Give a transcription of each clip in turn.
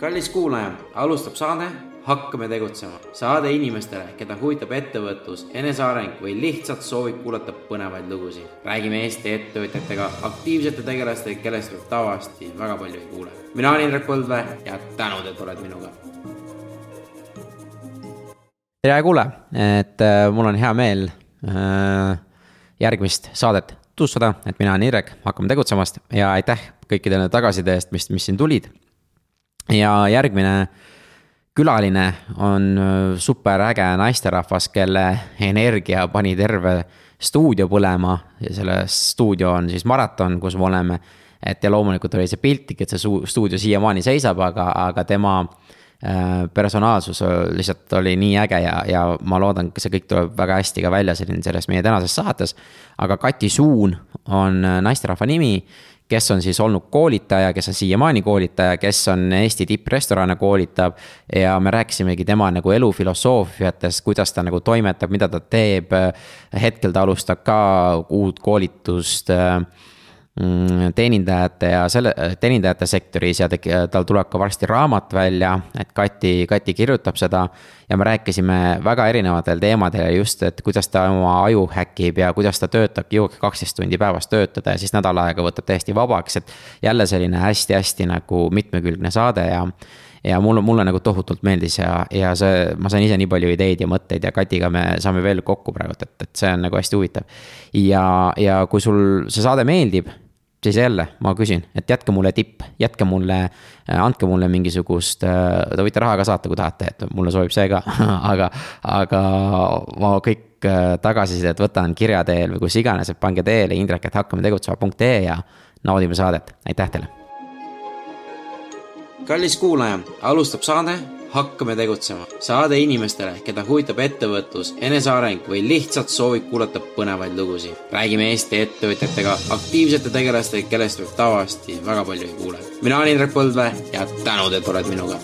kallis kuulaja, alustab saade Hakkame tegutsema. saade inimestele, keda huvitab ettevõtlus, eneseareng või lihtsalt soovib kuulata põnevaid lugusid. räägime Eesti ettevõtjatega, aktiivsete tegelastega, kellest te tavaliselt väga palju ei kuule. mina olen Indrek Põldvee ja tänud, et oled minuga. tere kuulaja, et äh, mul on hea meel äh, järgmist saadet tutvustada, et mina olen Indrek, hakkame tegutsemast ja aitäh kõikidele tagasiside eest, mis, mis siin tulid ja järgmine külaline on äh, superäge naisterahvas, kelle energia pani terve stuudio põlema ja selle stuudio on siis maraton, kus me oleme. et ja loomulikult oli see piltlik, et see stuudio siiamaani seisab, aga, aga tema äh, personaalsus lihtsalt oli nii äge ja, ja ma loodan, see kõik tuleb väga hästi ka välja siin selles meie tänases saates. aga Kati Suun on äh, naisterahva nimi kes on siis olnud koolitaja, kes on siiamaani koolitaja, kes on Eesti tipprestorane koolitab. ja me rääkisimegi tema nagu elufilosoofiatest, kuidas ta nagu toimetab, mida ta teeb. hetkel ta alustab ka uut koolitust Mm, teenindajate ja selle, teenindajate sektoris ja tegi, tal tuleb ka varsti raamat välja, et Kati, Kati kirjutab seda. ja me rääkisime väga erinevatel teemadel just, et kuidas ta oma aju häkib ja kuidas ta töötab, jõuabki kaksteist tundi päevas töötada ja siis nädal aega võtab täiesti vabaks, et. jälle selline hästi-hästi nagu mitmekülgne saade ja ja mulle, mulle nagu tohutult meeldis ja, ja see, ma sain ise nii palju ideid ja mõtteid ja Katiga me saame veel kokku praegu, et, et see on nagu hästi huvitav. ja, ja kui sul see saade meeldib siis jälle ma küsin, et jätke mulle tipp, jätke mulle, äh, andke mulle mingisugust, äh, te võite raha ka saata, kui tahate, et mulle sobib see ka aga, aga ma kõik äh, tagasisidet võtan kirja teel või kus iganes, et pange teele indrek, et hakkame tegutsema.ee ja naudime saadet, aitäh teile. kallis kuulaja, alustab saade hakkame tegutsema. saade inimestele, keda huvitab ettevõtlus, eneseareng või lihtsalt soovib kuulata põnevaid lugusid. räägime Eesti ettevõtjatega, aktiivsete tegelastega, kellest võib tavaliselt väga palju ei kuule. mina olen Indrek Põldvee ja tänud, et oled minuga.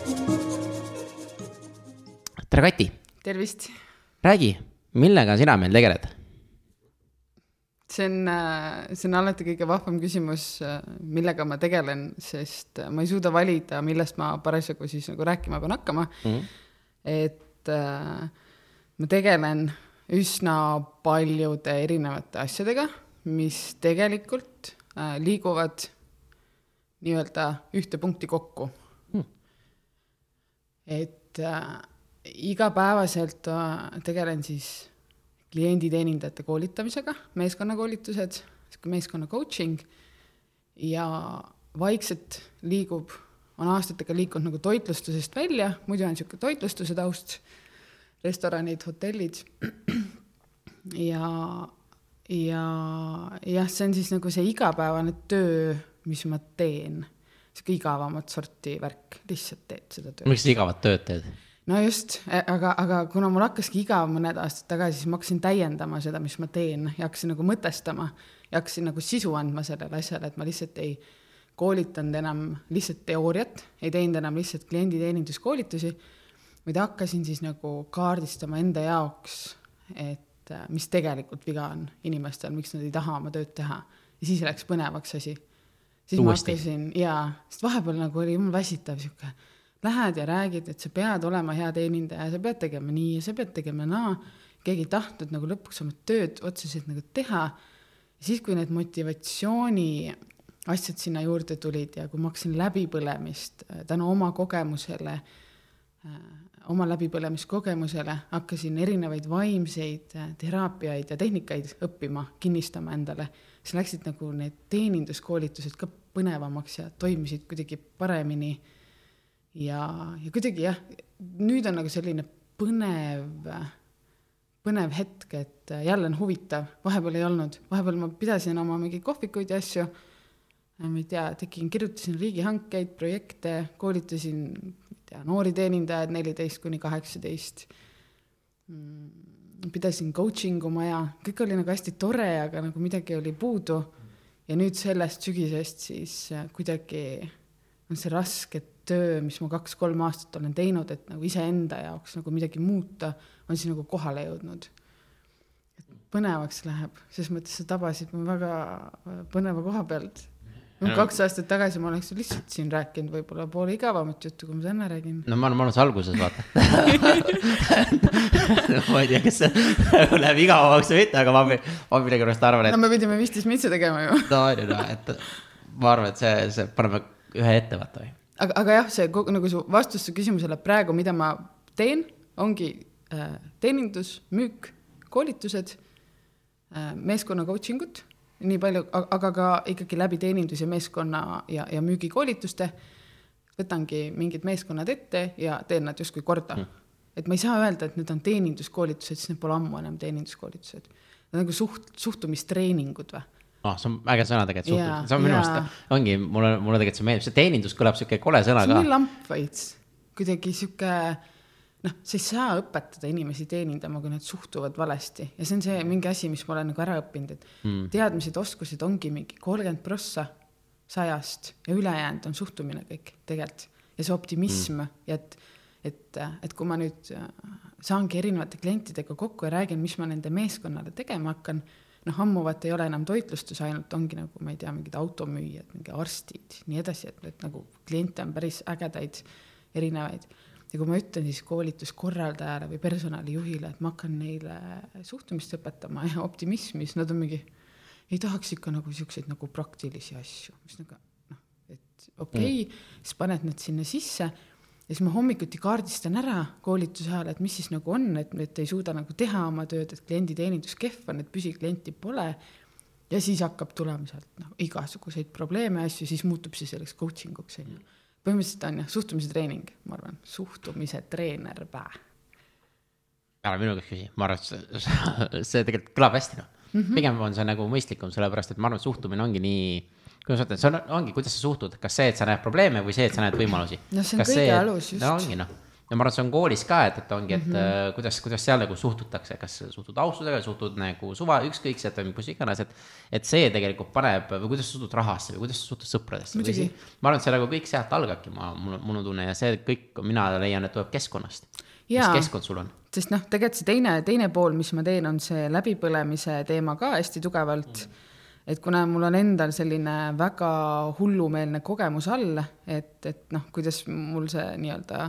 tere, Kati. tervist. räägi, millega sina meil tegeled see on, äh, see on alati kõige vahvam küsimus, äh, millega ma tegelen, sest äh, ma ei suuda valida, millest ma parasjagu siis nagu rääkima pean hakkama mm. -hmm. et äh, ma tegelen üsna paljude erinevate asjadega, mis tegelikult äh, liiguvad nii-öelda ühte punkti kokku mm.. et äh, igapäevaselt äh, tegelen siis klienditeenindajate koolitamisega, meeskonnakoolitused, meeskonna coaching ja vaikselt liigub, on aastatega liikunud nagu toitlustusest välja, muidu on sihuke toitlustuse taust, restoranid, hotellid ja, ja jah, see on siis nagu see igapäevane töö, mis ma teen, sihuke igavamat sorti värk, lihtsalt teed seda tööd. miks sa igavat tööd teed? No just, e, aga, aga kuna mul hakkaski igav mõned aastad tagasi, siis ma hakkasin täiendama seda, mis ma teen ja hakkasin nagu mõtestama ja hakkasin nagu sisu andma sellele asjale, et ma lihtsalt ei koolitanud enam lihtsalt teooriat, ei teinud enam lihtsalt klienditeeninduskoolitusi, vaid hakkasin siis nagu kaardistama enda jaoks, et äh, mis tegelikult viga on inimestel, miks nad ei taha oma tööd teha. ja siis läks põnevaks asi. siis Uuesti. ma hakkasin jaa, sest vahepeal nagu oli jumala väsitav sihuke lähed ja räägid, et sa pead olema hea teenindaja, sa pead tegema nii ja sa pead tegema naa. keegi ei tahtnud nagu lõpuks oma tööd otseselt nagu teha. siis, kui need motivatsiooni asjad sinna juurde tulid ja kui ma hakkasin läbipõlemist äh, tänu oma kogemusele, äh, oma läbipõlemiskogemusele hakkasin erinevaid vaimseid äh, teraapiaid ja tehnikaid õppima, kinnistama endale, siis läksid nagu need teeninduskoolitused ka põnevamaks ja toimisid kuidagi paremini ja, ja kuidagi jah, nüüd on nagu selline põnev, põnev hetk, et jälle on huvitav, vahepeal ei olnud, vahepeal ma pidasin oma mingeid kohvikuid ja asju, ma ei tea, tegin, kirjutasin riigihankeid, projekte, koolitasin, ma ei tea, noori teenindajaid neliteist kuni kaheksateist. Mm, pidasin coaching'u maja, kõik oli nagu hästi tore, aga nagu midagi oli puudu. ja nüüd sellest sügisest siis kuidagi on see raske töö, mis ma kaks-kolm aastat olen teinud, et nagu iseenda jaoks nagu midagi muuta, on siis nagu kohale jõudnud. põnevaks läheb, ses mõttes sa tabasid mu väga põneva koha pealt. kaks aastat tagasi ma oleks lihtsalt siin rääkinud võib-olla poole igavamat juttu, kui ma täna räägin. no ma olen mõnus alguses, vaata ma ei tea, kas see läheb igavamaks või mitte, aga ma, ma millegipärast arvan, et. no me pidime viisteist mintsi tegema ju. no on ju, noh, et ma arvan, et see, see paneme ühe ette, vaata või. aga, aga jah, see nagu su vastus su küsimusele praegu, mida ma teen, ongi äh, teenindus, müük, koolitused äh,, meeskonna coaching ut nii palju, aga ka ikkagi läbi teenindus ja meeskonna ja, ja müügikoolituste võtangi mingid meeskonnad ette ja teen nad justkui korda mm.. et ma ei saa öelda, et need on teeninduskoolitused, sest need pole ammu enam teeninduskoolitused. Need on nagu suht, suhtumistreeningud või ah, see on äge sõna tegelikult, suhtumine, see on minu arust, ongi, mulle, mulle tegelikult see meeldib, see teenindus kõlab sihuke kole sõna ka. see on nii lamp veits, kuidagi sihuke noh, sa ei saa õpetada inimesi teenindama, kui nad suhtuvad valesti ja see on see mingi asi, mis ma olen nagu ära õppinud, et mm. teadmised, oskused ongi mingi kolmkümmend prossa sajast ja ülejäänud on suhtumine kõik tegelikult ja see optimism mm. ja et, et, et kui ma nüüd äh, saangi erinevate klientidega kokku ja räägin, mis ma nende meeskonnale tegema hakkan, noh, ammu vaata ei ole enam toitlustus ainult, ongi nagu, ma ei tea, mingid automüüjad, mingi arstid, nii edasi, et, et nagu kliente on päris ägedaid, erinevaid ja kui ma ütlen siis koolituskorraldajale või personalijuhile, et ma hakkan neile suhtumist õpetama ja optimismi, siis nad on mingi, ei tahaks ikka nagu siukseid nagu praktilisi asju, mis nagu noh, et okei okay, mm., siis paned need sinna sisse ja siis ma hommikuti kaardistan ära koolituse ajal, et mis siis nagu on, et, et ei suuda nagu teha oma tööd, et klienditeenindus kehv on, et püsiklienti pole. ja siis hakkab tulema sealt noh, igasuguseid probleeme, asju, siis muutub see selleks coaching uks on ju põhimõtteliselt on jah, suhtumise treening, ma arvan, suhtumise treener pä. ära minu käest küsi, ma arvan, et see, see tegelikult kõlab hästi noh mm -hmm.. pigem on see nagu mõistlikum, sellepärast et ma arvan, et suhtumine ongi nii, kuidas ma ütlen, see on, ongi, kuidas sa suhtud, kas see, et sa näed probleeme või see, et sa näed võimalusi. no see on kas kõige see, alus just. no ongi noh ja ma arvan, et see on koolis ka, et, et ongi, et mm -hmm. kuidas, kuidas seal nagu suhtutakse, kas suhtud austusega, suhtud nagu suva, ükskõikselt või kus iganes, et. et see tegelikult paneb või kuidas sa suhtud rahasse või kuidas sa suhtud sõpradesse. ma arvan, et see nagu kõik sealt algabki, ma, mul, mul on tunne ja see kõik, mina leian, et tuleb keskkonnast. mis keskkond sul on? sest noh, tegelikult see teine, teine pool, mis ma teen, on see läbipõlemise teema ka hästi tugevalt mm et kuna mul on endal selline väga hullumeelne kogemus all, et, et noh, kuidas mul see nii-öelda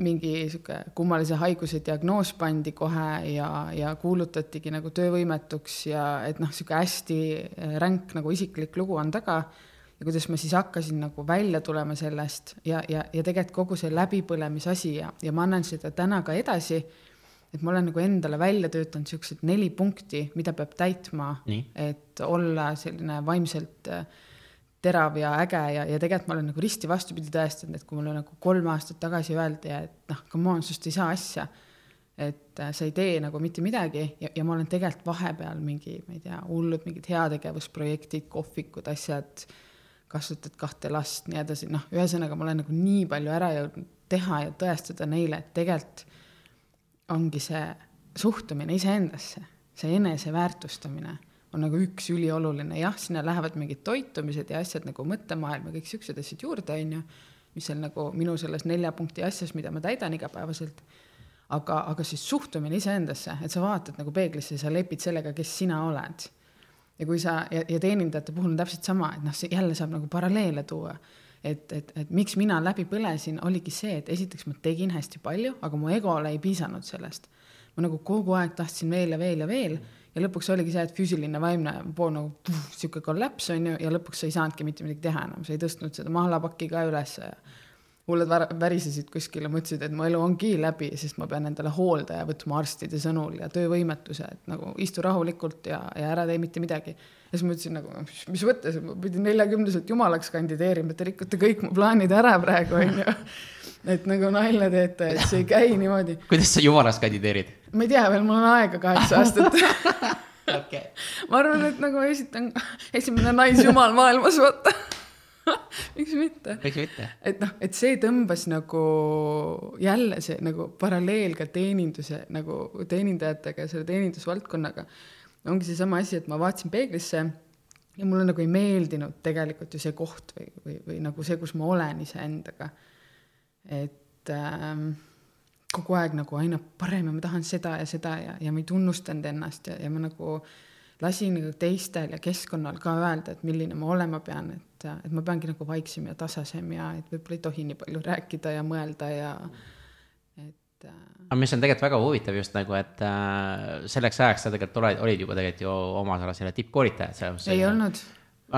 mingi sihuke kummalise haiguse diagnoos pandi kohe ja, ja kuulutatigi nagu töövõimetuks ja et noh, sihuke hästi ränk nagu isiklik lugu on taga. ja kuidas ma siis hakkasin nagu välja tulema sellest ja, ja, ja tegelikult kogu see läbipõlemisasi ja, ja ma annan seda täna ka edasi. Et ma olen nagu endale välja töötanud siuksed neli punkti, mida peab täitma, et olla selline vaimselt äh, terav ja äge ja, ja tegelikult ma olen nagu risti vastupidi tõestanud, et kui mulle nagu kolm aastat tagasi öeldi, et noh, come on, sinust ei saa asja. et äh, sa ei tee nagu mitte midagi ja, ja ma olen tegelikult vahepeal mingi, ma ei tea, hullud mingid heategevusprojektid, kohvikud, asjad, kasvatad kahte last, nii edasi, noh, ühesõnaga ma olen nagu nii palju ära jõudnud teha ja tõestada neile, et tegelikult ongi see suhtumine iseendasse, see eneseväärtustamine on nagu üks ülioluline, jah, sinna lähevad mingid toitumised ja asjad nagu mõttemaailm ja kõik siuksed asjad juurde, on ju, mis seal nagu minu selles nelja punkti asjas, mida ma täidan igapäevaselt. aga, aga siis suhtumine iseendasse, et sa vaatad nagu peeglisse ja sa lepid sellega, kes sina oled. ja kui sa ja, ja teenindajate puhul on täpselt sama, et noh, see jälle saab nagu paralleele tuua et, et, et miks mina läbi põlesin, oligi see, et esiteks ma tegin hästi palju, aga mu egole ei piisanud sellest. ma nagu kogu aeg tahtsin veel ja veel ja veel ja lõpuks oligi see, et füüsiline, vaimne pool nagu puh, sihuke kollaps on ju, ja lõpuks sa ei saanudki mitte midagi teha enam, sa ei tõstnud seda mahlapakki ka ülesse ja hullud värisesid kuskil ja mõtlesid, et mu elu ongi läbi, sest ma pean endale hooldaja võtma arstide sõnul ja töövõimetuse, et nagu istu rahulikult ja, ja ära tee mitte midagi. ja siis ma ütlesin nagu, mis mõttes, ma pidin neljakümneselt jumalaks kandideerima, te rikute kõik mu plaanid ära praegu onju et nagu nalja teete, et see ei käi niimoodi. kuidas sa jumalaks kandideerid? ma ei tea veel, mul on aega kaheksa aastat okay.. ma arvan, et nagu esitan, esimene naisjumal maailmas, vaata miks mitte? miks mitte? et noh, et see tõmbas nagu jälle see nagu paralleel ka teeninduse nagu teenindajatega ja selle teenindusvaldkonnaga. ongi seesama asi, et ma vaatasin peeglisse ja mulle nagu ei meeldinud tegelikult ju see koht või, või, või nagu see, kus ma olen iseendaga et ähm, kogu aeg nagu aina parem ja ma tahan seda ja seda ja, ja ma ei tunnustanud ennast ja, ja ma nagu lasin nagu teistel ja keskkonnal ka öelda, et milline ma olema pean, et, et ma peangi nagu vaiksem ja tasasem ja et võib-olla ei tohi nii palju rääkida ja mõelda ja et äh, aga mis on tegelikult väga huvitav just nagu, et äh, selleks ajaks sa tegelikult oled, olid juba tegelikult ju omas alas selle tippkoolitaja, selles ei olnud.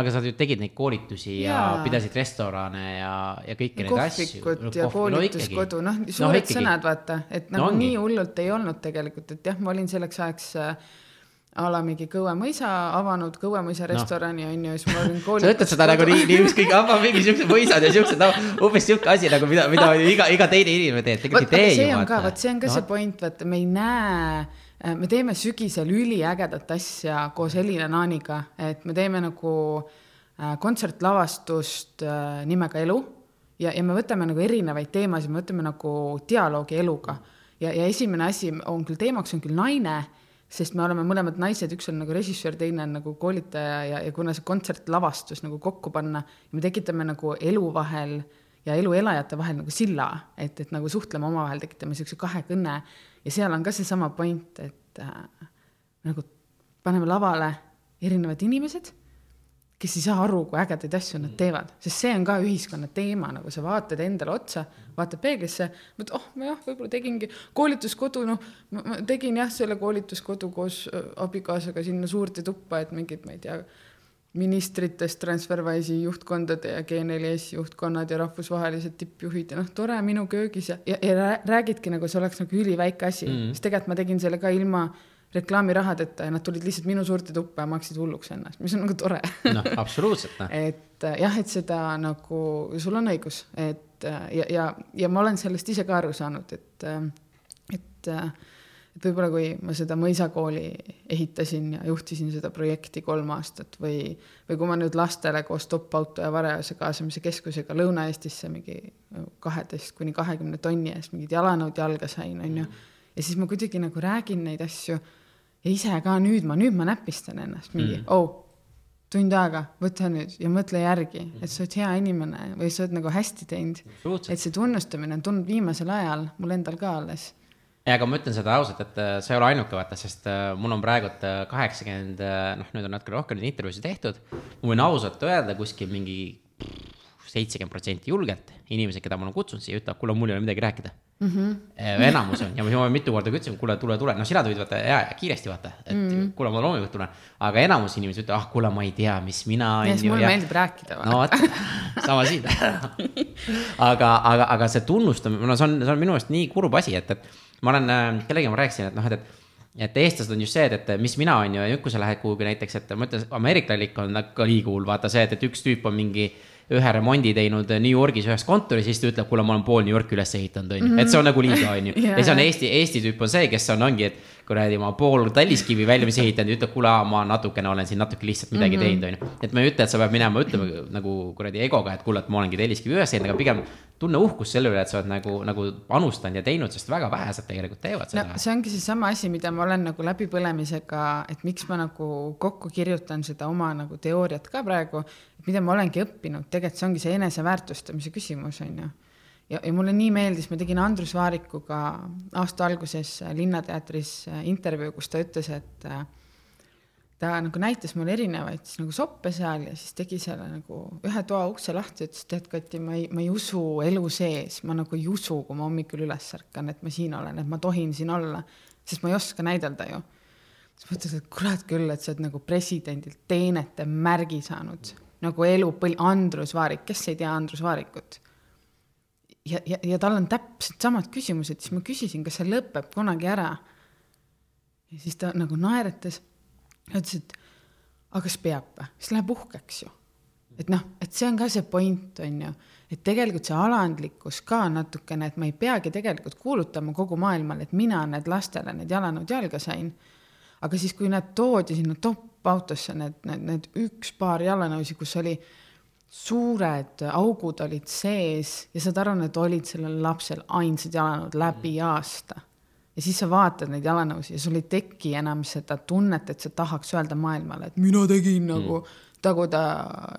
Aga sa ju tegid neid koolitusi ja, ja pidasid restorane ja, ja kõiki neid asju. kohvikud ja koolituskodu, noh, suured no, sõnad, vaata, et nagu no, nii hullult ei olnud tegelikult, et jah, ma olin selleks ajaks äh, a la mingi Kõue mõisa avanud Kõue mõisa restorani no. on ju, siis ma olin koolitus. sa ütled seda nagu nii, nii ükskõik, avab mingi siuksed mõisad ja siuksed, no umbes siuke asi nagu, mida, mida iga, iga teine inimene teeb, tegelikult ei tee ju. see on ka, vot see on ka no. see point, vaata, me ei näe Äh, me teeme sügisel üliägedat asja koos Elina Naaniga, et me teeme nagu äh, kontsertlavastust äh, nimega Elu ja, ja me võtame nagu erinevaid teemasid, me võtame nagu dialoogi eluga. ja, ja esimene asi on küll, teemaks on küll naine, sest me oleme mõlemad naised, üks on nagu režissöör, teine on nagu koolitaja ja, ja kuna see kontsertlavastus nagu kokku panna, me tekitame nagu elu vahel ja elu elajate vahel nagu silla, et, et nagu suhtleme omavahel, tekitame niisuguse kahekõne ja seal on ka seesama point, et äh, nagu paneme lavale erinevad inimesed, kes ei saa aru, kui ägedaid asju nad teevad, sest see on ka ühiskonna teema, nagu sa vaatad endale otsa, vaatad peeglisse, mõtled, oh, ma jah, võib-olla tegingi koolituskodu, noh, ma tegin jah, selle koolituskodu koos äh, abikaasaga sinna suurde tuppa, et mingid, ma ei tea, ministritest Transferwise'i juhtkondade ja G4S juhtkonnad ja rahvusvahelised tippjuhid ja noh, tore minu köögis ja, ja, ja räägidki nagu see oleks nagu üliväike asi. Mm., sest tegelikult ma tegin selle ka ilma reklaamirahadeta ja nad tulid lihtsalt minu suurde tuppa ja maksid hulluks ennast, mis on nagu tore. noh, absoluutselt noh. et jah, et seda nagu, sul on õigus, et ja, ja, ja ma olen sellest ise ka aru saanud, et, et et võib-olla kui ma seda mõisakooli ehitasin ja juhtisin seda projekti kolm aastat või, või kui ma nüüd lastele koos toppauto ja varajase kaasamise keskusega Lõuna-Eestisse mingi kaheteist kuni kahekümne tonni eest mingid jalanõud jalga sain, on ju. ja siis ma kuidagi nagu räägin neid asju ja ise ka nüüd ma, nüüd ma näpistan ennast mingi mm., oh, tund aega, võta nüüd ja mõtle järgi, et sa oled hea inimene või sa oled nagu hästi teinud. et see tunnustamine on tulnud viimasel ajal mul endal ka alles ja aga ma ütlen seda ausalt, et äh, sa ei ole ainuke, vaata, sest äh, mul on praegult äh, kaheksakümmend, noh, nüüd on natuke rohkem intervjuusid tehtud. ma võin ausalt öelda kuskil mingi seitsekümmend protsenti julgelt inimesed, keda ma olen kutsunud siia, ütlevad, kuule, mul ei ole midagi rääkida mm. -hmm. enamus on ja ma mitu korda ütlesin, kuule, tule, tule, noh, sina tulid vaata ja, ja kiiresti vaata, et mm -hmm. kuule, ma loomulikult tulen. aga enamus inimesed ütlevad, ah, kuule, ma ei tea, mis mina. ja siis mulle meeldib rääkida. no vot, sama siin aga, aga, aga see tunnustamine, no see on, see on minu meelest nii kurb asi, et, et ma olen äh,, kellegagi ma rääkisin, et noh, et, et et eestlased on just see, et, et mis mina on ju, ja kui sa lähed kuhugi näiteks, et ma ütlen, ameerikalik on nii cool, vaata see, et, et üks tüüp on mingi ühe remondi teinud New Yorgis ühes kontoris, siis ta ütleb, kuule, ma olen pool New Yorki üles ehitanud, on ju, et see on nagu liiga, on ju. ja siis on Eesti, Eesti tüüp on see, kes on, ongi, et kuradi ma pool Talliskivi valmis ehitanud ja ütleb, kuule, ma natukene olen siin natuke lihtsalt midagi mm -hmm. teinud, on ju. et ma ei ütle, et sa pead minema ütlema nagu kuradi egoga, et kuule, et ma olengi Telliskivi üles ehitanud, aga pigem tunne uhkust selle üle, et sa oled nagu, nagu panustanud ja teinud, sest väga vähesed tegelikult teevad seda no,. see ongi seesama asi, mida ma olen nagu läbipõlemisega, et miks ma nagu kokku kirjutan seda oma nagu teooriat ka praegu, mida ma olengi õppinud, tegelikult see ongi see eneseväärtustamise küsimus, on ju ja, ja mulle nii meeldis, ma tegin Andrus Vaarikuga aasta alguses Linnateatris äh, intervjuu, kus ta ütles, et äh, ta nagu näitas mulle erinevaid siis nagu soppe seal ja siis tegi selle nagu ühe toa ukse lahti, ütles, tead, Kati, ma ei, ma ei usu elu sees, ma nagu ei usu, kui ma hommikul üles ärkan, et ma siin olen, et ma tohin siin olla, sest ma ei oska näidelda ju. siis ma ütlesin, et kurat küll, et sa oled nagu presidendilt teenete märgi saanud, nagu elupõl-, Andrus Vaarik, kes ei tea Andrus Vaarikut ja, ja, ja tal on täpselt samad küsimused, siis ma küsisin, kas see lõpeb kunagi ära. ja siis ta nagu naeratas, ütles, et aga kas peab või, siis läheb uhkeks ju. et noh, et see on ka see point, on ju, et tegelikult see alandlikkus ka natukene, et ma ei peagi tegelikult kuulutama kogu maailmale, et mina need lastele need jalanõud jalga sain. aga siis, kui nad toodi sinna toppautosse, need, need, need üks paar jalanõusid, kus oli suured augud olid sees ja saad aru, need olid sellel lapsel ainsad jalanõud läbi mm. aasta. ja siis sa vaatad neid jalanõusid ja sul ei teki enam seda tunnet, et sa tahaks öelda maailmale, et mina tegin mm. nagu, taguda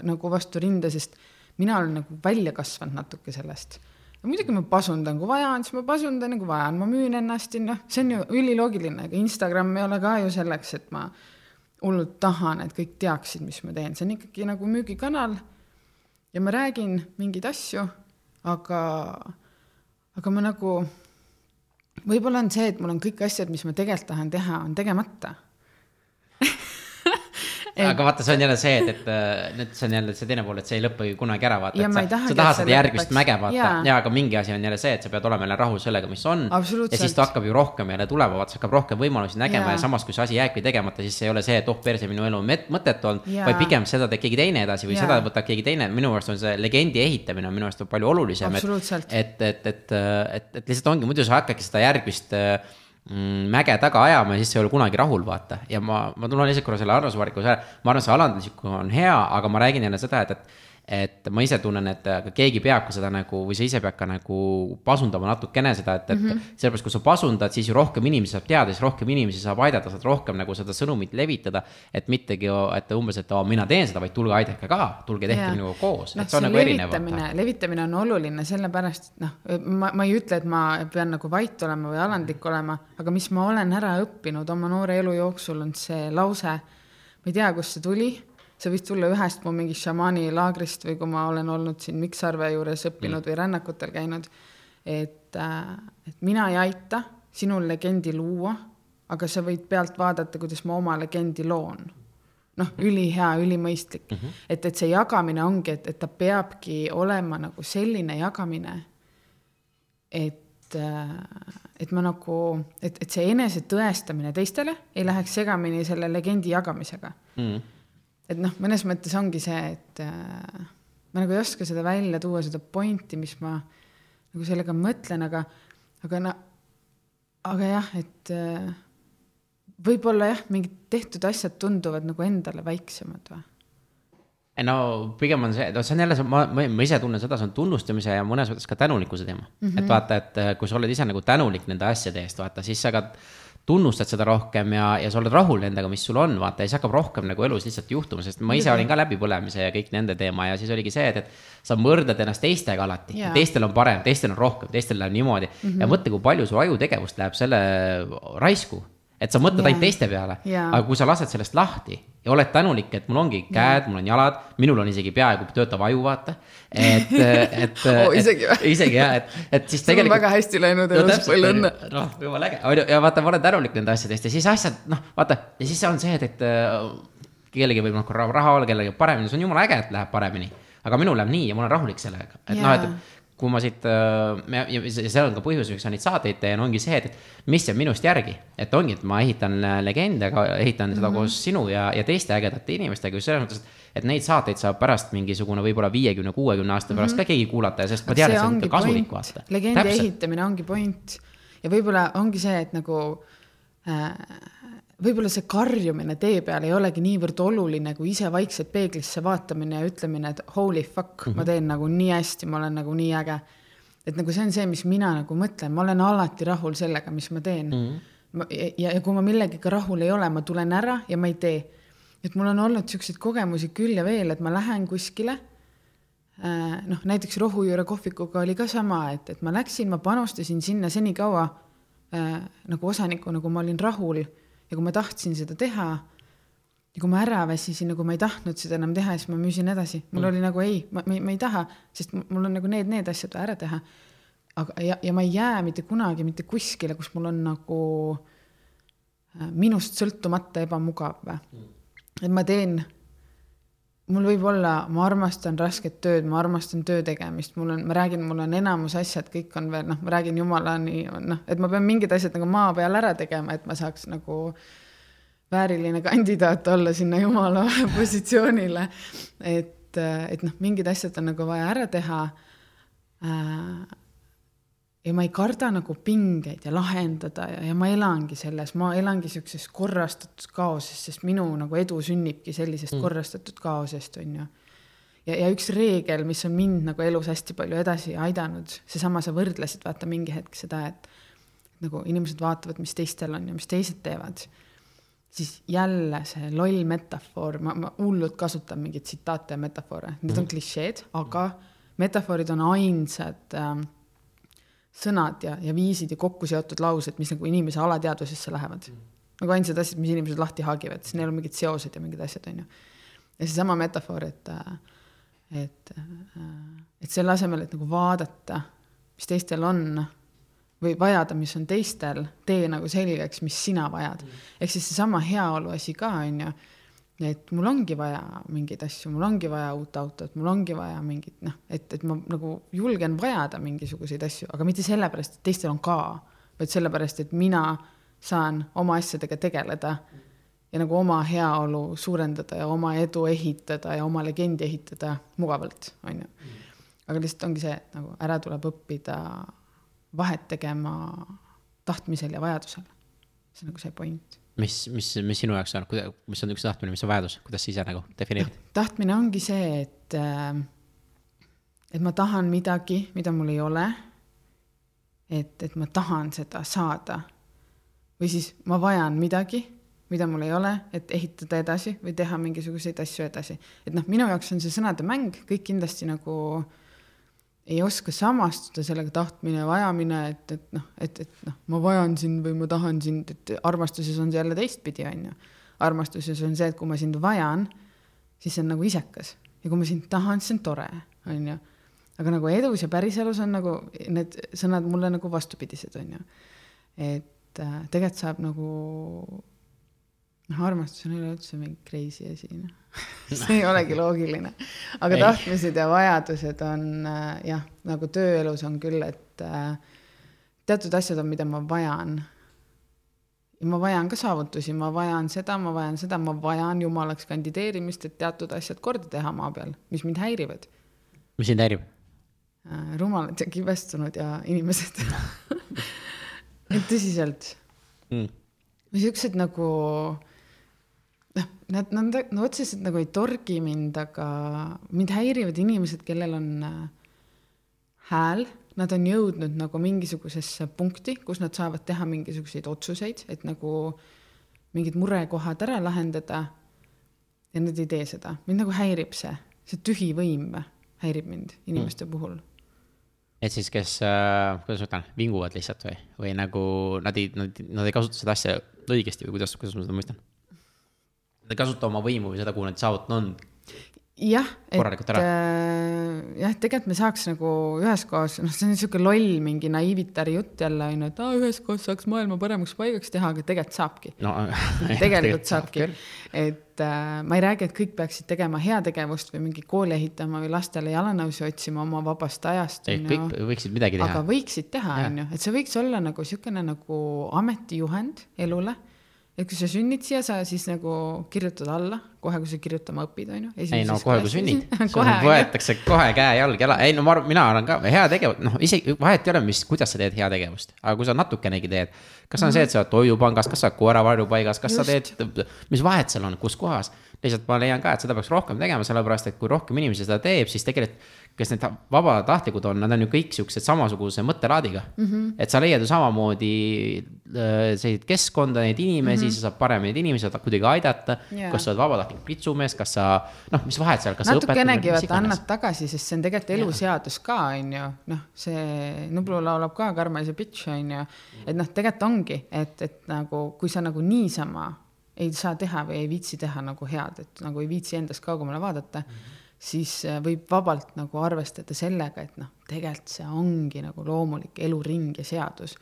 nagu vastu rinda, sest mina olen nagu välja kasvanud natuke sellest. muidugi ma pasundan, kui vaja on, siis ma pasundan kui vaja on, ma müün ennast ja noh, see on ju üliloogiline, ega Instagram ei ole ka ju selleks, et ma hullult tahan, et kõik teaksid, mis ma teen, see on ikkagi nagu müügikanal ja ma räägin mingeid asju, aga, aga ma nagu, võib-olla on see, et mul on kõik asjad, mis ma tegelikult tahan teha, on tegemata. Aga vaata, see on jälle see, et, et äh, nüüd see on jälle see teine pool, et see ei lõpe ju kunagi ära, vaata, Ja sa sa tahad seda järgmist lõpeks. mäge vaata Jaa. ja aga mingi asi on jälle see, et sa pead olema jälle rahul sellega, mis on. Ja siis ta hakkab ju rohkem jälle tulema, vaata, sa hakkad rohkem võimalusi nägema ja. Ja samas, kui see asi jääbki tegemata, siis see ei ole see, et oh perse, minu elu on mõttetu olnud, vaid pigem seda teeb keegi teine edasi või Jaa. seda võtab keegi teine, minu meelest on see legendi ehitamine on minu meelest palju olulisem, et et, et, et, et, et lihtsalt ongi, muidu sa hakkadki seda järgmist äh, mäge taga ajama ja siis sa ei ole kunagi rahul, vaata. ja ma, ma tulen lihtsalt korra selle Arno Suuriku, ma arvan, see alanduslik on hea, aga ma räägin jälle seda, et, et et ma ise tunnen, et ka keegi peab ka seda nagu või sa ise pead ka nagu pasundama natukene seda, et, et mm -hmm. sellepärast, kui sa pasundad, siis ju rohkem inimesi saab teada, siis rohkem inimesi saab aidata, saad rohkem nagu seda sõnumit levitada. et mittegi, et umbes, et oo, mina teen seda, vaid tulge aidake ka, tulge tehke Jaa. minuga koos, noh, et see on see nagu erinev. levitamine, levitamine on oluline sellepärast, et noh, ma, ma ei ütle, et ma pean nagu vait olema või alandlik olema, aga mis ma olen ära õppinud oma noore elu jooksul, on see lause, ma ei tea, kust see tuli, see võis tulla ühest mu mingist šamaani laagrist või kui ma olen olnud siin Miksarve juures õppinud mm. või rännakutel käinud, et, et mina ei aita sinul legendi luua, aga sa võid pealt vaadata, kuidas ma oma legendi loon noh, ülihea, ülimõistlik mm, -hmm. et, et see jagamine ongi, et, et ta peabki olema nagu selline jagamine, et, et ma nagu, et, et see enesetõestamine teistele ei läheks segamini selle legendi jagamisega. Mm. Et noh, mõnes mõttes ongi see, et äh, ma nagu ei oska seda välja tuua, seda pointi, mis ma nagu sellega mõtlen, aga, aga no, aga jah, et äh, võib-olla jah, mingid tehtud asjad tunduvad nagu endale väiksemad või no pigem on see, no see on jälle ma, ma, ma ise tunnen seda, see on tunnustamise ja mõnes mõttes ka tänulikkuse teema mm. -hmm. et vaata, et äh, kui sa oled ise nagu tänulik nende asjade eest, vaata, siis sa ka tunnustad seda rohkem ja, ja sa oled rahul nendega, mis sul on, vaata ja siis hakkab rohkem nagu elus lihtsalt juhtuma, sest ma ise olin ka läbipõlemise ja kõik nende teema ja siis oligi see, et, et sa võrdled ennast teistega alati Jaa., teistel on parem, teistel on rohkem, teistel läheb niimoodi mm -hmm. ja mõtle, kui palju su ajutegevust läheb selle raisku et sa mõtled ainult teiste peale, aga kui sa lased sellest lahti ja oled tänulik, et mul ongi käed, mul on jalad, minul on isegi peaaegu töötav aju, vaata. et, et Oo, isegi või? isegi jah, et, et siis tegelikult. väga hästi läinud elus, palju õnne. noh, jumala äge, on ju, ja vaata, ma olen tänulik nende asjade eest ja siis asjad, noh, vaata ja siis on see, et, et äh, kellelgi võib noh, raha olla, kellelgi paremini, see on jumala äge, et läheb paremini. aga minul läheb nii ja ma olen rahulik sellega, et noh, et. Kui ma siit, ja see see on ka põhjus, miks ma neid saateid teen, ongi see, et mis jääb minust järgi. et ongi, et ma ehitan äh, legende, aga ehitan seda Mhm. mm -hmm. koos sinu ja, ja teiste ägedate inimestega just selles mõttes, et neid saateid saab pärast mingisugune võib-olla viiekümne, kuuekümne aasta pärast ka keegi kuulata ja sest ma tean, et see on ikka kasulik vaata. Mhm. legendi Täpselt. ehitamine ongi point ja võib-olla ongi see, et nagu äh, võib-olla see karjumine tee peal ei olegi niivõrd oluline kui ise vaikselt peeglisse vaatamine ja ütlemine, et holy fuck mm, -hmm. ma teen nagu nii hästi, ma olen nagu nii äge. et nagu see on see, mis mina nagu mõtlen, ma olen alati rahul sellega, mis ma teen mm. -hmm. ja, ja kui ma millegagi rahul ei ole, ma tulen ära ja ma ei tee. et mul on olnud siukseid kogemusi küll ja veel, et ma lähen kuskile Äh, noh, näiteks rohujuure kohvikuga oli ka sama, et, et ma läksin, ma panustasin sinna senikaua äh, nagu osanikuna, kui ma olin rahul ja kui ma tahtsin seda teha. ja kui ma ära väsisin, nagu ma ei tahtnud seda enam teha, siis ma müüsin edasi, mul mm. oli nagu ei, ma, ma, ma ei taha, sest mul on nagu need, need asjad vaja ära teha. aga, ja, ja ma ei jää mitte kunagi mitte kuskile, kus mul on nagu äh, minust sõltumata ebamugav või. et ma teen mul võib olla, ma armastan rasket tööd, ma armastan töö tegemist, mul on, ma räägin, mul on enamus asjad, kõik on veel noh, ma räägin jumalani noh, et ma pean mingid asjad nagu maa peal ära tegema, et ma saaks nagu vääriline kandidaat olla sinna jumala positsioonile. et, et noh, mingid asjad on nagu vaja ära teha äh, ja ma ei karda nagu pingeid ja lahendada ja, ja ma elangi selles, ma elangi siukses korrastatud kaoses, sest minu nagu edu sünnibki sellisest mm. korrastatud kaosest, on ju. ja, ja üks reegel, mis on mind nagu elus hästi palju edasi aidanud, seesama sa võrdlesid vaata mingi hetk seda, et nagu inimesed vaatavad, mis teistel on ja mis teised teevad, siis jälle see loll metafoor, ma, ma hullult kasutan mingeid tsitaate ja metafoore, need on klišeed, aga metafoorid on ainsad ähm, sõnad ja, ja viisid ja kokku seotud laused, mis nagu inimese alateadvusesse lähevad. nagu ainsad asjad, mis inimesed lahti haagivad, siis neil on mingid seosed ja mingid asjad, on ju. ja seesama metafoor, et, et, et selle asemel, et nagu vaadata, mis teistel on või vajada, mis on teistel, tee nagu selgeks, mis sina vajad. ehk siis seesama heaolu asi ka, on ju, et mul ongi vaja mingeid asju, mul ongi vaja uut autot, mul ongi vaja mingit noh, et, et ma nagu julgen vajada mingisuguseid asju, aga mitte sellepärast, et teistel on ka, vaid sellepärast, et mina saan oma asjadega tegeleda ja nagu oma heaolu suurendada ja oma edu ehitada ja oma legendi ehitada mugavalt, on ju. aga lihtsalt ongi see, et nagu ära tuleb õppida vahet tegema tahtmisel ja vajadusel. see on nagu see point. Mis, mis, mis sinu jaoks on, mis on üks tahtmine, mis on vajadus, kuidas sa ise nagu defineerid? tahtmine ongi see, et, äh, et ma tahan midagi, mida mul ei ole. et, et ma tahan seda saada. või siis ma vajan midagi, mida mul ei ole, et ehitada edasi või teha mingisuguseid asju edasi. et noh, minu jaoks on see sõnade mäng, kõik kindlasti nagu äh, ei oska samastuda sellega tahtmine ja vajamine, et, et noh, et, et noh, ma vajan sind või ma tahan sind, et armastuses on see jälle teistpidi, on ju. armastuses on see, et kui ma sind vajan, siis see on nagu isekas ja kui ma sind tahan, siis on tore, on ju. aga nagu edus ja päriselus on nagu need sõnad mulle nagu vastupidised, on ju. et äh, tegelikult saab nagu noh, armastus on üleüldse mingi crazy asi, noh see ei olegi loogiline. aga ei. tahtmised ja vajadused on äh, jah, nagu tööelus on küll, et äh, teatud asjad on, mida ma vajan. ja ma vajan ka saavutusi, ma vajan seda, ma vajan seda, ma vajan jumalaks kandideerimist, et teatud asjad korda teha maa peal, mis mind häirivad. mis sind häirib äh,? rumalad ja kibestunud ja inimesed et tõsiselt mm.. siuksed nagu noh, nad, nad, nad otseselt nagu ei torgi mind, aga mind häirivad inimesed, kellel on äh, hääl, nad on jõudnud nagu mingisugusesse punkti, kus nad saavad teha mingisuguseid otsuseid, et nagu mingid murekohad ära lahendada. ja nad ei tee seda, mind nagu häirib see, see tühi võim häirib mind inimeste mm. puhul et siis, kes äh,, kuidas ma ütlen, vinguvad lihtsalt või, või nagu nad ei, nad, nad ei kasuta seda asja õigesti või kuidas, kuidas ma seda mõistan? Nad ei kasuta oma võimu või seda, kuhu nad saavutanud on. jah, et äh, jah, tegelikult me saaks nagu üheskoos, noh, see on niisugune loll mingi naiivitari jutt jälle on ju, et aa, üheskoos saaks maailma paremaks paigaks teha, aga tegelikult saabki no, tegelikult saabki, et äh, ma ei räägi, et kõik peaksid tegema heategevust või mingi kooli ehitama või lastele jalanõusi otsima oma vabast ajast. ei, kõik võiksid midagi teha. aga võiksid teha, on ju, et see võiks olla nagu niisugune nagu ametijuhend elule et kui sa sünnid siia, sa siis nagu kirjutad alla kohe, kui sa kirjutama õpid, on ju. ei no kohe, kui sünnid kohe võetakse kohe käe, jalg, jala, ei no ma arvan, mina arvan ka, heategevus, noh, isegi vahet ei ole, mis, kuidas sa teed heategevust, aga kui sa natukenegi teed. kas on mm -hmm. see, et sa oled toidupangast, kas sa oled koeravarjupaigas, kas Just. sa teed, mis vahet seal on, kus kohas. Lihtsalt ma leian ka, et seda peaks rohkem tegema, sellepärast et kui rohkem inimesi seda teeb, siis tegelikult kes need vabatahtlikud on, nad on ju kõik siuksed samasuguse mõttelaadiga mm. -hmm. et sa leiad ju samamoodi äh, selliseid keskkonda, neid inimesi mm, -hmm. sa saad paremini neid inimesi kuidagi aidata yeah.. kas sa oled vabatahtlik pitsumees, kas sa, noh, mis vahet seal, kas natukenegi vaata annad tagasi, sest see on tegelikult eluseadus ka, on ju, noh, see Nublu laulab ka Karma is a bitch, on ju. et noh, tegelikult ongi, et, et nagu, kui sa nagu niisama ei saa teha või ei viitsi teha nagu head, et nagu ei viitsi endast kaugemale vaadata mm. -hmm siis äh, võib vabalt nagu arvestada sellega, et noh, tegelikult see ongi nagu loomulik eluring ja seadus.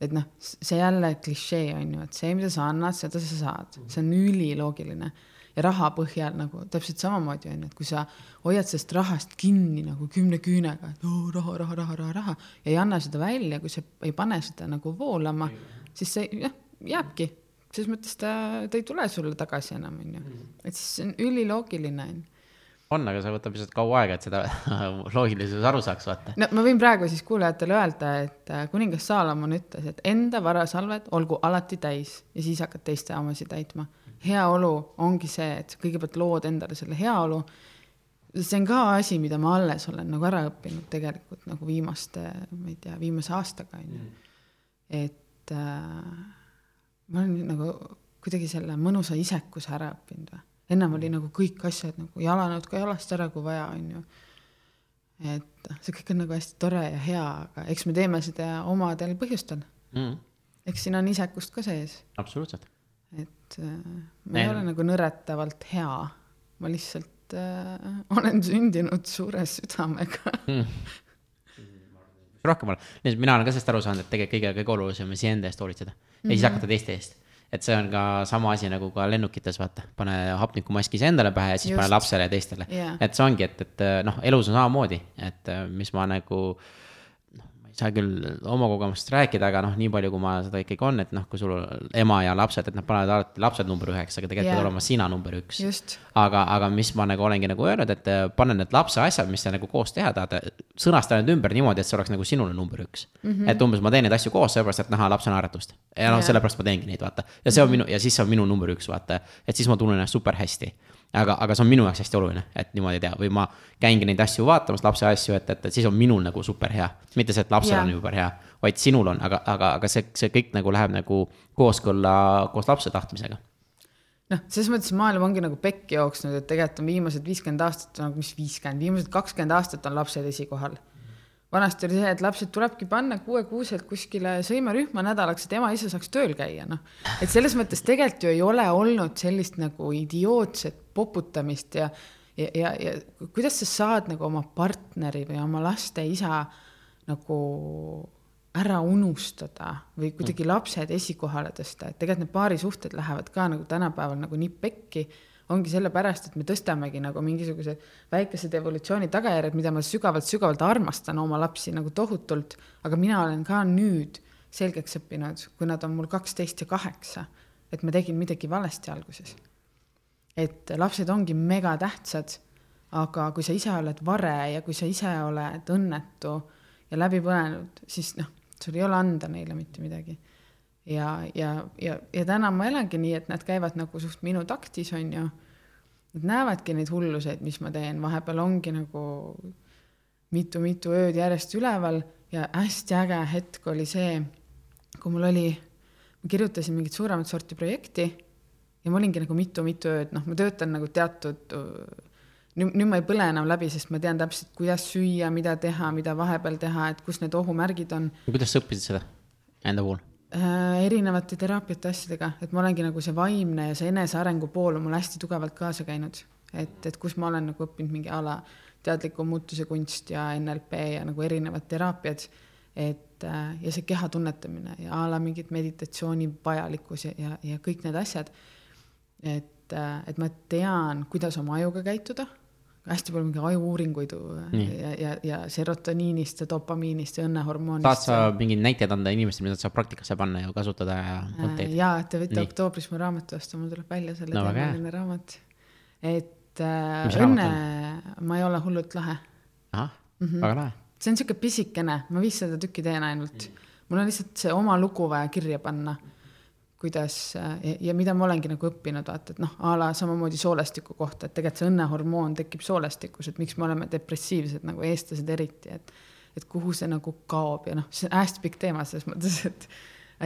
et noh, see jälle klišee on ju, et see, mida sa annad, seda sa saad, see on üliloogiline. ja raha põhjal nagu täpselt samamoodi on ju, et kui sa hoiad sellest rahast kinni nagu kümne küünega, et oo raha, raha, raha, raha, raha ja ei anna seda välja, kui sa ei pane seda nagu voolama, siis see jah, jääbki selles mõttes ta, ta ei tule sulle tagasi enam, on ju. et siis see on üliloogiline, on ju on, aga see võtab lihtsalt kaua aega, et seda loogilisus aru saaks vaata. no ma võin praegu siis kuulajatele öelda, et äh, kuningas Saalomon ütles, et enda varasalved olgu alati täis ja siis hakkad teiste omasid täitma. heaolu ongi see, et sa kõigepealt lood endale selle heaolu. see on ka asi, mida ma alles olen nagu ära õppinud tegelikult nagu viimaste, ma ei tea, viimase aastaga on ju. et äh, ma olen nagu kuidagi selle mõnusa isekuse ära õppinud või ennem oli nagu kõik asjad nagu jalanud ka jalast ära, kui vaja, on ju. et see kõik on nagu hästi tore ja hea, aga eks me teeme seda omadel põhjustel mm.. eks siin on isekust ka sees. absoluutselt. et äh, ma ei Ei. ole nagu nõretavalt hea, ma lihtsalt äh, olen sündinud suure südamega rohkem olla, mina olen ka sellest aru saanud, et tegelikult kõige, kõige olulisem on iseenda eest hoolitseda ja siis hakata teiste eest. et see on ka sama asi nagu ka lennukites, vaata, pane hapnikumask iseendale pähe ja siis Just. pane lapsele ja teistele Jaa. et see ongi, et, et noh, elus on samamoodi, et äh, mis ma nagu ei saa küll oma kogemustest rääkida, aga noh, nii palju, kui ma seda ikkagi on, et noh, kui sul ema ja lapsed, et nad panevad alati lapsed number üheks, aga tegelikult pead olema sina number üks. aga, aga mis ma nagu olengi nagu öelnud, et äh, pane need lapse asjad, mis sa nagu koos teha tahad, sõnasta need ümber niimoodi, et see oleks nagu sinule number üks mm. -hmm. et umbes ma teen neid asju koos sellepärast, et näha lapse naeratust. ja noh sellepärast ma teengi neid, vaata. ja see on minu ja siis see on minu number üks, vaata. et siis ma tunnen ennast super hästi. aga, aga see on minu jaoks hästi oluline, et niimoodi teha või ma käingi neid asju vaatamas, lapse asju, et, et, et siis on minul nagu super hea. mitte see, et lapsel Jaa. on super hea, vaid sinul on, aga, aga, aga see, see kõik nagu läheb nagu kooskõlla koos lapse tahtmisega. noh, selles mõttes maailm ongi nagu pekki jooksnud, et tegelikult on viimased viiskümmend aastat, nagu mis viiskümmend, viimased kakskümmend aastat on lapsed esikohal. vanasti oli see, et lapsed tulebki panna kuuekuuselt kuskile sõimerühma nädalaks, et ema-isa saaks tööl käia, noh. et selles mõttes tegelikult ju ei ole olnud sellist nagu idiootset poputamist ja, ja, ja, ja kuidas sa saad nagu oma partneri või oma laste isa nagu ära unustada või kuidagi lapsed esikohale tõsta, et tegelikult need paarisuhted lähevad ka nagu tänapäeval nagu nii pekki, ongi sellepärast, et me tõstamegi nagu mingisugused väikesed evolutsiooni tagajärjed, mida ma sügavalt-sügavalt armastan oma lapsi nagu tohutult, aga mina olen ka nüüd selgeks õppinud, kui nad on mul kaksteist ja kaheksa, et ma tegin midagi valesti alguses. Et lapsed ongi megatähtsad, aga kui sa ise oled vare ja kui sa ise oled õnnetu ja läbi põlenud, siis noh, sul ei ole anda neile mitte midagi. ja, ja, ja, ja täna ma elangi nii, et nad käivad nagu suht minu taktis, on ju. Nad näevadki neid hulluseid, mis ma teen, vahepeal ongi nagu mitu-mitu ööd järjest üleval ja hästi äge hetk oli see, kui mul oli, ma kirjutasin mingit suuremat sorti projekti ja ma olingi nagu mitu-mitu ööd, noh, ma töötan nagu teatud, nüüd, nüüd ma ei põle enam läbi, sest ma tean täpselt, kuidas süüa, mida teha, mida vahepeal teha, et kus need ohumärgid on kuidas sa õppisid seda enda puhul? äh, erinevate teraapiate asjadega, et ma olengi nagu see vaimne ja see enesearengu pool on mul hästi tugevalt kaasa käinud. et, et kus ma olen nagu õppinud mingi ala teadliku muutuse kunst ja NLP ja nagu erinevad teraapiad, et äh, ja see keha tunnetamine ja a la mingid meditatsiooni vajalikkus ja, ja, ja kõik need asjad. et, et ma tean, kuidas oma ajuga käituda, hästi palju mingi aju-uuringuid ja, ja, ja serotoniinist ja dopamiinist ja õnnehormoonist. tahad sa mingeid näiteid anda inimestele, mida saab praktikasse panna ja kasutada ja mõtteid? ja te võite Nii. oktoobris mu raamatu osta, mul tuleb välja selle No teemaline raamat. et äh, õnne, ma ei ole hullult lahe. ahah, Mhm. väga lahe. see on sihuke pisikene, ma viissada tükki teen ainult. mul on lihtsalt see oma lugu vaja kirja panna. Kuidas ja, mida ma olengi nagu õppinud, vaata, et noh, a la samamoodi soolestiku kohta, et tegelikult see õnnehormoon tekib soolestikus, et miks me oleme depressiivsed nagu eestlased eriti, et et kuhu see nagu kaob ja noh, see on hästi pikk teema selles mõttes, et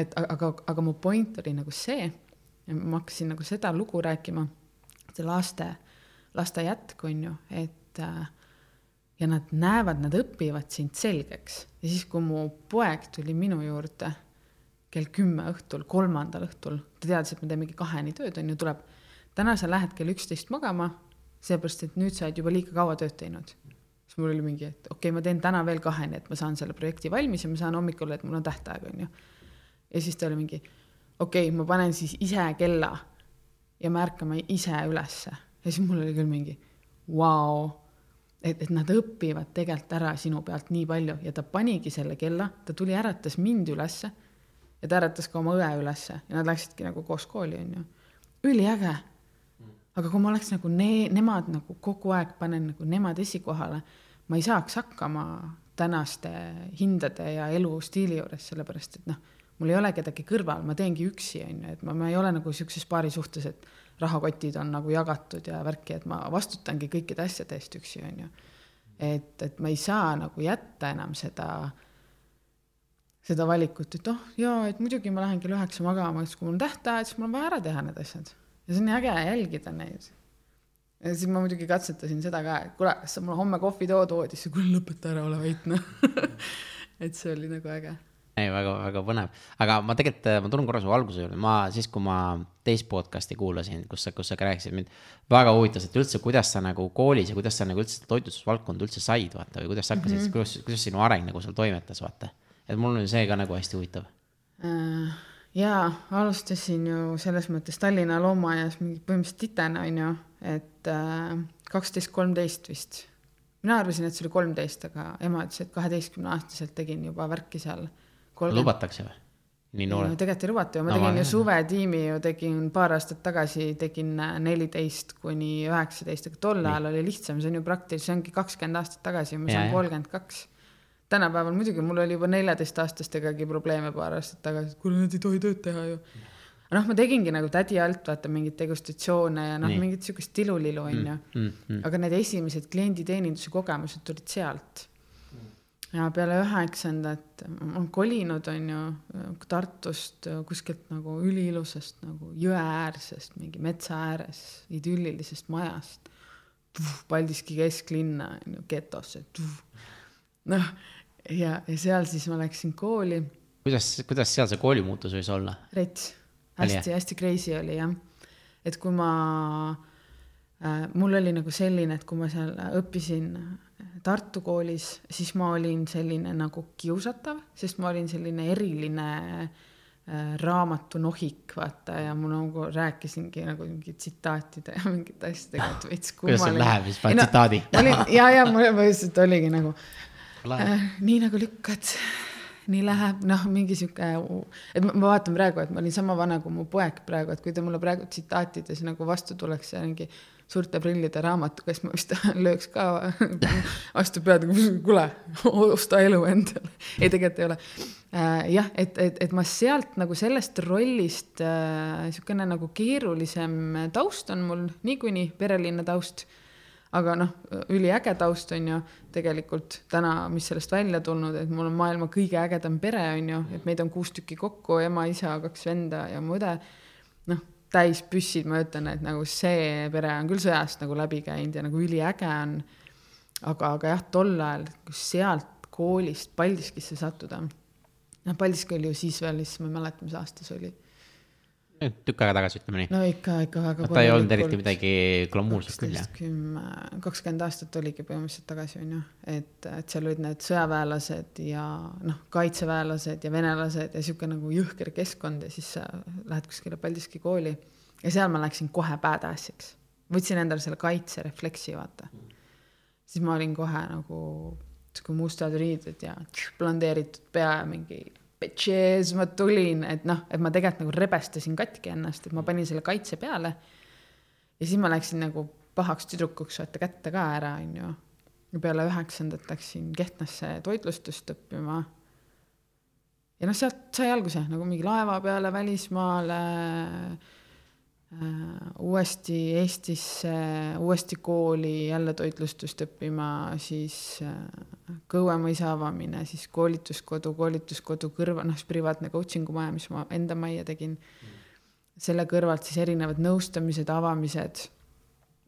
et aga, aga mu point oli nagu see, ma hakkasin nagu seda lugu rääkima, see laste, laste jätk on ju, et ja nad näevad, nad õpivad sind selgeks. Ja siis, kui mu poeg tuli minu juurde kell kümme õhtul, kolmandal õhtul, ta teadis, et me teeme mingi kaheni tööd, on ju, tuleb. täna sa lähed kell üksteist magama, seepärast et nüüd sa oled juba liiga kaua tööd teinud. siis mul oli mingi, et okei okay,, ma teen täna veel kaheni, et ma saan selle projekti valmis ja ma saan hommikul, et mul on tähtaeg, on ju. ja siis ta oli mingi, okei okay,, ma panen siis ise kella ja me ärkame ise ülesse ja siis mul oli küll mingi vau, et, et nad õpivad tegelikult ära sinu pealt nii palju ja ta panigi selle kella, ta tuli, äratas mind ülesse ja ta äratas ka oma õe ülesse ja nad läksidki nagu koos kooli, onju. üliäge. aga kui ma oleks nagu ne-, nemad nagu kogu aeg panen nagu nemad esikohale, ma ei saaks hakkama tänaste hindade ja elustiili juures, sellepärast et noh, mul ei ole kedagi kõrval, ma teengi üksi, onju, et ma, ma ei ole nagu siukses paari suhtes, et rahakotid on nagu jagatud ja värki, et ma vastutangi kõikide asjade eest üksi, onju. et, et ma ei saa nagu jätta enam seda seda valikut, et oh jaa, et muidugi ma lähen kell üheksa magama, siis kui mul on tähtajad, siis mul on vaja ära teha need asjad. ja see on nii äge jälgida neid. ja siis ma muidugi katsetasin seda ka, et kuule, kas sa mulle homme kohvi tood voodisse, kuule lõpeta ära, ole vait noh. et see oli nagu äge. ei, väga, väga põnev, aga ma tegelikult, ma tulen korra su alguse juurde, ma siis, kui ma teist podcast'i kuulasin, kus sa, kus sa ka rääkisid mind. väga huvitas, et üldse, kuidas sa nagu koolis ja kuidas sa nagu üldse toitlustusvaldkonda üldse said, vaata, või kuidas sa hakkasid mm, -hmm. kuidas, kuidas sinu areng nagu seal toimetas, vaata. Et mul on see ka nagu hästi huvitav. Äh, jaa, alustasin ju selles mõttes Tallinna loomaaias mingi põhimõtteliselt titena, on ju, et äh, kaksteist, kolmteist vist. mina arvasin, et see oli kolmteist, aga ema ütles, et kaheteistkümneaastaselt tegin juba värki seal. lubatakse või? nii no noored? tegelikult ei lubata ju, ma No tegin ma- ju suvetiimi ju tegin paar aastat tagasi, tegin neliteist kuni üheksateist, aga tol ajal oli lihtsam, see on ju praktiliselt, see ongi kakskümmend aastat tagasi, ma saan kolmkümmend kaks. Tänapäeval muidugi mul oli juba neljateistaastastegagi probleeme paar aastat tagasi, et kuule, nad ei tohi tööd teha ju. noh, ma tegingi nagu tädi alt, vaata mingeid degustatsioone ja noh mingit siukest tilulilu onju. mm, mm. aga need esimesed klienditeeninduse kogemused tulid sealt. ja peale üheksandat olen kolinud, onju, Tartust kuskilt nagu üliilusast nagu jõeäärsest, mingi metsa ääres idüllilisest majast. Paldiski kesklinna, onju, getosse. noh, ja, ja seal siis ma läksin kooli kuidas, kuidas seal see koolimuutus võis olla? rets, hästi-hästi crazy oli jah. et kui ma äh,, mul oli nagu selline, et kui ma seal õppisin Tartu koolis, siis ma olin selline nagu kiusatav, sest ma olin selline eriline äh, raamatunohik, vaata, ja ma nagu rääkisingi nagu mingi tsitaatide ja mingite asjadega, et veits kuidas sul kummaline. läheb, siis paned tsitaadi? ja, ja mul lihtsalt oligi nagu. Äh, nii nagu lükkad, nii läheb, noh, mingi sihuke, et ma, ma vaatan praegu, et ma olin sama vana kui mu poeg praegu, et kui ta mulle praegu tsitaatides nagu vastu tuleks ja mingi suurte prillide raamatuga, siis ma vist lööks ka vastu pead, kuule, osta elu endale. ei, tegelikult ei ole äh,. jah, et, et, et ma sealt nagu sellest rollist äh, niisugune nagu keerulisem taust on mul niikuinii, perelinna taust aga noh, üliäge taust on ju tegelikult täna, mis sellest välja tulnud, et mul on maailma kõige ägedam pere on ju, et meid on kuus tükki kokku, ema, isa, kaks venda ja mu õde. noh, täis püssid, ma ütlen, et nagu see pere on küll sõjast nagu läbi käinud ja nagu üliäge on. aga, aga jah, tol ajal, kui sealt koolist Paldiskisse sattuda, noh, Paldiski oli ju siis veel, siis ma ei mäleta, mis aasta see oli. Tükk aega tagasi, ütleme nii. no ikka, ikka väga ta ei olnud eriti midagi glamuurset küll, jah. kümme, kakskümmend aastat oligi põhimõtteliselt tagasi, on ju, et, et seal olid need sõjaväelased ja noh, kaitseväelased ja venelased ja sihuke nagu jõhker keskkond ja siis sa lähed kuskile Paldiski kooli ja seal ma läksin kohe badass'iks. võtsin endale selle kaitserefleksi, vaata. siis ma olin kohe nagu sihuke mustad riided ja blondeeritud pea ja mingi bitches, ma tulin, et noh, et ma tegelikult nagu rebestasin katki ennast, et ma panin selle kaitse peale ja siis ma läksin nagu pahaks tüdrukuks vaata kätte ka ära, onju. peale üheksandat läksin Kehtnasse toitlustust õppima. ja noh, sealt sai alguse nagu mingi laeva peale välismaale uuesti Eestisse, uuesti kooli, jälle toitlustust õppima, siis äh, Kõue mõisa avamine, siis koolituskodu, koolituskodu kõrval, noh, siis privaatne coaching'u maja, mis ma enda majja tegin selle kõrvalt siis erinevad nõustamised, avamised.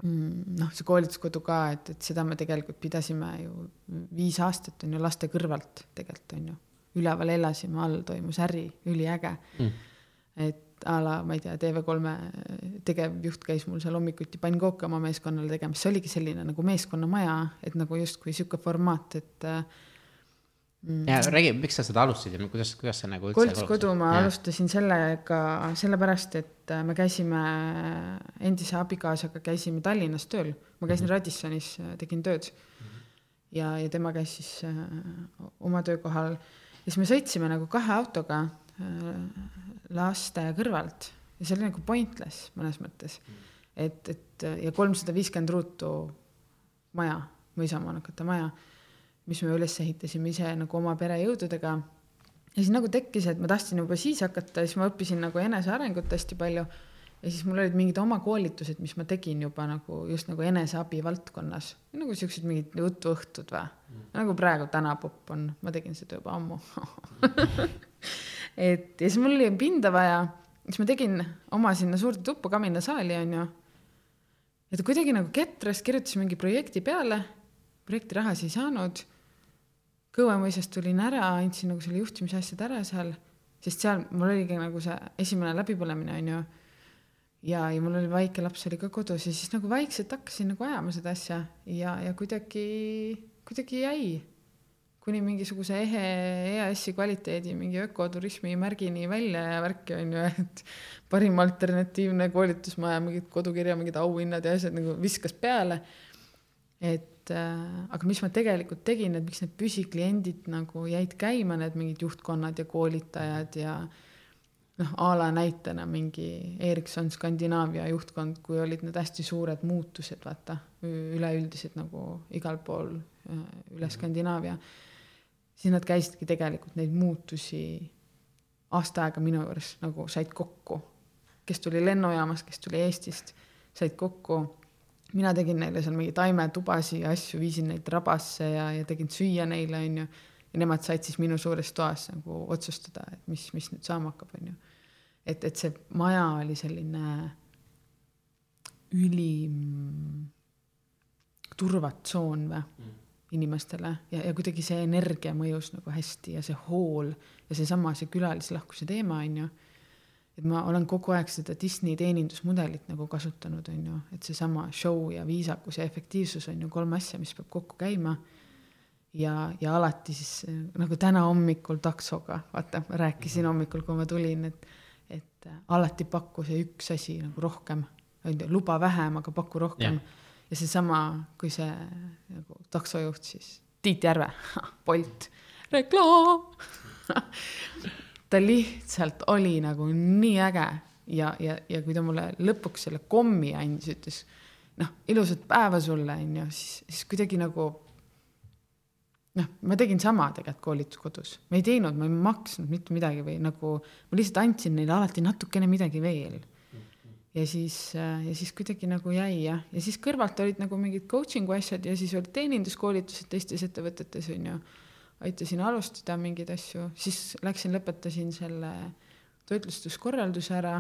noh, see koolituskodu ka, et, et seda me tegelikult pidasime ju viis aastat on ju laste kõrvalt tegelikult on ju. üleval elasime, all toimus äri, üliäge mm.. et a la, ma ei tea, TV3 tegevjuht käis mul seal hommikuti pannkooke oma meeskonnale tegemas, see oligi selline nagu meeskonnamaja, et nagu justkui sihuke formaat, et äh, ja räägi, miks sa seda alustasid ja kuidas, kuidas sa nagu koolituskodu ma alustasin sellega, sellepärast et äh, me käisime endise abikaasaga käisime Tallinnas tööl, ma käisin Radissonis, tegin tööd. ja, ja tema käis siis äh, oma töökohal. Ja siis me sõitsime nagu kahe autoga. äh, laste kõrvalt ja see oli nagu pointless mõnes mõttes. et, et ja kolmsada viiskümmend ruutu maja, mõisamaanukate maja mis me üles ehitasime ise nagu oma pere jõududega. ja siis nagu tekkis, et ma tahtsin juba siis hakata siis ma õppisin nagu enesearengut hästi palju. ja siis mul olid mingid oma koolitused, mis ma tegin juba nagu just nagu eneseabi valdkonnas, nagu siuksed mingid jutuõhtud või mm.. nagu praegu tänapopp on, ma tegin seda juba ammu et ja siis mul oli pinda vaja, siis ma tegin oma sinna suurde tuppa kaminasaali onju. ta kuidagi nagu ketras, kirjutas mingi projekti peale projekti rahas ei saanud. Kõuemõisast tulin ära, andsin nagu selle juhtimise asjad ära seal, sest seal mul oligi nagu see esimene läbipõlemine onju. ja, ja mul oli väike laps oli ka kodus ja siis nagu vaikselt hakkasin nagu ajama seda asja ja, ja kuidagi, kuidagi jäi kuni mingisuguse ehe EAS-i kvaliteedi mingi ökoturismi märgini välja ja värki on ju, et parim alternatiivne koolitusmaja, mingid kodukirja mingid auhinnad ja asjad nagu viskas peale. et äh, aga mis ma tegelikult tegin, et miks need püsikliendid nagu jäid käima, need mingid juhtkonnad ja koolitajad ja noh, a la näitena mingi Ericsson Skandinaavia juhtkond, kui olid need hästi suured muutused, vaata, üleüldised nagu igal pool äh, üle Skandinaavia siis nad käisidki tegelikult neid muutusi aasta aega minu juures nagu said kokku, kes tuli lennujaamast, kes tuli Eestist, said kokku. mina tegin neile seal mingi taimetubasid ja asju, viisin neid rabasse ja, ja tegin süüa neile, onju. ja nemad said siis minu suures toas nagu otsustada, et mis, mis nüüd saama hakkab, onju. et, et see maja oli selline ülim turvatsoon või mm inimestele ja, ja kuidagi see energia mõjus nagu hästi ja see hool ja seesama, see külalislahkuse teema on ju. et ma olen kogu aeg seda Disney teenindusmudelit nagu kasutanud, on ju, et seesama show ja viisakus ja efektiivsus on ju kolm asja, mis peab kokku käima. ja, ja alati siis nagu täna hommikul taksoga, vaata, ma rääkisin hommikul, kui ma tulin, et, et alati pakku see üks asi nagu rohkem, on ju, luba vähem, aga paku rohkem Jah. Ja seesama, kui see nagu taksojuht siis, Tiit Järve, Bolt, reklaam. Ta lihtsalt oli nagu nii äge ja, ja, ja kui ta mulle lõpuks selle kommi andis, ütles noh, ilusat päeva sulle, onju, siis, siis kuidagi nagu noh, ma tegin sama tegelikult koolituskodus, ma ei teinud, ma ei maksnud mitte midagi või nagu ma lihtsalt andsin neile alati natukene midagi veel ja siis, ja siis kuidagi nagu jäi jah, ja siis kõrvalt olid nagu mingid coaching'u asjad ja siis olid teeninduskoolitused teistes ettevõtetes onju. aitasin alustada mingeid asju, siis läksin, lõpetasin selle toitlustuskorralduse ära,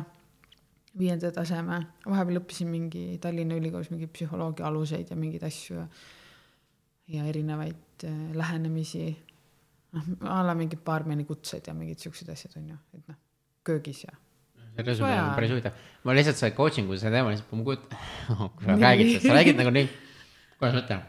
viienda taseme, vahepeal õppisin mingi Tallinna Ülikoolis mingi psühholoogia aluseid ja mingeid asju ja, ja erinevaid äh, lähenemisi. noh, a la mingid baarmeni kutsed ja mingid siuksed asjad onju, et noh, köögis ja see resümee on päris huvitav. ma lihtsalt see coaching'u see teema lihtsalt, ma kujutan, kui sa räägid, sa räägid nagu nii, kuidas ma ütlen,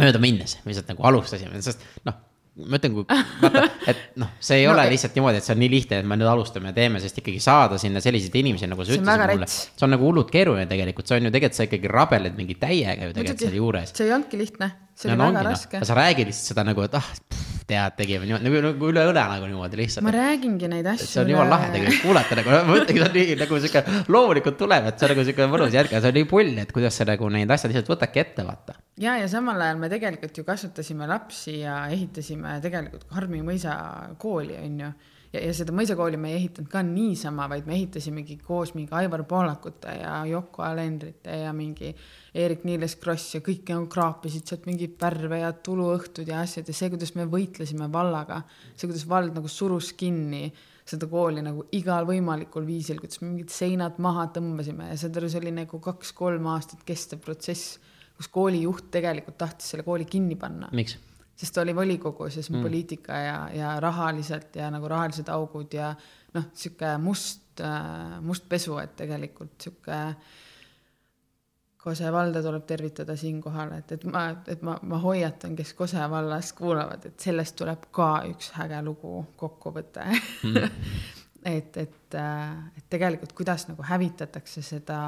mööda minnes, me lihtsalt nagu alustasime, sest noh, ma ütlen, kui vaata, et noh, see ei No ole lihtsalt niimoodi, et see on nii lihtne, et me nüüd alustame ja teeme, sest ikkagi saada sinna selliseid inimesi, nagu sa ütlesid mulle. see on nagu hullult keeruline tegelikult, see on ju tegelikult, sa ikkagi rabeled mingi täiega ju tegelikult seal juures. see ei olnudki lihtne, see no oli no väga ongi noh, raske. sa räägid lihtsalt seda nagu, et ah, tead, tegime niimoodi nagu, nagu üle õle nagu niimoodi lihtsalt ma. räägingi neid asju. see on jumala lahe tegelikult kuulata nagu, ma mõtlengi, see on nii nagu sihuke loomulikult tuleb, et see on nagu sihuke mõnus järg ja see on nii pull, et kuidas sa nagu neid asju lihtsalt võtadki ette, vaata. ja, ja samal ajal me tegelikult ju kasvatasime lapsi ja ehitasime tegelikult Harmi mõisa kooli, on ju. ja, ja seda mõisakooli me ei ehitanud ka niisama, vaid me ehitasimegi koos mingi Aivar Poolakute ja Yoko Alendrite ja mingi Eerik-Niiles Kross ja kõik nagu kraapisid sealt mingeid pärve ja tuluõhtud ja asjad ja see, kuidas me võitlesime vallaga, see, kuidas vald nagu surus kinni seda kooli nagu igal võimalikul viisil, kuidas me mingid seinad maha tõmbasime ja see oli nagu kaks-kolm aastat kestev protsess, kus koolijuht tegelikult tahtis selle kooli kinni panna, miks? Sest ta oli volikogus ja on mm. poliitika ja, ja rahaliselt ja nagu rahalised augud ja noh, sihuke must, must pesu, et tegelikult sihuke Kose valda tuleb tervitada siinkohal, et, et ma, et ma, ma hoiatan, kes Kose vallast kuulavad, et sellest tuleb ka üks äge lugu kokkuvõte mm. et, et, et tegelikult kuidas nagu hävitatakse seda,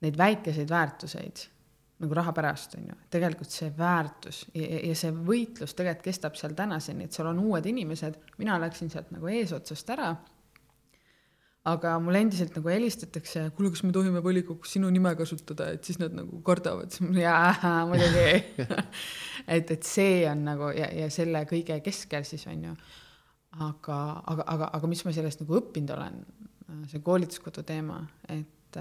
neid väikeseid väärtuseid nagu raha pärast on ju, tegelikult see väärtus ja, ja- see võitlus tegelikult kestab seal tänaseni, et seal on uued inimesed, mina läksin sealt nagu eesotsast ära. Aga mulle endiselt nagu helistatakse, kuule, kas me tohime volikogus sinu nime kasutada, et siis nad nagu kardavad, siis ma jaa, muidugi. et, et see on nagu ja, ja selle kõige keskel siis on ju. aga, aga, aga, aga mis ma sellest nagu õppinud olen, see koolituskodu teema, et,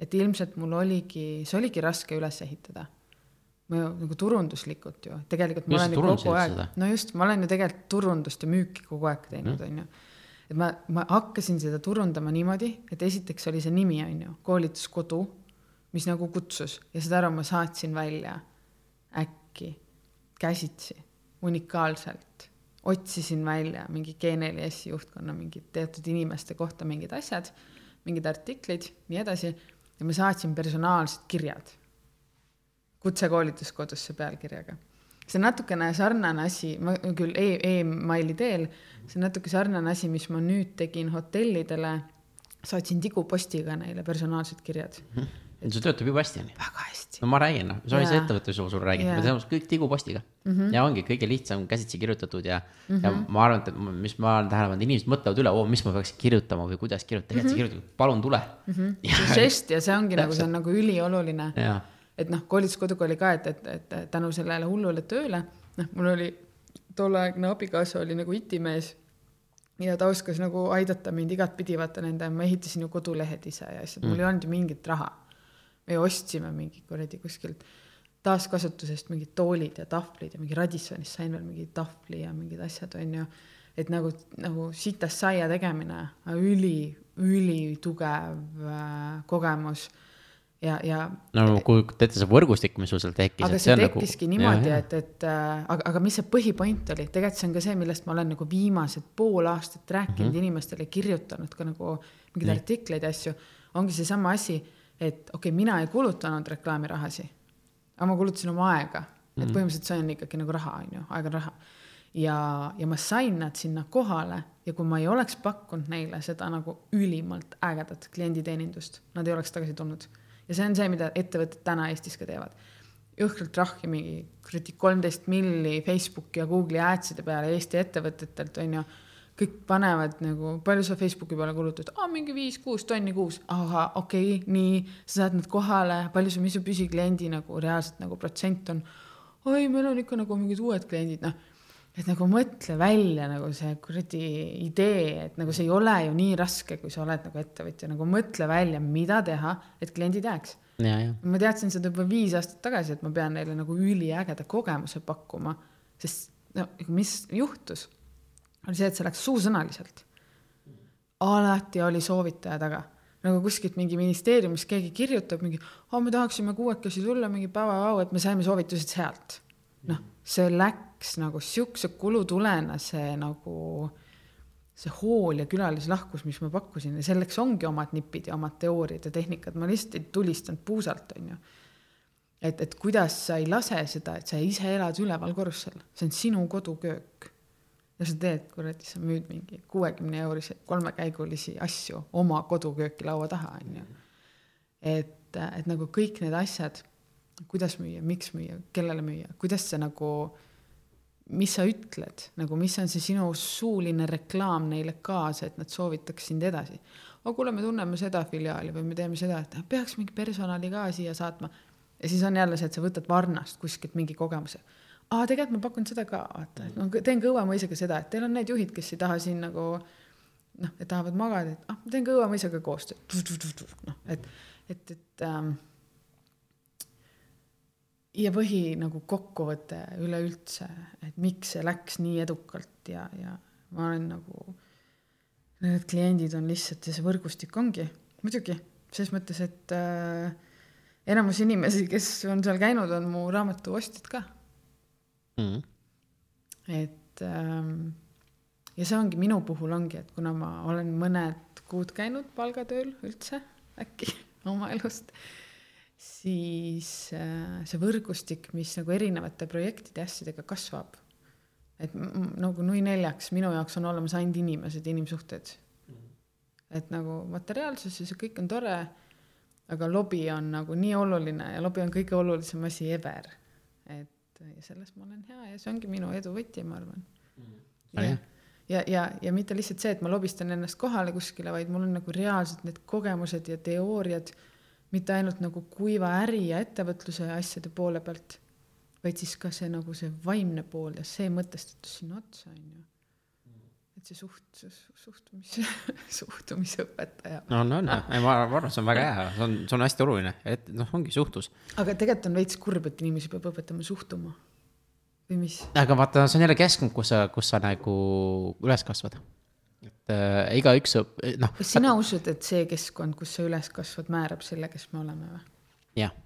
et ilmselt mul oligi, see oligi raske üles ehitada. Ma ju nagu turunduslikult ju, tegelikult ma olen ju kogu aeg no just, ma olen ju tegelikult turundust ja müüki kogu aeg teinud, onju. et ma, ma hakkasin seda turundama niimoodi, et esiteks oli see nimi, onju, koolituskodu, mis nagu kutsus ja saad aru, ma saatsin välja äkki käsitsi, unikaalselt, otsisin välja mingi G4S juhtkonna mingid teatud inimeste kohta mingid asjad, mingid artiklid, nii edasi ja ma saatsin personaalsed kirjad kutsekoolituskodusse pealkirjaga. see on natukene sarnane asi, ma küll e- emaili teel, see on natuke sarnane asi, mis ma nüüd tegin hotellidele, saatsin tigupostiga neile personaalsed kirjad. See töötab jube hästi, onju. väga hästi. no ma räägin, noh, see oli see Jaa. ettevõtlus, ma sulle räägin, me teeme kõik tigupostiga mm. -hmm. ja ongi kõige lihtsam käsitsi kirjutatud ja mm, -hmm. ja ma arvan, et mis ma olen tähele pannud, inimesed mõtlevad üle, oo, mis ma peaksin kirjutama või kuidas kirjutada, tegelikult sa kirjutad, palun tule mm. -hmm. see žest ja see ongi nagu, see on nagu ülioluline. et noh, koolituskoduga oli ka, et, et, et tänu sellele hullule tööle, noh, mul oli tolleaegne abikaasa oli nagu itimees ja ta oskas nagu aidata mind igatpidi, vaata nende, ma ehitasin ju kodulehed ise ja asjad, mul ei olnud ju mingit raha. Me ostsime mingi kuradi kuskilt taaskasutusest mingid toolid ja tahvlid ja mingi Radissonist sain veel mingi tahvli ja mingid asjad, onju. et nagu, nagu sitast saia tegemine, üli, ülitugev äh, kogemus ja, ja no kujutate ette, see võrgustik, mis sul seal tekkis. aga see tekkiski nagu, niimoodi, et, et äh, aga, aga mis see põhipoint oli, tegelikult see on ka see, millest ma olen nagu viimased pool aastat rääkinud mm -hmm. inimestele, kirjutanud ka nagu mingeid artikleid ja asju, ongi seesama asi, et okei okay,, mina ei kulutanud reklaamirahasi, aga ma kulutasin oma aega, et põhimõtteliselt see on ikkagi nagu raha, on ju, aeg on raha. ja, ja ma sain nad sinna kohale ja kui ma ei oleks pakkunud neile seda nagu ülimalt ägedat klienditeenindust, nad ei oleks tagasi tulnud. ja see on see, mida ettevõtted täna Eestis ka teevad jõhkralt trahvi mingi kuradi kolmteist milli Facebooki ja Google'i ads'ide peale Eesti ettevõtetelt onju. Kõik panevad nagu, palju sa Facebooki peale kulutad, aa mingi viis-kuus tonni kuus, ahah, okei okay,, nii, sa saad nad kohale, palju su, mis su püsikliendi nagu reaalselt nagu protsent on. oi, meil on ikka nagu mingid uued kliendid, noh. Et nagu mõtle välja nagu see kuradi idee, et nagu see ei ole ju nii raske, kui sa oled nagu ettevõtja, nagu mõtle välja, mida teha, et kliendid jääks. Ma teadsin seda juba viis aastat tagasi, et ma pean neile nagu üliägeda kogemuse pakkuma, sest no mis juhtus, oli see, et see läks suusõnaliselt. alati oli soovitaja taga, nagu kuskilt mingi ministeeriumis keegi kirjutab mingi, me tahaksime kuuekesi tulla mingi päeva, et me saime soovitused sealt. noh, see läks nagu siukse kulutulena see nagu see hool ja külalislahkus, mis ma pakkusin ja selleks ongi omad nipid ja omad teooriad ja tehnikad, ma lihtsalt ei tulistanud puusalt, onju. et, et kuidas sa ei lase seda, et sa ise elad üleval korrusel, see on sinu koduköök. Ja sa teed, kuradi, sa müüd mingi kuuekümne euriseid kolmekäigulisi asju oma kodukööki laua taha, onju. et, et nagu kõik need asjad, kuidas müüa, miks müüa, kellele müüa, kuidas sa nagu mis sa ütled, nagu mis on see sinu suuline reklaam neile kaasa, et nad soovitaks sind edasi. aga kuule, me tunneme seda filiaali või me teeme seda, et peaks mingi personali ka siia saatma. ja siis on jälle see, et sa võtad Varnast kuskilt mingi kogemuse. aa, tegelikult ma pakun seda ka, vaata, et ma teen ka õuemõisaga seda, et teil on need juhid, kes ei taha siin nagu noh, et tahavad magada, et ah, ma teen ka õuemõisaga koostööd. noh, et, et, et ähm, ja põhi nagu kokkuvõte üleüldse, et miks see läks nii edukalt ja, ja ma olen nagu, need kliendid on lihtsalt ja see võrgustik ongi muidugi ses mõttes, et äh, enamus inimesi, kes on seal käinud, on mu raamatu ostjad ka, mm.. et ähm, ja see ongi minu puhul ongi, et kuna ma olen mõned kuud käinud palgatööl üldse äkki oma elust, siis äh, see võrgustik, mis nagu erinevate projektide ja asjadega kasvab, et nagu nui neljaks minu jaoks on olemas ainult inimesed inimsuhted. et nagu materiaalsus ja see kõik on tore, aga lobi on nagu nii oluline ja lobi on kõige olulisem asi ever. et ja selles ma olen hea ja see ongi minu edu võti, ma arvan. Väga hea. ja, ja, ja mitte lihtsalt see, et ma lobistan ennast kohale kuskile, vaid mul on nagu reaalselt need kogemused ja teooriad, mitte ainult nagu kuiva äri ja ettevõtluse ja asjade poole pealt, vaid siis ka see nagu see vaimne pool ja see mõtestatus sinna otsa, on ju. Et see suht-, suhtumise, suhtumisõpetaja. no on, on, ei ma arvan, see on väga hea, see on, see on hästi oluline, et noh, ongi suhtlus. aga tegelikult on veits kurb, et inimesi peab õpetama suhtuma. või mis? aga vaata, see on jälle keskkond, kus sa, kus sa nagu üles kasvad. et äh, igaüks, noh, kas sina usud, et see keskkond, kus sa üles kasvad, määrab selle, kes me oleme või? jah,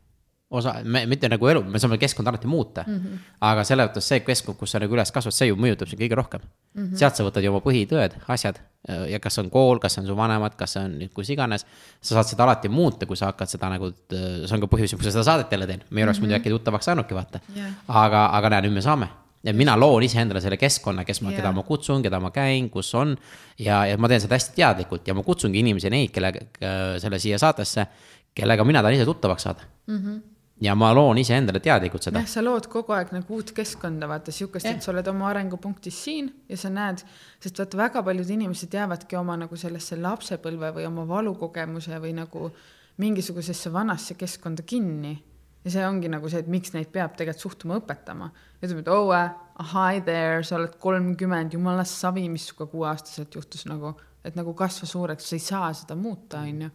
osa, mitte nagu elu, me saame keskkonda alati muuta mm. -hmm. aga selles mõttes see keskkond, kus sa nagu üles kasvad, see ju mõjutab sind kõige rohkem mm. -hmm. sealt sa võtad ju oma põhitõed, asjad ja kas on kool, kas on su vanemad, kas on kus iganes. sa saad seda alati muuta, kui sa hakkad seda nagu, see on ka põhjus, miks ma seda saadet jälle teen, me ei oleks muidu äkki tuttavaks saanudki, vaata Jah. aga, aga näe, nüüd me saame ja mina loon iseendale selle keskkonna, kes ma Jaa. keda ma kutsun, keda ma käin, kus on. ja, ja ma teen seda hästi teadlikult ja ma kutsungi inimesi, neid, kellega äh, selle siia saatesse, kellega mina tahan ise tuttavaks saada mm. -hmm. Ja ma loon iseendale teadlikult seda. Jah, sa lood kogu aeg nagu uut keskkonda, vaata sihukest, et sa oled oma arengupunktis siin ja sa näed, sest vaata väga paljud inimesed jäävadki oma nagu sellesse lapsepõlve või oma valukogemuse või nagu mingisugusesse vanasse keskkonda kinni. ja see ongi nagu see, et miks neid peab tegelikult suhtuma õpetama. ütleme, et oh uh, hi there, sa oled kolmkümmend, jumala savi, mis sinuga kuueaastaselt juhtus nagu, et nagu kasva suureks, sa ei saa seda muuta, onju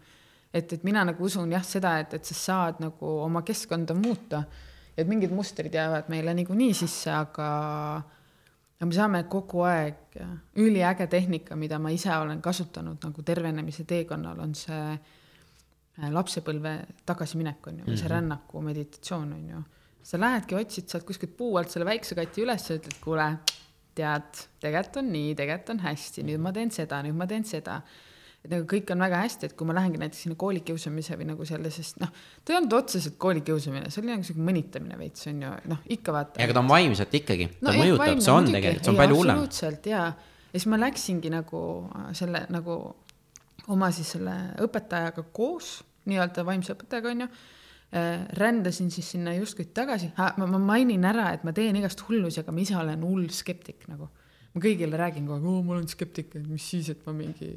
et, et mina nagu usun jah seda, et, et sa saad nagu oma keskkonda muuta. et mingid mustrid jäävad meile niikuinii sisse, aga, aga me saame kogu aeg, üliäge tehnika, mida ma ise olen kasutanud nagu tervenemise teekonnal, on see äh, lapsepõlve tagasiminek on ju, või see rännaku meditatsioon on ju. sa lähedki, otsid sealt kuskilt puu alt selle väikse kati üles ja ütled, kuule, tead, tegelikult on nii, tegelikult on hästi, nüüd ma teen seda, nüüd ma teen seda et nagu kõik on väga hästi, et kui ma lähengi näiteks sinna koolikiusamise või nagu selle, sest noh, ta ei olnud otseselt koolikiusamine, see oli nagu sihuke mõnitamine veits on ju, noh ikka vaata. aga ta on vaimselt ikkagi, ta No no, ei, mõjutab, see on muidugi. tegelikult, see on Ei, palju hullem. absoluutselt jaa, ja siis ma läksingi nagu äh, selle nagu oma siis selle õpetajaga koos, nii-öelda vaimse õpetajaga onju, rändasin siis sinna justkui tagasi, ma, ma mainin ära, et ma teen igast hullusi, aga ma ise olen hull skeptik nagu. ma kõigile räägin kogu aeg, oo ma olen skeptik, et mis siis, et ma mingi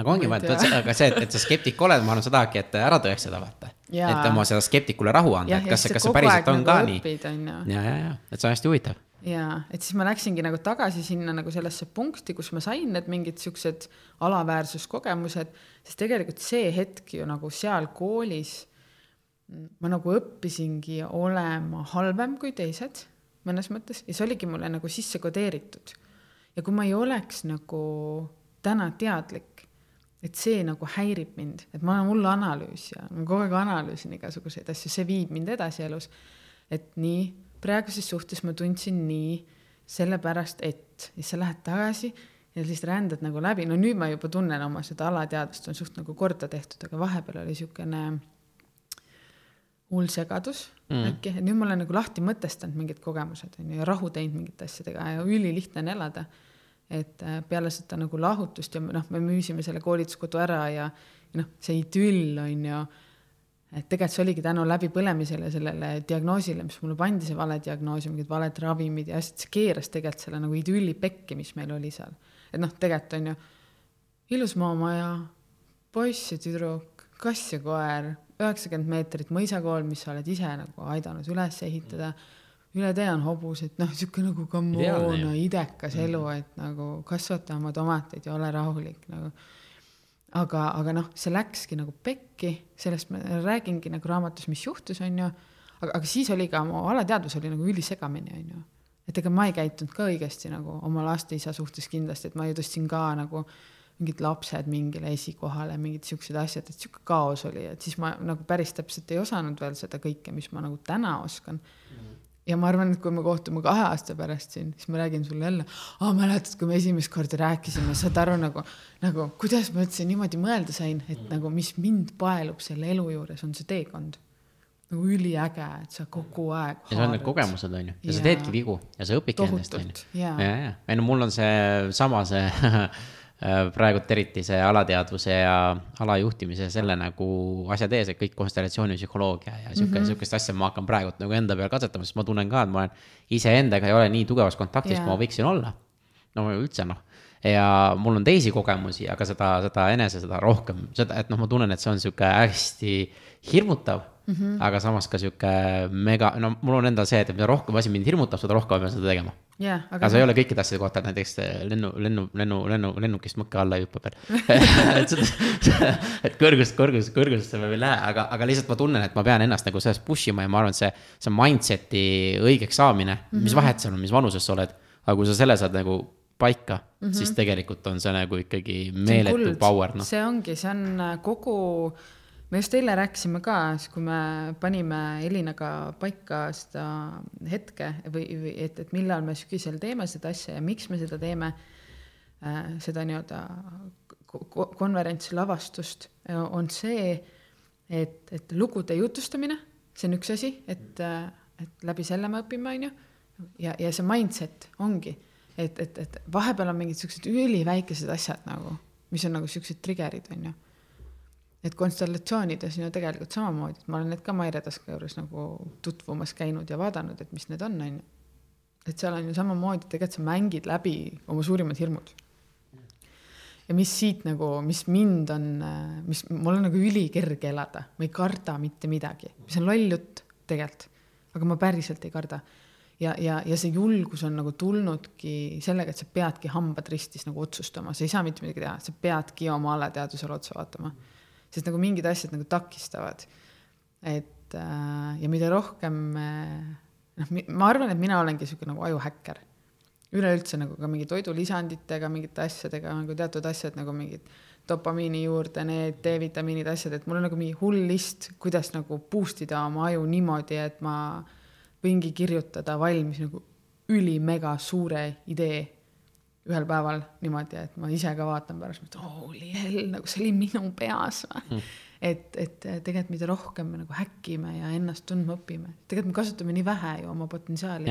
aga ongi tea. aga see, et, et sa skeptik oled, ma arvan, sa tahadki, et ära tõestada, vaata. Et oma seda skeptikule rahu anda, et kas ja see, kas see päriselt on nagu ka nii. õpid onju ja, ja, ja, et see on hästi huvitav. jaa, et siis ma läksingi nagu tagasi sinna nagu sellesse punkti, kus ma sain need mingid siuksed alaväärsuskogemused, sest tegelikult see hetk ju nagu seal koolis ma nagu õppisingi olema halvem kui teised mõnes mõttes ja see oligi mulle nagu sisse kodeeritud. ja kui ma ei oleks nagu täna teadlik, et see nagu häirib mind, et ma olen hull analüüsija, ma kogu aeg analüüsin igasuguseid asju, see viib mind edasi elus. et nii, praeguses suhtes ma tundsin nii sellepärast, et ja sa lähed tagasi ja siis rändad nagu läbi, no nüüd ma juba tunnen oma seda alateadvust on suht nagu korda tehtud, aga vahepeal oli siukene hull segadus mm. äkki, et nüüd ma olen nagu lahti mõtestanud mingid kogemused on ju ja rahu teinud mingite asjadega ja ülilihtne on elada. Et äh, peale seda nagu lahutust ja noh, me müüsime selle koolituskodu ära ja, ja noh, see idüll on ju, et tegelikult see oligi tänu läbipõlemisele sellele diagnoosile, mis mulle pandi, see vale diagnoos ja mingid valed ravimid ja asjad, see keeras tegelikult selle nagu idülli pekki, mis meil oli seal. et noh, tegelikult on ju ilus maamaja, poiss ja tüdruk, kass ja koer, üheksakümmend meetrit mõisakool, mis sa oled ise nagu aidanud üles ehitada. Üle tee on hobused, noh, sihuke nagu come on ju., idekas elu, et nagu kasvata oma tomateid ja ole rahulik nagu. aga, aga noh, see läkski nagu pekki, sellest ma räägingi nagu raamatus, mis juhtus, on ju. aga, aga siis oli ka mu alateadvus oli nagu ülisegamini, on ju. et ega ma ei käitunud ka õigesti nagu oma laste isa suhtes kindlasti, et ma ju tõstsin ka nagu mingid lapsed mingile esikohale, mingid siuksed asjad, et sihuke kaos oli, et siis ma nagu päris täpselt ei osanud veel seda kõike, mis ma nagu täna oskan ja ma arvan, et kui me kohtume kahe aasta pärast siin, siis ma räägin sulle jälle, aa mäletad, kui me esimest korda rääkisime, saad aru nagu, nagu kuidas ma üldse niimoodi mõelda sain, et nagu mis mind paelub selle elu juures, on see teekond. nagu üliäge, et sa kogu aeg. ja see on need kogemused, on ju, ja sa teedki vigu ja sa õpidki nendest, on ju. Ja, ja, ei no mul on see sama see praegult eriti see alateadvuse ja alajuhtimise ja selle nagu asjad ees, et kõik konstellatsioonipsühholoogia ja sihuke mm -hmm., sihukest asja ma hakkan praegult nagu enda peal katsetama, sest ma tunnen ka, et ma olen iseendaga ei ole nii tugevas kontaktis yeah., kui ma võiksin olla. no üldse noh, ja mul on teisi kogemusi, aga seda, seda enese, seda rohkem, seda, et noh, ma tunnen, et see on sihuke hästi hirmutav mm. -hmm. aga samas ka sihuke mega, no mul on endal see, et mida rohkem asi mind hirmutab, seda rohkem ma pean seda tegema jaa, aga see ei ole kõikide asjade kohta, näiteks lennu, lennu, lennu, lennu, lennukist mõkke alla ei hüppa veel. et seda, et kõrgust, kõrgust, kõrgusesse ma ei lähe, aga, aga lihtsalt ma tunnen, et ma pean ennast nagu selles push ima ja ma arvan, et see, see mindset'i õigeks saamine mm, -hmm. mis vahet seal on, mis vanuses sa oled. aga kui sa selle saad nagu paika mm, -hmm. siis tegelikult on see nagu ikkagi meeletu power, noh. see ongi, see on äh, kogu me just eile rääkisime ka, siis kui me panime Elinaga paika seda hetke või, või et, et millal me sügisel teeme seda asja ja miks me seda teeme äh,, seda nii-öelda konverentsi lavastust, on see, et, et lugude jutustamine, see on üks asi, et, et läbi selle me õpime, on ju, ja, ja see mindset ongi, et, et, et vahepeal on mingid siuksed üliväikesed asjad nagu, mis on nagu siuksed trigger'id, on ju et konstellatsioonides on ju tegelikult samamoodi, et ma olen need ka Maire Taska juures nagu tutvumas käinud ja vaadanud, et mis need on, on ju. et seal on ju samamoodi, tegelikult sa mängid läbi oma suurimad hirmud. ja mis siit nagu, mis mind on, mis, mul on nagu ülikerge elada, ma ei karda mitte midagi, mis on loll jutt tegelikult, aga ma päriselt ei karda. ja, ja, ja see julgus on nagu tulnudki sellega, et sa peadki hambad ristis nagu otsustama, sa ei saa mitte midagi teha, sa peadki oma alateadvusele otsa vaatama mm sest nagu mingid asjad nagu takistavad. et äh, ja mida rohkem noh, ma arvan, et mina olengi sihuke nagu ajuhäkker. üleüldse nagu ka mingi toidulisanditega, mingite asjadega nagu teatud asjad nagu mingid dopamiini juurde, need D-vitamiinid, asjad, et mul on nagu mingi hull list, kuidas nagu boost ida oma aju niimoodi, et ma võingi kirjutada valmis nagu ülimega suure idee ühel päeval niimoodi, et ma ise ka vaatan pärast, et holy hell, nagu see oli minu peas mm.. et, et tegelikult mida rohkem me nagu häkime ja ennast tundma õpime, tegelikult me kasutame nii vähe ju oma potentsiaali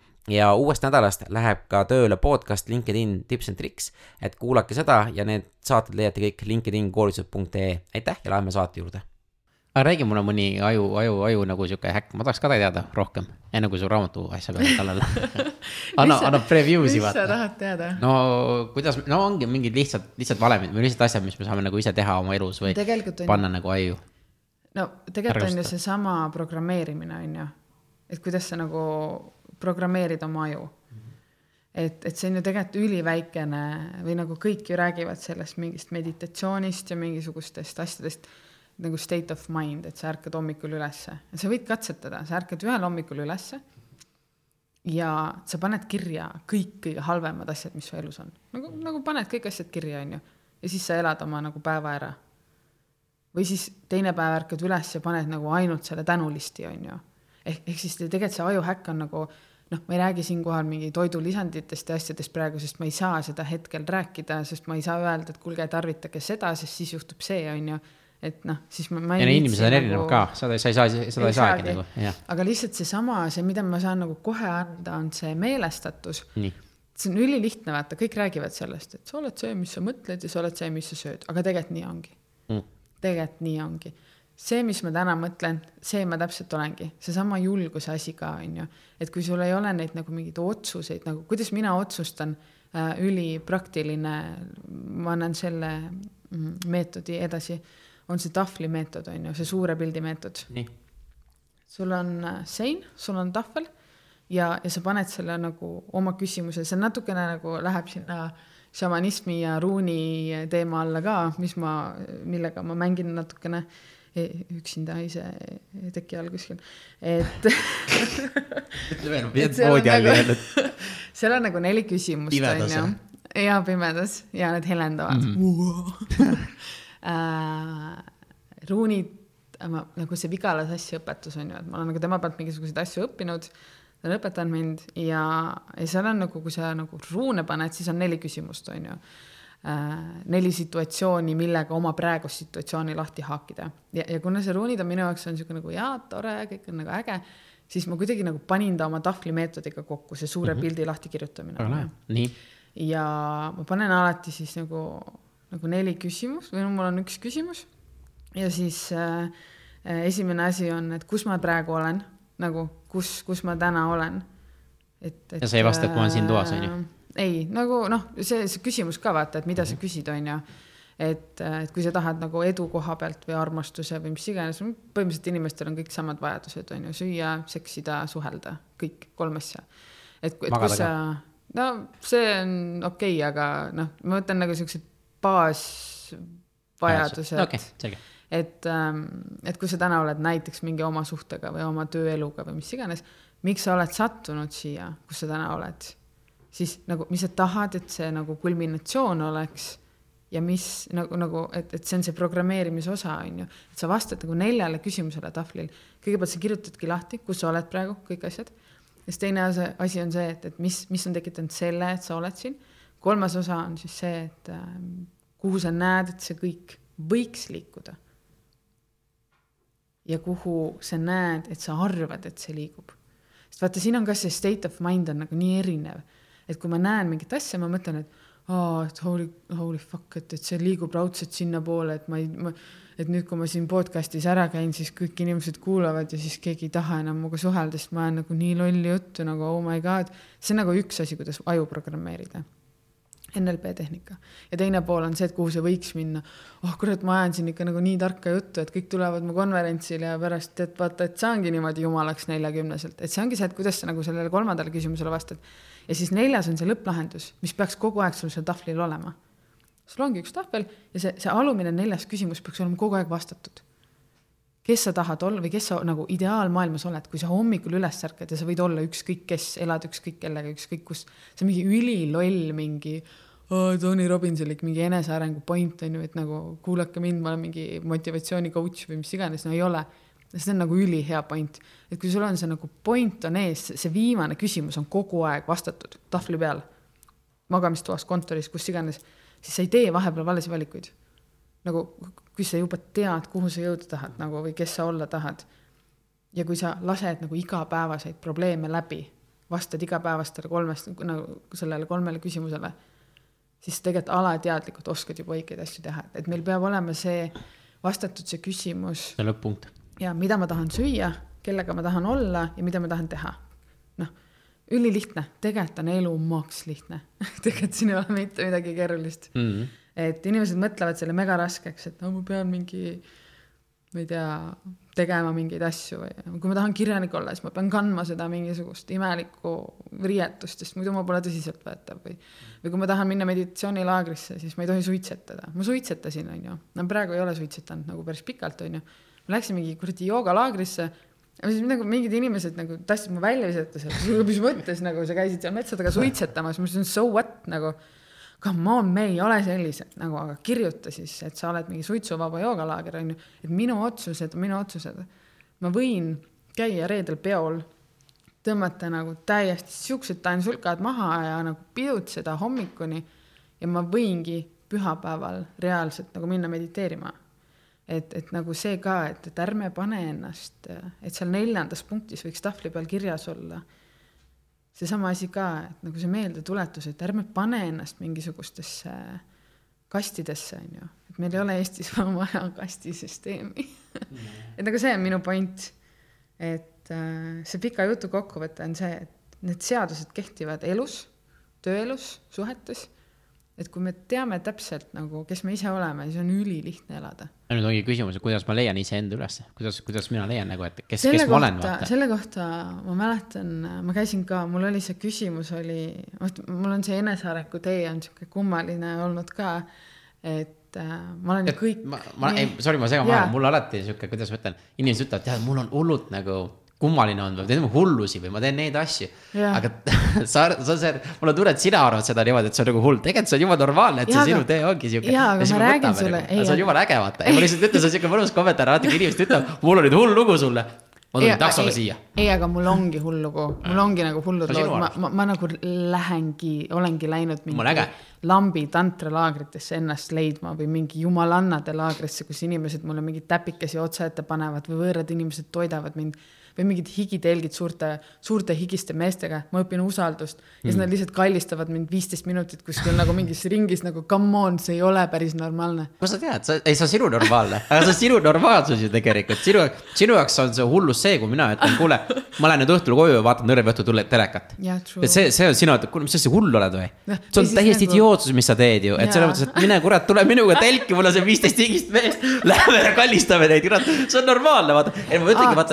ja uuest nädalast läheb ka tööle podcast LinkedIn tips and tricks, et kuulake seda ja need saated leiate kõik LinkedIn koolitused.ee, aitäh ja läheme saate juurde. aga räägi mulle mõni aju, aju, aju nagu sihuke häkk, ma tahaks ka teada rohkem, enne kui su raamatu asja peale kallale anna, anna preview'si vaata. mis sa tahad teada? no kuidas, no ongi mingid lihtsad, lihtsad valemid või lihtsalt asjad, mis me saame nagu ise teha oma elus või on... panna nagu aju. no tegelikult on ju seesama programmeerimine, on ju, et kuidas sa nagu programmeerida oma aju. et, et see on ju tegelikult üliväikene või nagu kõik ju räägivad sellest mingist meditatsioonist ja mingisugustest asjadest nagu state of mind, et sa ärkad hommikul ülesse. sa võid katsetada, sa ärkad ühel hommikul ülesse ja sa paned kirja kõik kõige halvemad asjad, mis su elus on. nagu, nagu paned kõik asjad kirja, on ju. ja siis sa elad oma nagu päeva ära. või siis teine päev ärkad üles ja paned nagu ainult selle tänulisti, on ju. ehk, ehk siis tegelikult see ajuhäkk on nagu noh, ma ei räägi siinkohal mingi toidulisanditest ja asjadest praegu, sest ma ei saa seda hetkel rääkida, sest ma ei saa öelda, et kuulge, tarvitage seda, sest siis juhtub see, on ju. et noh, siis ma, ma ja no inimesed on erinevad nagu... ka, seda sa ei saa, seda ei saagi. nagu, jah. aga lihtsalt seesama, see, mida ma saan nagu kohe anda, on see meelestatus. see on ülilihtne, vaata, kõik räägivad sellest, et sa oled see, mis sa mõtled ja sa oled see, mis sa sööd, aga tegelikult nii ongi. Mm.. tegelikult nii ongi see, mis ma täna mõtlen, see ma täpselt olengi, seesama julguse asi ka, on ju. et kui sul ei ole neid nagu mingeid otsuseid nagu, kuidas mina otsustan äh,, ülipraktiline, ma annan selle mm, meetodi edasi, on see tahvli meetod, on ju, see suure pildi meetod. sul on äh, sein, sul on tahvel ja, ja sa paned selle nagu oma küsimuse, see natukene nagu läheb sinna šamanismi ja ruuni teema alla ka, mis ma, millega ma mängin natukene üksinda ise teki all kuskil, et mida voodi all öelnud. seal on nagu neli küsimust, on ju. ja pimedas ja need helendavad mm. -hmm. uh, ruunid, nagu see Vigala sassi õpetus on ju, et ma olen nagu tema pealt mingisuguseid asju õppinud ta on õpetanud mind ja, ja seal on nagu, kui sa nagu ruune paned, siis on neli küsimust, on ju Äh, neli situatsiooni, millega oma praegust situatsiooni lahti haakida. ja, ja kuna see ruunid on minu jaoks on niisugune nagu jaa, tore, kõik on nagu äge, siis ma kuidagi nagu panin ta oma tahvlimeetodiga kokku, see suure mm -hmm. pildi lahti kirjutamine. nii. ja ma panen alati siis nagu, nagu neli küsimust või no mul on üks küsimus ja siis äh, esimene asi on, et kus ma praegu olen, nagu kus, kus ma täna olen. et, et. ja sa ei vasta, et ma olen siin toas, on ju äh, ei, nagu noh, see, see küsimus ka vaata, et mida sa mhm. küsid, on ju. et, et kui sa tahad nagu edu koha pealt või armastuse või mis iganes, põhimõtteliselt inimestel on kõik samad vajadused, on ju, süüa, seksida, suhelda, kõik kolm asja. et, et Magada kus sa, no see on okei okay,, aga noh, ma mõtlen nagu siuksed baasvajadused okei okay,, selge et, et kui sa täna oled näiteks mingi oma suhtega või oma tööeluga või mis iganes, miks sa oled sattunud siia, kus sa täna oled, siis nagu, mis sa tahad, et see nagu kulminatsioon oleks ja mis nagu, nagu, et, et see on see programmeerimise osa, on ju, et sa vastad nagu neljale küsimusele tahvlil. kõigepealt sa kirjutadki lahti, kus sa oled praegu, kõik asjad. ja siis teine asi, on see, et, et mis, mis on tekitanud selle, et sa oled siin. kolmas osa on siis see, et äh, kuhu sa näed, et see kõik võiks liikuda ja kuhu sa näed, et sa arvad, et see liigub. sest vaata, siin on ka see state of mind on nagu nii erinev, et kui ma näen mingit asja, ma mõtlen, et aa, et holy, holy fuck, et, et see liigub raudselt sinnapoole, et ma ei, ma, et nüüd, kui ma siin podcast'is ära käin, siis kõik inimesed kuulavad ja siis keegi ei taha enam minuga suhelda, sest ma ajan nagu nii lolli juttu nagu oh my god. see on nagu üks asi, kuidas aju programmeerida NLP tehnika ja teine pool on see, et kuhu see võiks minna. oh kurat, ma ajan siin ikka nagu nii tarka juttu, et kõik tulevad mu konverentsile ja pärast, et vaata, et saangi niimoodi jumalaks neljakümneselt, et see ongi see, et kuidas sa nagu sellele kolmandale küsimusele vastad. ja siis neljas on see lõpplahendus, mis peaks kogu aeg sul seal tahvlil olema. sul ongi üks tahvel ja see, see alumine neljas küsimus peaks olema kogu aeg vastatud kes sa tahad olla või kes sa nagu ideaalmaailmas oled, kui sa hommikul üles ärkad ja sa võid olla ükskõik kes, elad ükskõik kellega, ükskõik kus. see on mingi üliloll mingi oh, Tony Robbinsilik mingi enesearengu point on ju, et nagu kuulake mind, ma olen mingi motivatsiooni coach või mis iganes, no ei ole. see on nagu ülihea point, et kui sul on see nagu point on ees, see viimane küsimus on kogu aeg vastatud tahvli peal, magamistoas, kontoris, kus iganes, siis sa ei tee vahepeal valesid valikuid nagu kui sa juba tead, kuhu sa jõuda tahad nagu või kes sa olla tahad. ja kui sa lased nagu igapäevaseid probleeme läbi, vastad igapäevastele kolmest nagu sellele kolmele küsimusele, siis tegelikult alateadlikult oskad juba õigeid asju teha, et meil peab olema see vastatud see küsimus. see lõpp-punkt. ja mida ma tahan süüa, kellega ma tahan olla ja mida ma tahan teha. noh, ülilihtne, tegelikult on elu maks lihtne tegelikult siin ei ole mitte midagi keerulist mm. -hmm et inimesed mõtlevad selle mega raskeks, et no ma pean mingi, ma ei tea, tegema mingeid asju või kui ma tahan kirjanik olla, siis ma pean kandma seda mingisugust imelikku riietust, sest muidu ma pole tõsiseltvõetav või või kui ma tahan minna meditatsioonilaagrisse, siis ma ei tohi suitsetada. ma suitsetasin, on ju. no praegu ei ole suitsetanud nagu päris pikalt, on ju. ma läksin mingi kuradi joogalaagrisse ja siis nagu mingid inimesed nagu tahtsid mu välja visata sealt, mis mõttes nagu sa käisid seal metsadega suitsetamas, ma ütlesin so what nagu come on, me ei ole sellised nagu, aga kirjuta siis, et sa oled mingi suitsuvaba joogalaager, on ju, et minu otsused, minu otsused. ma võin käia reedel peol, tõmmata nagu täiesti siuksed tansulkad maha ja nagu pidutseda hommikuni ja ma võingi pühapäeval reaalselt nagu minna mediteerima. et, et nagu see ka, et, et ärme pane ennast, et seal neljandas punktis võiks tahvli peal kirjas olla seesama asi ka, et nagu see meeldetuletus, et ärme pane ennast mingisugustesse kastidesse, on ju, et meil ei ole Eestis vaja kastisüsteemi et nagu see on minu point. et äh, see pika jutu kokkuvõte on see, et need seadused kehtivad elus, tööelus, suhetes et kui me teame täpselt nagu, kes me ise oleme, siis on ülilihtne elada. nüüd ongi küsimus, et kuidas ma leian iseenda ülesse, kuidas, kuidas mina leian nagu, et kes, kes ma olen, selle kohta ma mäletan, ma käisin ka, mul oli see küsimus oli, vot mul on see enesearengu tee on sihuke kummaline olnud ka, et äh, ma olen ju kõik. ma, ma, ei, sorry, ma segan vahele, mul alati sihuke, kuidas ma ütlen, inimesed ütlevad, tead, mul on hullult nagu kummaline on või teeme hullusi või ma teen neid asju. aga sa, sa, sa, mul on tunne, et sina arvad seda niimoodi, et see on nagu hull, tegelikult see on jumala normaalne, et ja, see aga, sinu tee ongi siuke. jaa, aga ma räägin sulle. Nagu, see on jumala äge, vaata, ja ma lihtsalt ütlen, see on siuke mõnus kommentaar, kui inimesed ütlevad, mul on nüüd hull lugu sulle. Ma tulin taksoga siia. ei, aga mul ongi hull lugu, mul ongi nagu hullud lood, ma, ma, ma nagu lähengi, olengi läinud mingi lambi tantralaagritesse ennast leidma või mingi jumalannade laagrisse, kus inimesed mulle mingeid täpikesi otsa ette panevad või võõrad inimesed toidavad mind või mingid higitelgid suurte, suurte higiste meestega, ma õpin usaldust ja siis mm. nad lihtsalt kallistavad mind viisteist minutit kuskil nagu mingis ringis nagu come on, see ei ole päris normaalne. kust sa tead, sa, ei see on sinu normaalne, aga see on sinu normaalsus ju tegelikult, sinu, sinu jaoks on see hullus see, kui mina ütlen, kuule, ma lähen nüüd õhtul koju ja vaatan Nõrve õhtul telekat. et see, see on sinu, kuule, mis sa siis hull oled või? see on täiesti nagu... otsus, mis sa teed ju, et selles mõttes, et mine kurat, tule minuga telki, mul on see viisteist higist meest. Lähme kallistame neid, kurat, see on normaalne, vaata.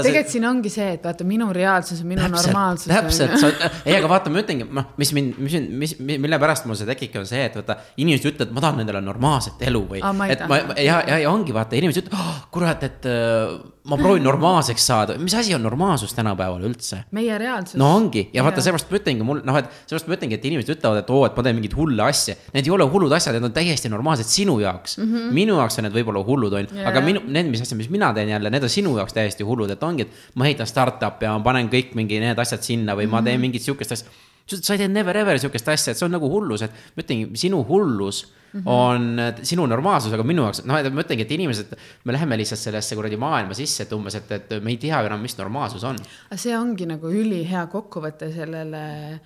tegelikult siin ongi see, et vaata minu reaalsus on minu täpselt, normaalsus. täpselt, ei, aga vaata, ma ütlengi, noh, mis mind, mis mis, mille pärast mul see tekibki, on see, et vaata, inimesed ütlevad, ma tahan endale normaalset elu või. et ma, ja, ja, ja ongi vaata, inimesed ütlevad oh,, kurat, et uh, ma proovin normaalseks saada, mis asi on normaalsus tänapäeval üldse? meie reaalsus. no ongi ja vaata, seepärast ma ütlengi mul noh, et seepärast ma ütlengi, et inimesed ütlevad, et oo, et ma teen mingeid hulle asju. Need ei ole hullud asjad, need on täiesti normaalsed sinu jaoks mm. -hmm. minu jaoks on need võib-olla hullud, on ju, aga minu, need, mis asjad, mis mina teen jälle, need on sinu jaoks täiesti hullud, et ongi, et ma ehitan startup'i ja ma panen kõik mingi need asjad sinna või mm -hmm. ma teen mhm. mingit sihukest asja sa ei tee never ever sihukest asja, et see on nagu hullus, et ma ütlengi, sinu hullus mm -hmm. on sinu normaalsus, aga minu jaoks, noh, ma ütlengi, et inimesed, me läheme lihtsalt sellesse kuradi maailma sisse, et umbes, et, et me ei tea enam, mis normaalsus on. see ongi nagu ülihea kokkuvõte sellele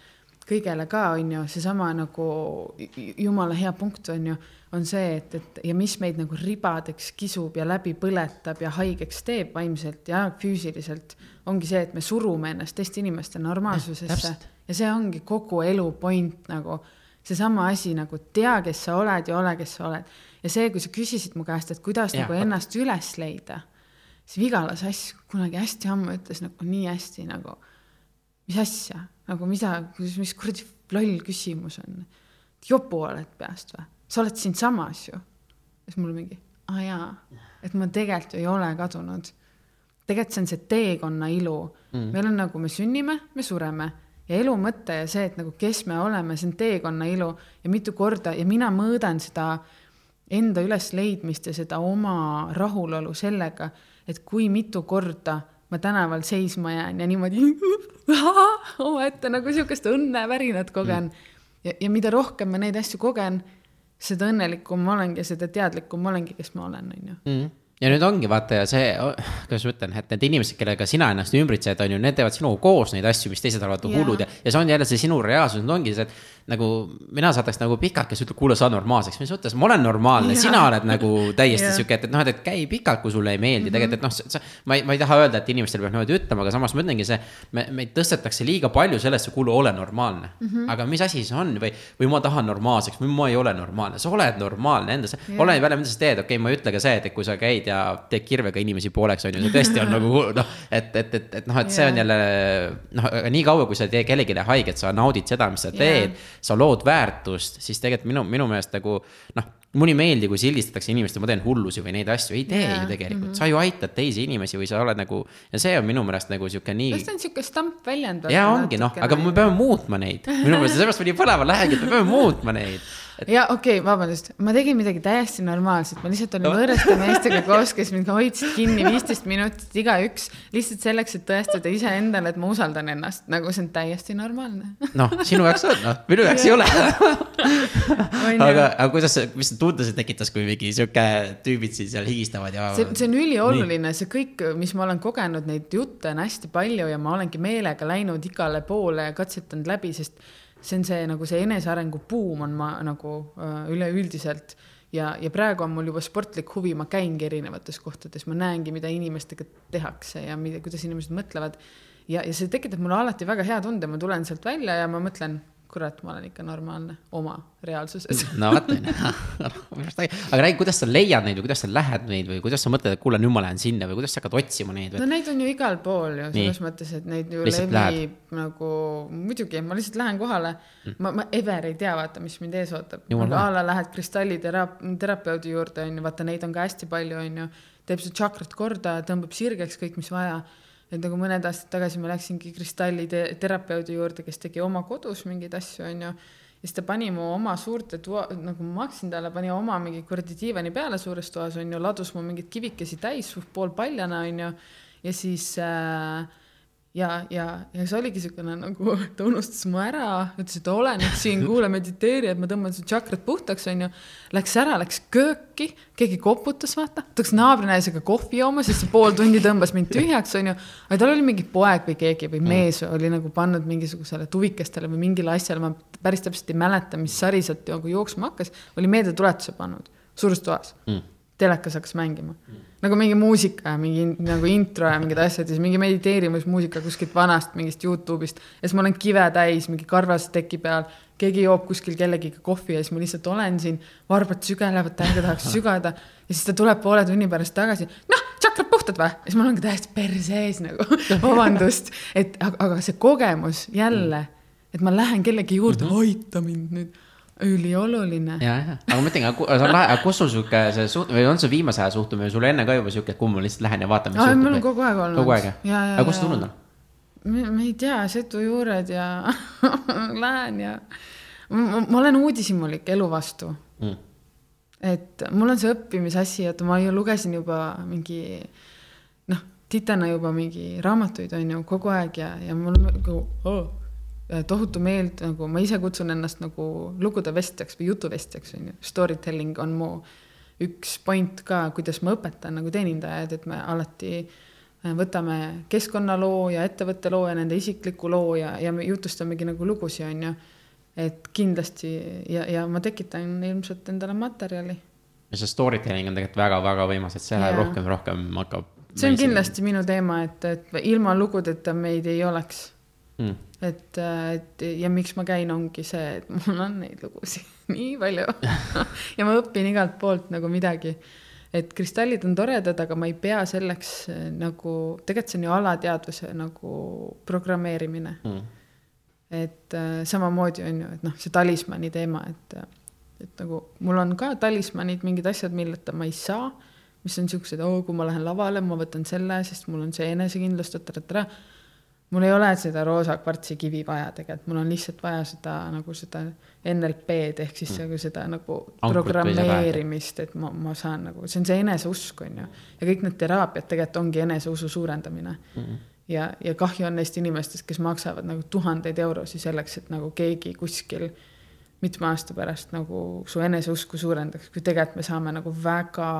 kõigele ka, on ju, seesama nagu jumala hea punkt on ju, on see, et, et ja mis meid nagu ribadeks kisub ja läbi põletab ja haigeks teeb vaimselt ja füüsiliselt, ongi see, et me surume ennast teiste inimeste normaalsusesse ja see ongi kogu elu point nagu seesama asi nagu tea, kes sa oled ja ole, kes sa oled. ja see, kui sa küsisid mu käest, et kuidas ja, nagu ennast üles leida, siis Vigala Sass kunagi hästi ammu ütles nagu nii hästi nagu, mis asja, nagu mida, mis kuradi loll küsimus on. jopu oled peast või? sa oled siinsamas ju. siis mul mingi, aa jaa, et ma tegelikult ju ei ole kadunud. tegelikult see on see teekonna ilu mm.. meil on nagu, me sünnime, me sureme ja elu mõte ja see, et nagu kes me oleme, see on teekonna ilu. Ja mitu korda ja mina mõõdan seda enda ülesleidmist ja seda oma rahulolu sellega, et kui mitu korda ma tänaval seisma jään ja niimoodi omaette nagu sihukest õnnevärinat kogen. Mm.. ja, ja mida rohkem ma neid asju kogen, seda õnnelikum ma olengi ja seda teadlikum ma olengi, kes ma olen, on ju. Mm ja nüüd ongi vaata ja see, kuidas ma ütlen, et need inimesed, kellega sina ennast ümbritsed, on ju, need teevad sinuga koos neid asju, mis teised arvavad hullud ja, ja see on jälle see sinu reaalsus, nüüd ongi see, et nagu mina saadaks nagu pikalt, kes ütleb, kuule, saa normaalseks, mis mõttes, ma olen normaalne, sina oled nagu täiesti yeah. sihuke, et, et noh, et, käi pikalt, kui sulle ei meeldi mm -hmm. tegelikult, et noh, ma ei, ma ei taha öelda, et inimestele peab niimoodi ütlema, aga samas ma ütlengi, see. me, meid tõstetakse liiga palju sellesse, kuule, ole normaalne mm. -hmm. aga mis asi see on või, või ma tahan normaalseks või ma ei ole normaalne, sa oled normaalne endas yeah., ole välja, mida sa teed, okei okay,, ma ei ütle ka see, et, et kui sa käid ja teed kirvega inimesi pooleks, on ju, see tõesti on nagu noh, et, et, et, et noh, et see on jälle noh, nii kaua, kui sa ei tee kellelegi haiget, sa naudid seda, mis sa teed yeah., sa lood väärtust siis tegelikult minu, minu meelest nagu noh, mulle ei meeldi, kui sildistatakse inimest, et ma teen hullusi või neid asju, ei tee yeah. ju tegelikult mm, -hmm. sa ju aitad teisi inimesi või sa oled nagu. ja see on minu meelest nagu sihuke nii. ta on sihuke stampväljend? ja ongi noh, aga me peame muutma neid, minu meelest seepärast ma nii põlema lähengi, et me peame muutma neid et.... ja okei okay,, vabandust, ma tegin midagi täiesti normaalset, ma lihtsalt olin no. võõraste meestega koos, kes mind hoidsid kinni viisteist minutit igaüks, lihtsalt selleks, et tõestada iseendale, et ma usaldan ennast, nagu see on täiesti normaalne. noh, sinu jaoks on, noh, minu jaoks ei ole. Aga, aga kuidas, mis tunde see tekitas, kui mingi sihuke tüübid siin seal higistavad ja. see, see on ülioluline, see kõik, mis ma olen kogenud, neid jutte on hästi palju ja ma olengi meelega läinud igale poole ja katsetanud läbi, sest see on see nagu see enesearengu buum on ma nagu äh, üleüldiselt ja, ja praegu on mul juba sportlik huvi, ma käingi erinevates kohtades, ma näengi, mida inimestega tehakse ja mida, kuidas inimesed mõtlevad. ja, ja see tekitab mulle alati väga hea tunde, ma tulen sealt välja ja ma mõtlen kurat, ma olen ikka normaalne oma reaalsuses. no vot, aga räägi, kuidas sa leiad neid või kuidas sa lähed neid või kuidas sa mõtled, et kuule, nüüd ma lähen sinna või kuidas sa hakkad otsima neid või? no neid on ju igal pool ju, selles Nii. mõttes, et neid ju lihtsalt levib lähed. nagu, muidugi, ma lihtsalt lähen kohale mm.. ma, ma ever ei tea, vaata, mis mind ees ootab. a la lähed kristalliteraap-, terapeudi juurde, on ju, vaata, neid on ka hästi palju, on ju. teeb su tšakrat korda, tõmbab sirgeks kõik, mis vaja et nagu mõned aastad tagasi ma läksingi kristalli te terapeudi juurde, kes tegi oma kodus mingeid asju, onju. ja siis ta pani mu oma suurte toa, nagu ma maksin talle, pani oma mingi kuradi diivani peale suures toas, onju, ladus mu mingeid kivikesi täis, poolpaljana, onju. ja siis äh, ja, ja, ja see oligi niisugune nagu, ta unustas mu ära, ütles, et ole nüüd siin, kuule, mediteeri, et ma tõmban su tšakrat puhtaks, onju. Läks ära, läks kööki, keegi koputas, vaata, ta läks naabrinaisega kohvi jooma, siis see pool tundi tõmbas mind tühjaks, onju. aga tal oli mingi poeg või keegi või mm. mees oli nagu pannud mingisugusele tuvikestele või mingile asjale, ma päris täpselt ei mäleta, mis sari sealt nagu jooksma hakkas, oli meeldetuletuse pannud suures toas mm telekas hakkas mängima mm. Nagu mingi muusika ja mingi nagu intro ja mingid asjad ja siis mingi mediteerimismuusika kuskilt vanast mingist Youtube'ist. ja siis ma olen kive täis mingi karvas teki peal, keegi joob kuskil kellegiga kohvi ja siis ma lihtsalt olen siin, varbad sügelevad, täiega tahaks sügada. ja siis ta tuleb poole tunni pärast tagasi, noh, tšakrad puhtad või? ja siis ma olengi täiesti perse ees nagu, vabandust, et aga, aga see kogemus jälle, et ma lähen kellegi juurde mm, -hmm. aita mind nüüd ülioluline. ja, ja, aga ma mõtlengi, aga see on lahe, aga kus sul sihuke see suht- või on see viimase aja suhtumine, sul enne ka juba sihuke, et kuhu ma lihtsalt lähen ja vaatan, juhtub? mul on kogu aeg olnud. kogu aeg jah? aga kust sa tulnud on? ma ei tea, Setu juured ja lähen ja ma, olen uudishimulik elu vastu mm.. et mul on see õppimisasi, et ma ju lugesin juba mingi noh, titana juba mingi raamatuid on ju kogu aeg ja, ja mul nagu oh, tohutu meeld, nagu ma ise kutsun ennast nagu lugude vestjaks või jutuvestjaks, on ju. Story telling on mu üks point ka, kuidas ma õpetan nagu teenindajaid, et me alati äh, võtame keskkonnaloo ja ettevõtte loo ja nende isikliku loo ja, ja me jutustamegi nagu lugusid, on ju. et kindlasti ja, ja ma tekitan ilmselt endale materjali. ja see story telling on tegelikult väga-väga võimas, et see läheb rohkem, rohkem hakkab. see on kindlasti minu teema, et, et ilma lugudeta meid ei oleks mm et, et ja miks ma käin, ongi see, et mul on neid lugusid nii palju. Ja ma õpin igalt poolt nagu midagi. et kristallid on toredad, aga ma ei pea selleks eh, nagu, tegelikult see on ju alateadvuse nagu programmeerimine. Mm.. et äh, samamoodi on ju, et noh, see talismani teema, et, et nagu mul on ka talismanid, mingid asjad, milleta ma ei saa, mis on siuksed, oo, kui ma lähen lavale, ma võtan selle, sest mul on see enesekindlus, ta-ta-ta-ta mul ei ole seda roosa kvartsikivi vaja tegelikult, mul on lihtsalt vaja seda nagu seda NLP-d ehk siis mm. seda nagu Ankut programmeerimist, et ma, ma saan nagu, see on see eneseusk, on ju. ja kõik need teraapiad tegelikult ongi eneseusu suurendamine mm. ja, ja kahju on neist inimestest, kes maksavad nagu tuhandeid eurosid selleks, et nagu keegi kuskil mitme aasta pärast nagu su eneseusku suurendaks, kui tegelikult me saame nagu väga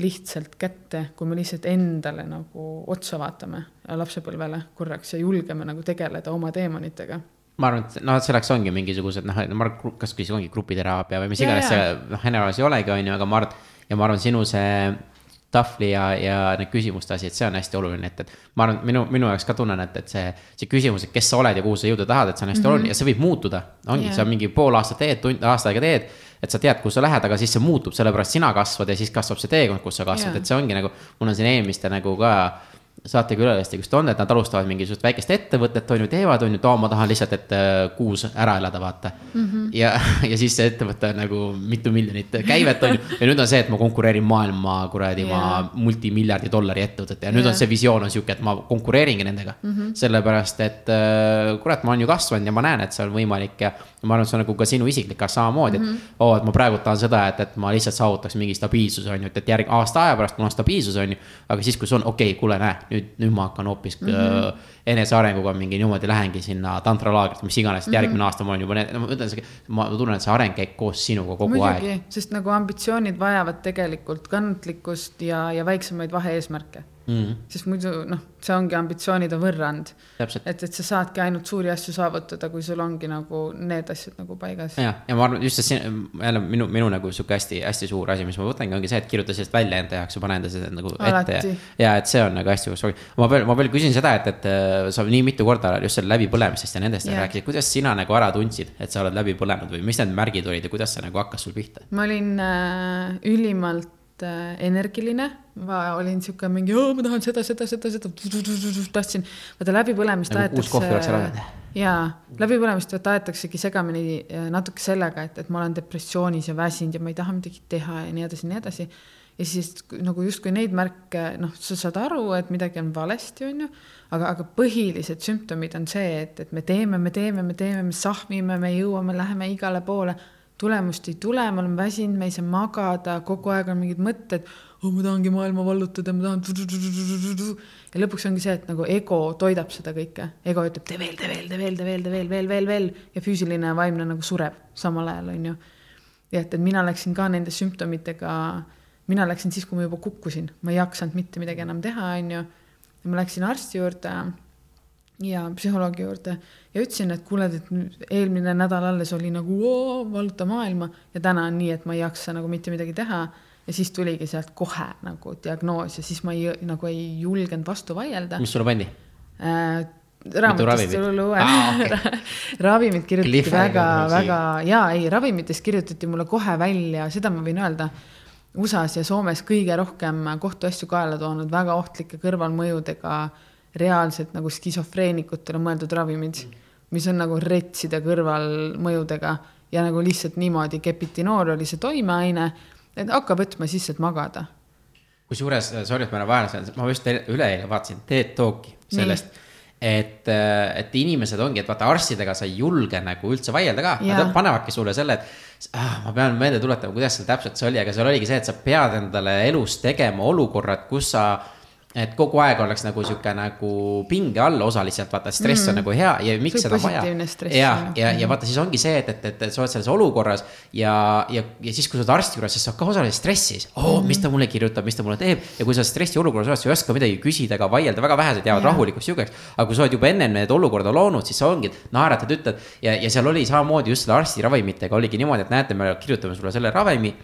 lihtsalt kätte, kui me lihtsalt endale nagu otsa vaatame lapsepõlvele korraks ja julgeme nagu tegeleda oma teemonitega ma arvan, et noh, selleks ongi mingisugused noh, ma arvan, kas siis ongi grupiteraapia või mis iganes see noh, generaalis ei olegi, on ju, aga ma arvan, ja ma arvan, sinu see tahvli ja, ja need küsimuste et see on hästi oluline, et, et ma arvan, minu, minu jaoks ka tunnen, et, et see, see küsimus, et kes sa oled ja kuhu sa jõuda tahad, et see on hästi mm -hmm. oluline ja see võib muutuda. ongi yeah., sa mingi pool aastat teed, tund, aasta aega teed, et sa tead, kuhu sa lähed, aga siis see muutub, sellepärast sina kasvad ja siis kasvab see teekond, kus sa kasvad. Et see ongi nagu, mul on siin eelmiste nagu ka saatekülalistega just on, et nad alustavad mingisugust väikest ettevõtet, on ju, teevad, on ju, too, ma tahan lihtsalt, et äh, kuus ära elada, vaata mm. -hmm. ja, ja siis see ettevõte on nagu mitu miljonit käivet, on ju. ja nüüd on see, et ma konkureerin maailma kuradi yeah. ma multimiljardi dollari ettevõtete ja nüüd yeah. on see visioon on sihuke, et ma konkureeringi nendega mm. -hmm. sellepärast, et äh, kurat, ma olen ju kasvanud ja ma näen, et see on võimalik ja ma arvan, et see on nagu ka sinu isiklik asja samamoodi mm, -hmm. et oo oh,, et ma praegu tahan seda, et, et ma lihtsalt saavutaks mingi stabiilsuse, on ju, et, et järg, aasta aja pärast mul on stabiilsus, on ju. aga siis, kui see on, okei okay,, kuule, näe, nüüd, nüüd ma hakkan hoopis mm -hmm. enesearenguga mingi niimoodi lähengi sinna tantralaagrit, mis iganes, mm -hmm. järgmine aasta ma olen juba, no ma ütlen, ma tunnen, et see areng käib koos sinuga kogu Muidugi, aeg. sest nagu ambitsioonid vajavad tegelikult kannatlikkust ja, ja väiksemaid vahe-eesmärke mm. sest muidu noh, see ongi ambitsioonide võrrand. et, et sa saadki ainult suuri asju saavutada, kui sul ongi nagu need asjad nagu paigas. ja, ja ma arvan just see jälle minu, minu nagu sihuke hästi-hästi suur asi, mis ma võtangi, ongi see, et kirjuta sellest välja enda jaoks ja pane enda seda nagu Alati. ette ja. et see on nagu hästi suur. ma veel, ma veel küsin seda, et, et äh, sa nii mitu korda just selle läbipõlemisest ja nendest yeah. rääkisid, kuidas sina nagu ära tundsid, et sa oled läbi põlenud või mis need märgid olid ja kuidas see nagu hakkas sul pihta? ma olin äh, ülimalt energiline, ma olin sihuke mingi, ma tahan seda, seda, seda, seda, tahtsin, vaata läbipõlemist nagu aetakse. jaa, läbipõlemist vaata aetaksegi segamini äh, natuke sellega, et, et ma olen depressioonis ja väsinud ja ma ei taha midagi teha ja nii edasi ja nii edasi. ja siis nagu justkui neid märke, noh, sa saad aru, et midagi on valesti, on ju, aga, aga põhilised sümptomid on see, et, et me teeme, me teeme, me teeme, me sahmime, me jõuame, läheme igale poole tulemust ei tule, me oleme väsinud, me ei saa magada, kogu aeg on mingid mõtted, oh ma tahangi maailma vallutada, ma tahan. ja lõpuks ongi see, et nagu ego toidab seda kõike, ego ütleb tee veel, tee veel, tee veel, tee veel, tee veel, veel, veel, veel ja füüsiline ja vaimne nagu sureb samal ajal, on ju. ja et, et mina läksin ka nende sümptomitega, mina läksin siis, kui ma juba kukkusin, ma ei jaksanud mitte midagi enam teha, on ju. ja ma läksin arsti juurde ja psühholoogi juurde ja ütlesin, et kuule, et eelmine nädal alles oli nagu oo, valuta maailma ja täna on nii, et ma ei jaksa nagu mitte midagi teha. ja siis tuligi sealt kohe nagu diagnoos ja siis ma ei, nagu ei julgenud vastu vaielda mis sulle pandi äh, raamatust tuli uue Aa, okei. ravimid kirjutati Cliffhanger väga on, siin. väga ja ei, ravimitest kirjutati mulle kohe välja, seda ma võin öelda. USA-s ja Soomes kõige rohkem kohtuasju kaela toonud väga ohtlike kõrvalmõjudega reaalselt nagu skisofreenikutele mõeldud ravimid, mis on nagu retside kõrvalmõjudega ja nagu lihtsalt niimoodi kepitinoor oli see toimeaine, et hakka võtma siis, et magada. Kusjuures, sorry, et ma vahele saanud, ma just eile- üleeile vaatasin TED Talki sellest, et, et inimesed ongi, et vaata arstidega sa ei julge nagu üldse vaielda ka, nad panevadki sulle selle, et ah, ma pean meelde tuletama, kuidas seal täpselt see oli, aga seal oligi see, et sa pead endale elus tegema olukorrad, kus sa et kogu aeg oleks nagu sihuke nagu pinge all osaliselt, vaata stress on nagu hea ja miks See seda on vaja stress ja on ju., ja, ja vaata, siis ongi see, et, et, et, et sa oled selles olukorras ja, ja, ja siis, kui sa oled arsti juures, siis sa oled ka osaliselt stressis oh,. mis ta mulle kirjutab, mis ta mulle teeb ja kui sa stressi olukorras oled, sa ei oska midagi küsida ega vaielda, väga vähesed jäävad Jaa. rahulikuks sihukeseks. aga kui sa oled juba ennem need olukorda loonud, siis sa ongi, naeratad, ütled ja, ja seal oli samamoodi just selle arsti ravimitega oligi niimoodi, et näete, me kirjutame sulle selle ravimi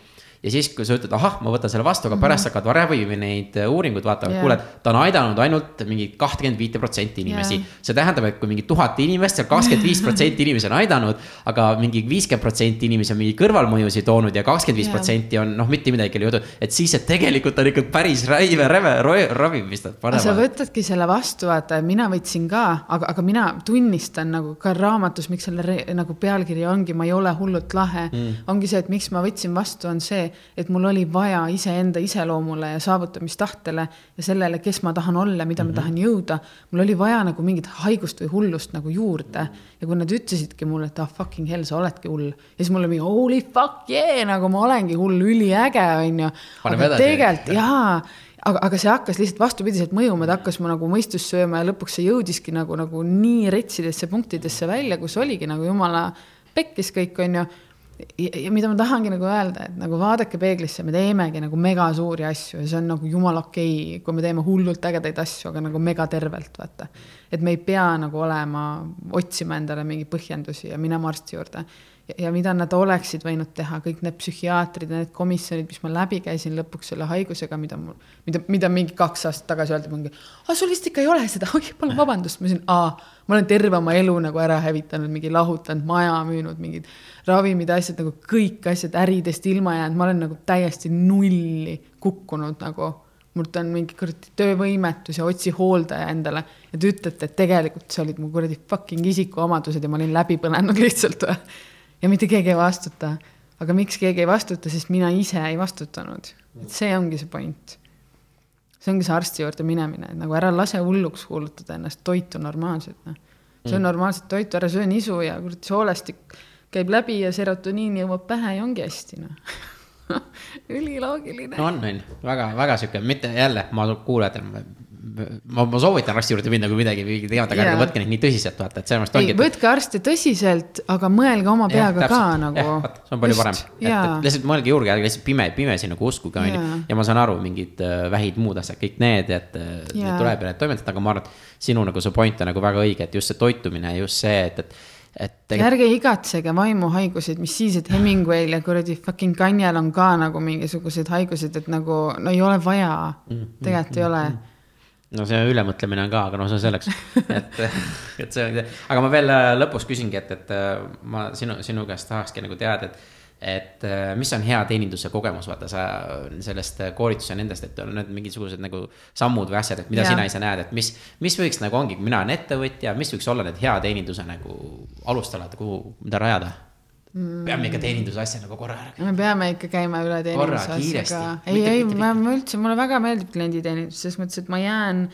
ja siis, kui sa ütled, ahah, ma võtan selle vastu, aga pärast hakkad ravimi neid äh, uuringuid vaatama, Jaa. kuule, ta on aidanud ainult mingi kahtekümmet viite protsenti inimesi Jaa. see tähendab, et kui mingi tuhat inimest, seal kakskümmend viis protsenti inimesi on aidanud, aga mingi viiskümmend protsenti inimesi on mingi kõrvalmõjusid toonud ja kakskümmend viis protsenti on noh, mitte midagi ei ole juhtunud. et siis, et tegelikult on ikka päris räime, räme ro- ravim, mis nad aga sa panevad. võtadki selle vastu, vaata, mina võtsin ka, aga, aga mina tunnistan nagu ka raamatus, miks selle nagu pealkiri ongi, ma ei ole hullult lahe mm.. ongi see, et miks ma võtsin vastu, on see, et mul oli vaja iseenda iseloomule ja saavutamistahtele ja sellele, kes ma tahan olla, mida mm -hmm. ma tahan jõuda. mul oli vaja nagu mingit haigust või hullust nagu juurde ja kui nad ütlesidki mulle, et ah fucking hell, sa oledki hull. ja siis mul oli mingi holy fuck yeah, nagu ma olengi hull, üliäge, onju. Paneme aga tegelikult jaa, aga, aga see hakkas lihtsalt vastupidiselt mõjuma, ta hakkas mu nagu mõistust sööma ja lõpuks see jõudiski nagu, nagu nii retsidesse punktidesse välja, kus oligi nagu jumala pekkis kõik, onju. Ja, ja mida ma tahangi nagu öelda, et nagu vaadake peeglisse, me teemegi nagu mega suuri asju ja see on nagu jumala okei okay,, kui me teeme hullult ägedaid asju, aga nagu mega tervelt, vaata. et me ei pea nagu olema, otsima endale mingeid põhjendusi ja minema arsti juurde ja, mida nad oleksid võinud teha, kõik need psühhiaatrid ja need komisjonid, mis ma läbi käisin lõpuks selle haigusega, mida mul, mida, mida mingi kaks aastat tagasi öeldi mingi, aa sul vist ikka ei ole seda, oi palun vabandust, ma ütlesin, aa, ma olen terve oma elu nagu ära hävitanud, mingi lahutanud maja, müünud mingid ravimid, asjad nagu kõik asjad äridest ilma jäänud, ma olen nagu täiesti nulli kukkunud nagu. Mult on mingi kuradi töövõimetus ja otsi hooldaja endale ja te ütlete, et tegelikult see olid mu kuradi fucking isikuomadused ja ma olin läbi põlenud lihtsalt või ja mitte keegi ei vastuta. aga miks keegi ei vastuta, sest mina ise ei vastutanud. et see ongi see point. see ongi see arsti juurde minemine, et nagu ära lase hulluks kuulutada ennast, toitu normaalselt, noh. söö normaalset toitu, ära söö nisu ja kuradi soolestik käib läbi ja serotoniin jõuab pähe ja ongi hästi, noh. üliloogiline no on, on väga, väga sihuke, mitte jälle, ma kuulajatele, ma, ma soovitan arsti juurde minna, kui midagi teemat, aga ärge võtke neid nii tõsiselt, vaata, et ei ongi, võtke arste tõsiselt, aga mõelge oma peaga ka nagu. see on palju parem, et, et, lihtsalt mõelge juurde, ärge lihtsalt pime, pimesi nagu uskuge, onju. Jaa.. ja ma saan aru, mingid äh, vähid, muud asjad, kõik need, et äh, need tuleb ja need toimetada, aga ma arvan, et sinu nagu see point on nagu väga õige, et just see toitumine, just see, et, et, et ja tegelikult ärge igatsege vaimuhaiguseid, mis siis, et Hemingway'l ja kuradi fucking Kanjal on ka nagu mingisugused haigused, et nagu no ei ole vaja, tegelikult ei ole. No see ülemõtlemine on ka, aga no see on selleks, et, et see on, aga ma veel äh, lõpus küsingi, et, et äh, ma sinu, sinu käest tahakski nagu teada, et et äh, mis on hea teeninduse kogemus, vaata sa sellest koolituse nendest, et on need mingisugused nagu sammud või asjad, et mida Jaa. sina ise näed, et mis, mis võiks nagu ongi, mina olen ettevõtja, mis võiks olla need hea teeninduse nagu alustalad, kuhu, mida rajada? Peame ikka teeninduse asja nagu korra ära me peame ikka käima üle Korra, teeninduse kiiresti. asjaga. Mitte- ei, ei, ma ma üldse, mulle väga meeldib klienditeenindus, selles mõttes, et ma jään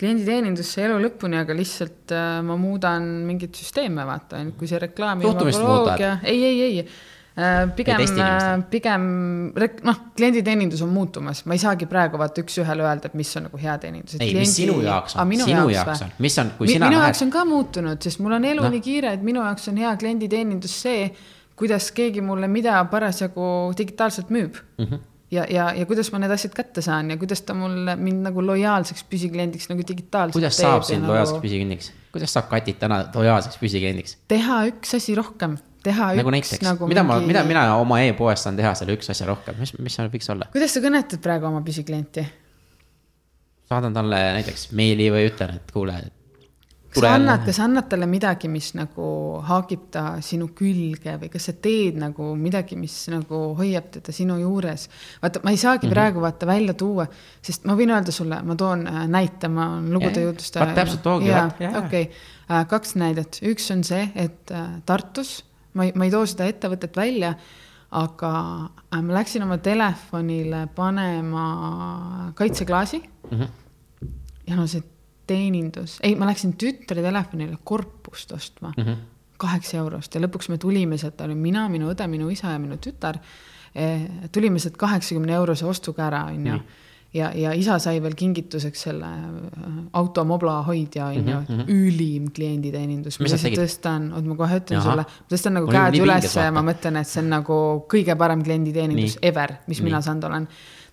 klienditeenindusse elu lõpuni, aga lihtsalt äh, ma muudan mingeid süsteeme, vaata, kui see reklaami. Ei, ei, ei äh, pigem inimestele?, pigem noh, klienditeenindus on muutumas, ma ei saagi praegu vaata üks-ühele öelda, et mis on nagu hea teenindus. ei, mis sinu jaoks on, sinu jaoks jaoks on, mis on, kui Mi- sina minu lähed jaoks on ka muutunud, sest mul on elu Noh. nii kiire, et minu jaoks on hea klienditeenindus see, kuidas keegi mulle mida parasjagu digitaalselt müüb mm. -hmm. ja, ja, ja kuidas ma need asjad kätte saan ja kuidas ta mulle mind nagu lojaalseks püsikliendiks nagu digitaalselt kuidas saab sind lojaalseks püsikünniks? kuidas saab Katit täna lojaalseks püsikliendiks? teha üks asi rohkem, teha nagu üks näiteks nagu mida ma, mingi- mida mina oma e-poes saan teha selle üks asja rohkem, mis, mis seal võiks olla? kuidas sa kõnetad praegu oma püsiklienti? saadan talle näiteks meili või ütlen, et kuule. Kas sa annad, kas sa annad talle midagi, mis nagu haagib ta sinu külge või kas sa teed nagu midagi, mis nagu hoiab teda sinu juures? vaata, ma ei saagi mm. -hmm. praegu vaata välja tuua, sest ma võin öelda sulle, ma toon äh, näite, ma olen lugude vaat täpselt toogi, okei, kaks näidet, üks on see, et äh, Tartus, ma ei, ma ei too seda ettevõtet välja, aga äh, ma läksin oma telefonile panema kaitseklaasi mm. -hmm. ja no see teenindus, ei, ma läksin tütre telefonile korpust ostma mm Mhm. -hmm. kaheksa eurost ja lõpuks me tulime sealt, olin mina, minu õde, minu isa ja minu tütar eh,. tulime sealt kaheksakümne eurose ostuga ära, onju. ja, ja isa sai veel kingituseks selle äh, auto Mobla hoidja, onju, ülim klienditeenindus. ma lihtsalt tõstan, oot ma kohe ütlen Jaha. sulle, ma tõstan nagu oli käed nii üles pinges, ja ma mõtlen, et see on nagu kõige parem klienditeenindus Nii. ever, mis Nii. mina saanud olen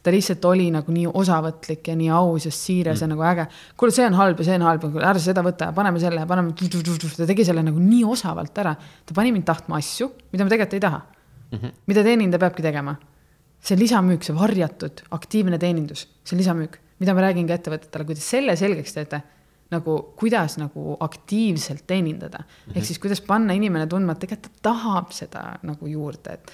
ta lihtsalt oli nagu nii osavõtlik ja nii aus ja siiras mm. ja nagu äge. kuule, see on halb ja see on halb, ära seda võta ja paneme selle ja paneme. ta tegi selle nagu nii osavalt ära, ta pani mind tahtma asju, mida ma tegelikult ei taha mm. -hmm. mida teenindaja peabki tegema. see lisamüük, see varjatud aktiivne teenindus, see lisamüük, mida ma räägin ka ettevõtetele, kui te selle selgeks teete nagu kuidas nagu aktiivselt teenindada mm -hmm. ehk siis kuidas panna inimene tundma, et tegelikult ta tahab seda nagu juurde, et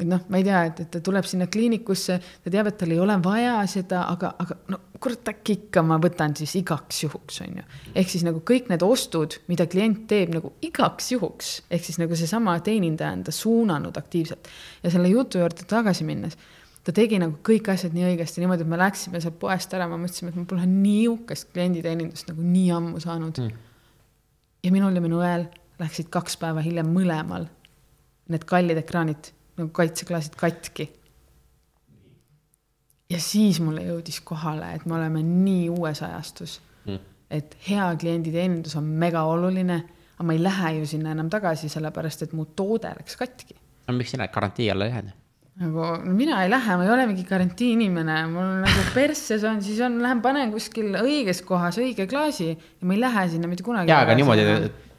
et noh, ma ei tea, et, et ta tuleb sinna kliinikusse, ta teab, et tal ei ole vaja seda, aga, aga no kurat, äkki ikka ma võtan siis igaks juhuks, on ju. ehk siis nagu kõik need ostud, mida klient teeb nagu igaks juhuks, ehk siis nagu seesama teenindaja on ta suunanud aktiivselt. ja selle jutu juurde tagasi minnes, ta tegi nagu kõik asjad nii õigesti, niimoodi, et me läksime sealt poest ära, me mõtlesime, et ma pole niisugust klienditeenindust nagu nii ammu saanud mm. ja minul ja minu õel läksid kaks päeva hiljem mõlemal need kallid ekraanid nagu kaitseklaasid katki. ja siis mulle jõudis kohale, et me oleme nii uues ajastus mm., et hea klienditeenindus on mega oluline, aga ma ei lähe ju sinna enam tagasi, sellepärast et mu toode läks katki. no miks sina garantii alla lähed? nagu no mina ei lähe, ma ei ole mingi garantii inimene, mul nagu persses on, siis on, lähen panen kuskil õiges kohas õige klaasi ja ma ei lähe sinna mitte kunagi. jaa, aga niimoodi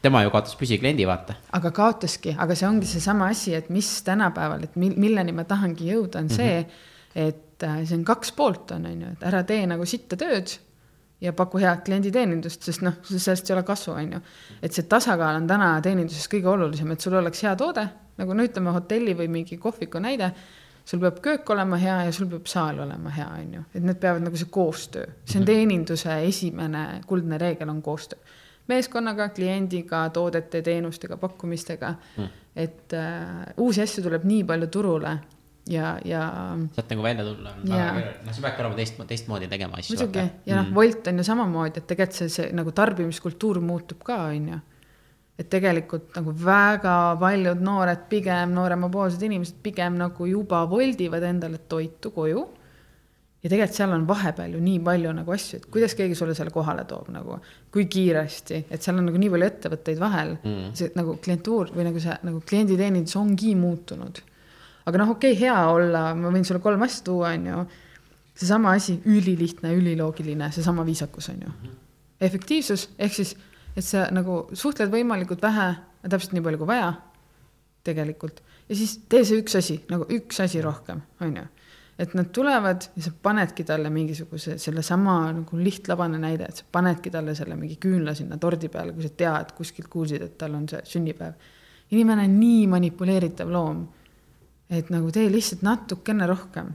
tema ju kaotas püsikliendi, vaata. aga kaotaski, aga see ongi seesama asi, et mis tänapäeval, et mil, milleni ma tahangi jõuda, on see mm, -hmm. et äh, see on kaks poolt on, on ju, et ära tee nagu sitta tööd ja paku head klienditeenindust, sest noh, sellest ei ole kasu, on ju. et see tasakaal on täna teeninduses kõige olulisem, et sul oleks hea toode, nagu no ütleme, hotelli või mingi kohviku näide, sul peab köök olema hea ja sul peab saal olema hea, on ju, et need peavad nagu see koostöö, see on teeninduse esimene kuldne reegel on koostöö meeskonnaga, kliendiga, toodete, teenustega, pakkumistega mm.. et äh, uusi asju tuleb nii palju turule ja, ja. sealt nagu välja tulla noh, sa peadki olema teist, teistmoodi tegema asju. muidugi ja noh mm., Wolt on ju samamoodi, et tegelikult see, see nagu tarbimiskultuur muutub ka, on ju. et tegelikult nagu väga paljud noored, pigem nooremapoolsed inimesed pigem nagu juba voldivad endale toitu koju ja tegelikult seal on vahepeal ju nii palju nagu asju, et kuidas keegi sulle selle kohale toob nagu, kui kiiresti, et seal on nagu nii palju ettevõtteid vahel mm., see nagu klientuur või nagu see nagu klienditeenindus ongi muutunud. aga noh, okei okay,, hea olla, ma võin sulle kolm asja tuua, on ju. seesama asi, ülilihtne, üliloogiline, seesama viisakus on ju. efektiivsus ehk siis, et sa nagu suhtled võimalikult vähe, täpselt nii palju kui vaja. tegelikult ja siis tee see üks asi nagu üks asi rohkem, on ju et nad tulevad ja sa panedki talle mingisuguse sellesama nagu lihtlabane näide, et sa panedki talle selle mingi küünla sinna tordi peale, kui sa tead, kuskilt kuulsid, et tal on see sünnipäev. inimene on nii manipuleeritav loom, et nagu tee lihtsalt natukene rohkem.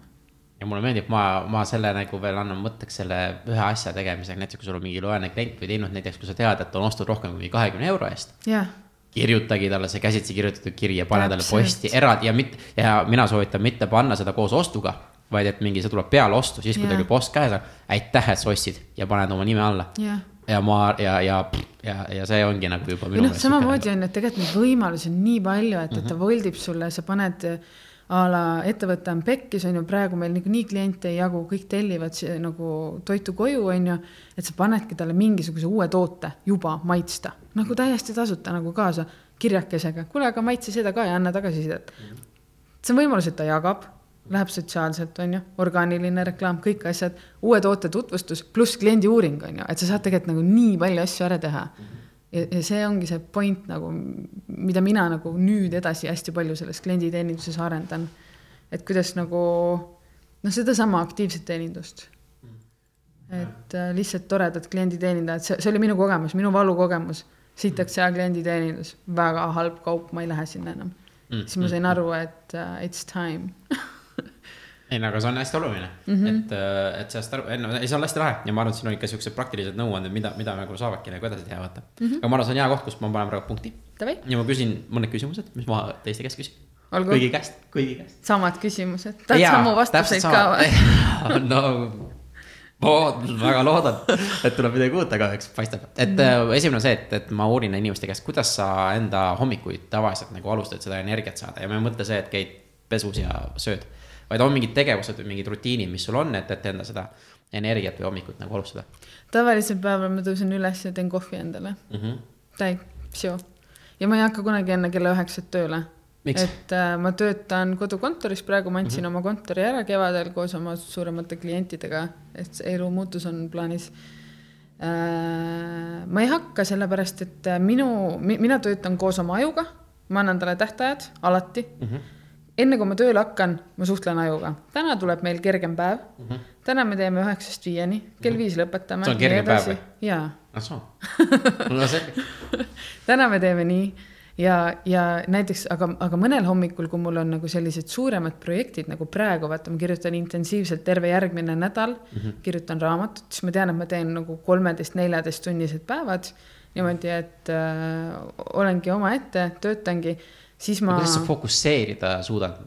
ja mulle meeldib, ma, ma selle nagu veel annan mõtteks selle ühe asja tegemisega, näiteks kui sul on mingi lojaalne klient või teinud näiteks, kui sa tead, et on ostnud rohkem kui kahekümne euro eest. jah kirjutagi talle see käsitsi kirjutatud kiri ja pane talle posti eraldi ja mitte, ja mina soovitan mitte panna seda koos ostuga, vaid et mingi, see tuleb peale ostu, siis kui Yeah. teil juba ost käes on, aitäh, et sa ostsid ja paned oma nime alla. jah ja ma ja, ja, ja, ja see ongi nagu juba või noh, samamoodi on ju, et tegelikult neid võimalusi on nii palju, et, et ta voldib sulle, sa paned a la ettevõte on pekkis, on ju, praegu meil niikuinii kliente ei jagu, kõik tellivad si- nagu toitu koju, on ju. et sa panedki talle mingisuguse uue toote juba maitsta, nagu täiesti tasuta nagu kaasa kirjakesega, kuule, aga maitse seda ka ja anna tagasisidet. see on võimalus, et ta jagab, läheb sotsiaalselt, on ju, orgaaniline reklaam, kõik asjad, uue toote tutvustus pluss kliendi uuring, on ju, et sa saad tegelikult nagu nii palju asju ära teha. ja, ja see ongi see point nagu, mida mina nagu nüüd edasi hästi palju selles klienditeeninduses arendan. et kuidas nagu noh, sedasama aktiivset teenindust. et äh, lihtsalt toredad klienditeenindajad, see, see oli minu kogemus, minu valukogemus. sitaks hea klienditeenindus, väga halb kaup, ma ei lähe sinna enam mm,. siis ma sain aru, et uh, it's time ei no aga see on hästi oluline mm, -hmm. et, äh, et sellest aru, no ei, see on hästi lahe ja ma arvan, et siin on ikka siuksed praktilised nõuanded, mida, mida nagu saavadki nagu edasi teha, vaata mm. -hmm. aga ma arvan, see on hea koht, kus ma panen praegu punkti. ja ma küsin mõned küsimused, mis ma teiste käest küsin. kõigi käest, kõigi käest. samad küsimused, tahad samu vastuseid ka või no ma väga loodan, et tuleb midagi uut, aga eks paistab, et mm esimene on see, et, et ma uurin inimeste käest, kuidas sa enda hommikuid tavaliselt nagu alustad seda energiat saada ja ma ei mõtle see, et käid pesus ja sööd vaid on mingid tegevused või mingid rutiinid, mis sul on, et, et enda seda energiat või hommikut nagu alustada? tavalisel päeval ma tõusen üles ja teen kohvi endale mm. -hmm. täi, seo. ja ma ei hakka kunagi enne kella üheksat tööle. et äh, ma töötan kodukontoris, praegu ma andsin mm -hmm. oma kontori ära kevadel koos oma suuremate klientidega, et elu muutus on plaanis äh,. ma ei hakka, sellepärast et minu mi,, mina töötan koos oma ajuga, ma annan talle tähtajad alati mm. -hmm enne kui ma tööle hakkan, ma suhtlen ajuga. täna tuleb meil kergem päev mm. -hmm. täna me teeme üheksast viieni, kell mhm. viis lõpetame. see on kergem päev või? jaa. ah soo, no selge täna me teeme nii ja, ja näiteks, aga, aga mõnel hommikul, kui mul on nagu sellised suuremad projektid nagu praegu, vaata, ma kirjutan intensiivselt terve järgmine nädal mm, -hmm. kirjutan raamatut, siis ma tean, et ma teen nagu kolmeteist-neljateist tunnised päevad niimoodi, et äh, olengi omaette, töötangi siis ma. kuidas sa fokusseerida suudad,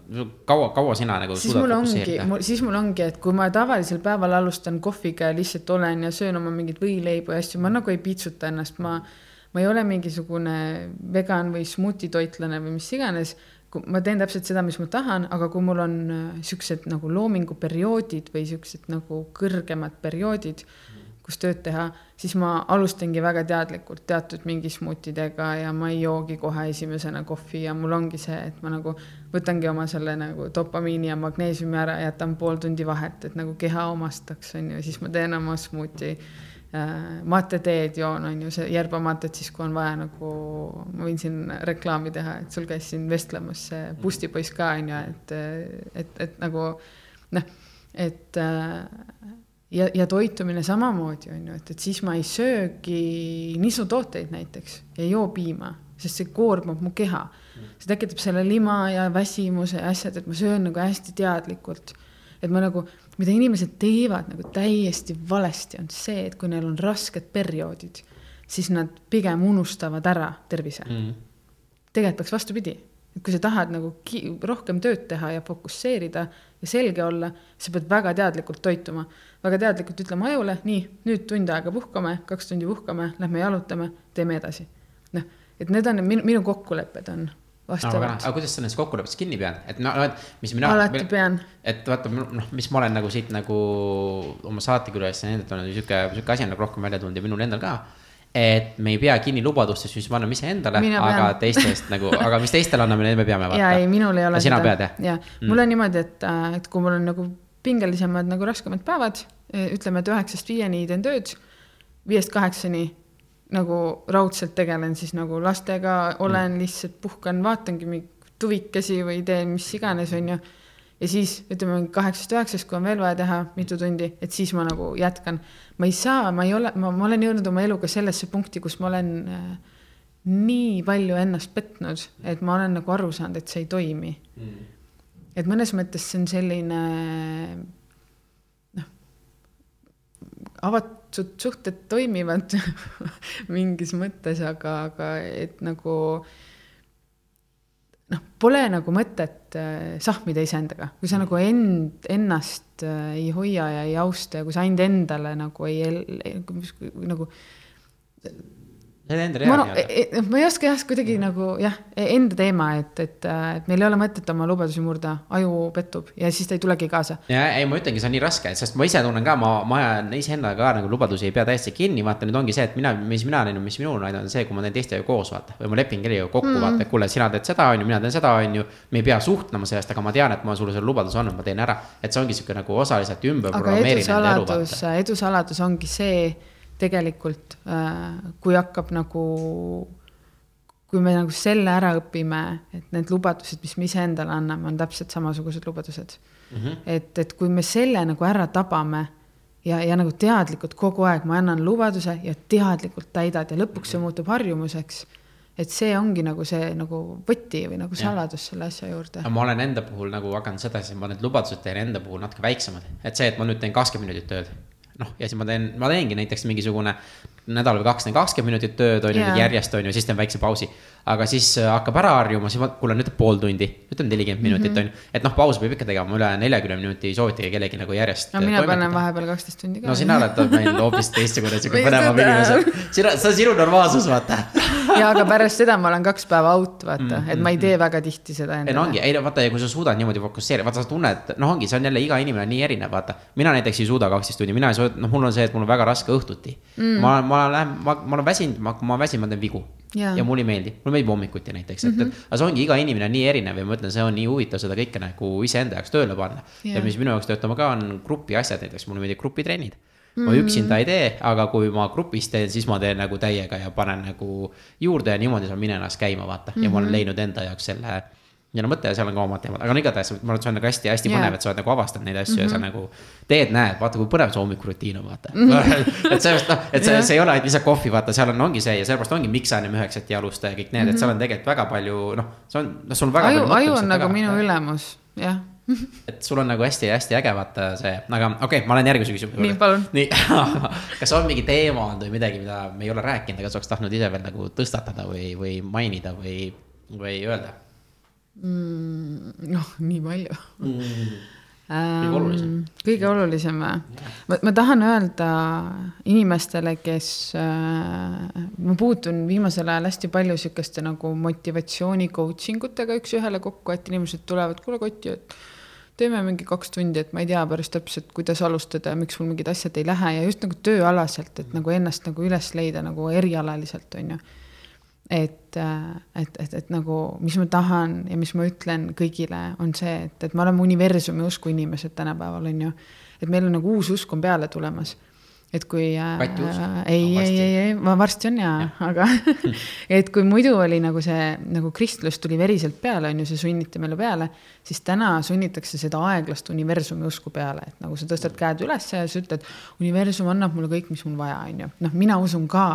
kaua, kaua sina nagu siis suudad fokusseerida? siis mul ongi, et kui ma tavalisel päeval alustan kohviga ja lihtsalt olen ja söön oma mingeid võileibu ja asju, ma nagu ei piitsuta ennast, ma. ma ei ole mingisugune vegan või smuutitoitlane või mis iganes. ma teen täpselt seda, mis ma tahan, aga kui mul on äh, siuksed nagu loominguperioodid või siuksed nagu kõrgemad perioodid kus tööd teha, siis ma alustangi väga teadlikult teatud mingi smuutidega ja ma ei joogi kohe esimesena kohvi ja mul ongi see, et ma nagu võtangi oma selle nagu dopamiini ja magneesiumi ära, jätan pool tundi vahet, et nagu keha omastaks, on ju, siis ma teen oma smuuti äh, mateteed joon, on ju, see järbamatet siis, kui on vaja nagu, ma võin siin reklaami teha, et sul käis siin vestlemas see Busti poiss ka, on ju, et, et, et nagu noh, et äh, ja, ja toitumine samamoodi on ju, et, et siis ma ei söögi nisutooteid näiteks ja ei joo piima, sest see koormab mu keha. see tekitab selle lima ja väsimuse ja asjad, et ma söön nagu hästi teadlikult. et ma nagu, mida inimesed teevad nagu täiesti valesti, on see, et kui neil on rasked perioodid, siis nad pigem unustavad ära tervise mm. -hmm. tegelikult peaks vastupidi, kui sa tahad nagu rohkem tööd teha ja fokusseerida ja selge olla, sa pead väga teadlikult toituma väga teadlikult ütlema ajule, nii, nüüd tund aega puhkame, kaks tundi puhkame, lähme jalutame, teeme edasi. noh, et need on minu, minu kokkulepped on vastavalt no,. aga kuidas sa nendest kokkulepetest kinni pead, et et mis mina. alati pean. et vaata, noh, mis ma olen nagu siit nagu oma saatekülas ja nendelt on sihuke, sihuke asi on nagu rohkem välja tulnud ja minul endal ka et me ei pea kinni lubadustest, mis me anname iseendale, aga teistest nagu, aga mis teistele anname, need me peame. ja ei, minul ei ole. sina pead jah? jah, mul on niimoodi, et, et kui mul on nagu pingelisemad nagu raskemad päevad, ütleme, et üheksast viieni teen tööd, viiest kaheksani nagu raudselt tegelen siis nagu lastega, olen mm. lihtsalt puhkan, vaatangi tuvikesi või teen mis iganes, on ju. Ja siis ütleme kaheksast üheksast, kui on veel vaja teha mitu tundi, et siis ma nagu jätkan. ma ei saa, ma ei ole, ma, ma olen jõudnud oma eluga sellesse punkti, kus ma olen äh, nii palju ennast petnud, et ma olen nagu aru saanud, et see ei toimi mm et mõnes mõttes see on selline noh, avatud suhted toimivad mingis mõttes, aga, aga et nagu noh, pole nagu mõtet äh, sahmida iseendaga, kui sa nagu end, ennast äh, ei hoia ja ei austa ja kui sa ainult endale nagu ei, nagu Need enda reaalne no, e-, e-, ma ei oska jah, kuidagi mm. nagu jah, e-, enda teema, et, et, et meil ei ole mõtet oma lubadusi murda, aju pettub ja siis ta ei tulegi kaasa. ja ei, ma ütlengi, see on nii raske, sest ma ise tunnen ka, ma, ma ajan iseendaga ka nagu lubadusi ei pea täiesti kinni, vaata nüüd ongi see, et mina, mis mina teen, mis minul on, on see, kui ma teen teistega koos, vaata. või ma lepin kellegagi kokku mm., vaata, et kuule, sina teed seda, on ju, mina teen seda, on ju. me ei pea suhtlema sellest, aga ma tean, et ma sulle selle lubaduse annan, ma teen ära. et see ongi sihuke nagu osaliselt ümber programmeerin enda elu, vaata. edu saladus ongi see tegelikult äh, kui hakkab nagu, kui me nagu selle ära õpime, et need lubadused, mis me iseendale anname, on täpselt samasugused lubadused mm. -hmm. et, et kui me selle nagu ära tabame ja, ja nagu teadlikult kogu aeg ma annan lubaduse ja teadlikult täidad ja lõpuks see muutub harjumuseks et see ongi nagu see nagu võti või nagu saladus ja. selle asja juurde. ma olen enda puhul nagu hakanud sedasi, ma need lubadused teen enda puhul natuke väiksemad, et see, et ma nüüd teen kakskümmend minutit tööd noh, ja siis ma teen, ma teengi näiteks mingisugune nädal või kaks teen kakskümmend minutit tööd, on ju järjest on ju, siis teen väikse pausi. Aga siis äh, hakkab ära harjuma, siis kuulan, ütleb pool tundi, ütleme nelikümmend minutit mm -hmm. on ju. et noh, pausi peab ikka tegema, üle neljakümne minuti ei soovitage kellelgi nagu järjest. no mina panen vahepeal kaksteist tundi ka. no sina oled meil hoopis teistsugune, sihuke põnevam inimene. sina, see on sinu normaalsus, vaata ja, aga pärast seda ma olen kaks päeva out, vaata mm, -hmm. et ma ei tee väga tihti seda endale. ei no ongi, ei no vaata, kui sa suudad niimoodi fokusseerida, vaata sa tunned, noh, ongi, see on jälle iga inimene nii erinev, vaata. mina näiteks ei suuda kaksteist tundi, mina ei suuda, noh, mul on see, et mul on väga raske õhtuti mm.. ma, ma lähen, ma, ma olen väsinud, ma, kui ma väsin, ma teen vigu. Ja. ja mulle ei meeldi, mulle meeldib hommikuti näiteks, et mm, -hmm. et mhm. aga see ongi, iga inimene on nii erinev ja ma ütlen, see on nii huvitav seda kõike nagu iseenda jaoks tööle panna. ja mis minu jaoks töötama ka on grupi asjad, näiteks mulle meeldib grupitrennid ma mm. üksinda ei tee, aga kui ma grupis teen, siis ma teen nagu täiega ja panen nagu juurde ja niimoodi saan mina ennast käima vaata mm -hmm. ja ma olen mhm. leidnud enda jaoks selle ja no mõte ja seal on ka omad teemad, aga no igatahes ma arvan, et see on nagu hästi-hästi põnev, et sa oled nagu avastanud neid asju mm -hmm. ja sa mhm. nagu teed, näed, vaata kui põnev see hommikurutiin on, vaata. -hmm. et sellest noh, et see see ei ole ainult lihtsalt kohvi, vaata, seal on, ongi see ja sellepärast ongi, miks sa ennem üheksat ei alusta ja kõik need mm, -hmm. et seal on tegelikult väga palju, noh, see on, noh, sul on väga aju, aju on nagu minu ülemus, jah et sul on nagu hästi-hästi äge vaata see, aga okei okay,, ma lähen järgmise küsimuse juurde. nii, palun. nii kas on mingi teema olnud või midagi, mida me ei ole rääkinud, aga sa oleks tahtnud ise veel nagu tõstatada või, või mainida või, või öelda mm,? noh, nii palju mm.. kõige olulisem. kõige olulisem või? ma, ma tahan öelda inimestele, kes äh,, ma puutun viimasel ajal hästi palju sihukeste nagu motivatsiooni coaching utega üks-ühele kokku, et inimesed tulevad, kuule Kotti, et teeme mingi kaks tundi, et ma ei tea päris täpselt, kuidas alustada ja miks mul mingid asjad ei lähe ja just nagu tööalaselt, et nagu ennast nagu üles leida nagu erialaliselt, on ju et, et, et, et nagu, mis ma tahan ja mis ma ütlen kõigile, on see, et, et me oleme universumi usku inimesed tänapäeval, on ju. et meil on nagu uus usk on peale tulemas. et kui äh,. ei, ei, ei, ei, varsti on ja, ja., aga et kui muidu oli nagu see, nagu kristlus tuli veriselt peale, on ju, see sunniti meile peale. siis täna sunnitakse seda aeglast universumi usku peale, et nagu sa tõstad käed üles ja sa ütled, universum annab mulle kõik, mis mul vaja, on ju. noh, mina usun ka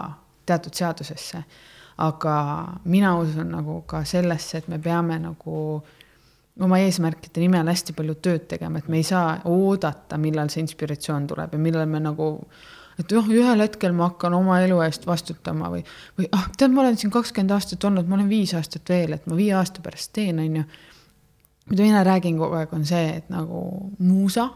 teatud seadusesse aga mina usun nagu ka sellesse, et me peame nagu oma eesmärkide nimel hästi palju tööd tegema, et me ei saa oodata, millal see inspiratsioon tuleb ja millal me nagu et noh, ühel hetkel ma hakkan oma elu eest vastutama või, või ah, tead, ma olen siin kakskümmend aastat olnud, ma olen viis aastat veel, et ma viie aasta pärast teen, on ju. mida mina räägin kogu aeg, on see, et nagu muusa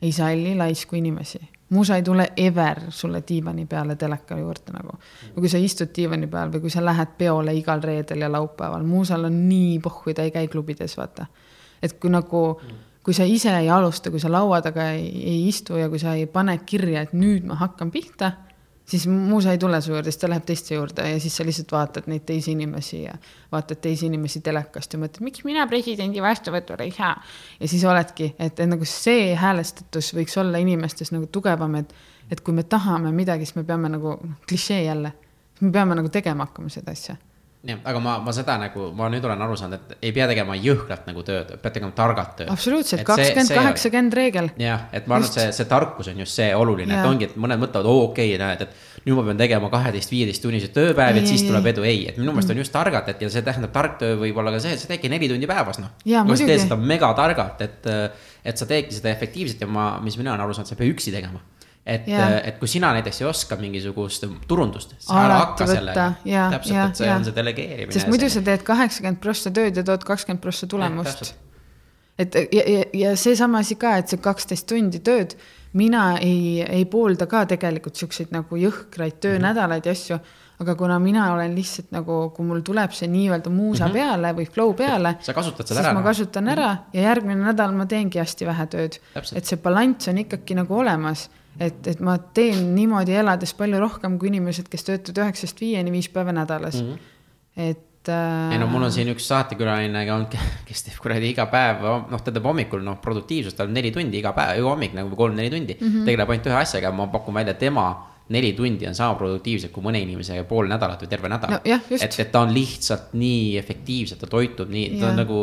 ei salli laisku inimesi musa ei tule ever sulle diivani peale teleka juurde nagu. või kui sa istud diivani peal või kui sa lähed peole igal reedel ja laupäeval, muusal on nii pohhu, ta ei käi klubides, vaata. et kui nagu, kui sa ise ei alusta, kui sa laua taga ei, ei istu ja kui sa ei pane kirja, et nüüd ma hakkan pihta siis muusa ei tule su juurde, siis ta läheb teiste juurde ja siis sa lihtsalt vaatad neid teisi inimesi ja vaatad teisi inimesi telekast ja mõtled, miks mina presidendi vastuvõtule ei saa. ja siis oledki, et, nagu see häälestatus võiks olla inimestes nagu tugevam, et, et kui me tahame midagi, siis me peame nagu, klišee jälle, me peame nagu tegema hakkama seda asja jah, aga ma, ma seda nagu, ma nüüd olen aru saanud, et ei pea tegema jõhkralt nagu tööd, pead tegema targalt tööd. absoluutselt, kakskümmend, kaheksakümmend reegel. jah, et ma arvan, et see, see tarkus on just see oluline, et ongi, et mõned mõtlevad, oo okei okay,, näed, et nüüd ma pean tegema kaheteist, viieteist tunnised tööpäevi, et siis tuleb edu, ei, et minu meelest on just targalt, et ja see tähendab, tark töö võib olla ka see, et sa teedki neli tundi päevas, noh. kui sa teed seda megatargalt, et, et sa teedki seda efektiivselt ja ma, mis mina olen aru saanud, sa ei pea üksi tegema et, et kui sina näiteks ei oska mingisugust turundust, siis ära hakka sellega. täpselt, et see ja. on see delegeerimine. sest muidu sa teed kaheksakümmend prossa tööd ja tood kakskümmend prossa tulemust. et ja, ja, ja seesama asi ka, et see kaksteist tundi tööd, mina ei, ei poolda ka tegelikult siukseid nagu jõhkraid töönädalaid ja asju aga kuna mina olen lihtsalt nagu, kui mul tuleb see nii-öelda muusa mm -hmm. peale või flow peale. sa kasutad seda ära. siis ma noh. kasutan ära mm -hmm. ja järgmine nädal ma teengi hästi vähe tööd. et see balanss on ikkagi nagu olemas et, et ma teen niimoodi elades palju rohkem kui inimesed, kes töötavad üheksast viieni viis päeva nädalas mm. -hmm. et äh.... ei no mul on siin üks saatekülaline olnud, kes teeb kuradi iga päev, noh, ta teeb hommikul noh, produktiivsust, tal on neli tundi iga päev, iga hommik nagu kolm-neli tundi mm. -hmm. tegeleb ainult ühe asjaga, ma pakun välja tema neli tundi on sama produktiivsed kui mõne inimese pool nädalat või terve nädal No et, et ta on lihtsalt nii efektiivselt, ta toitub nii, ta on nagu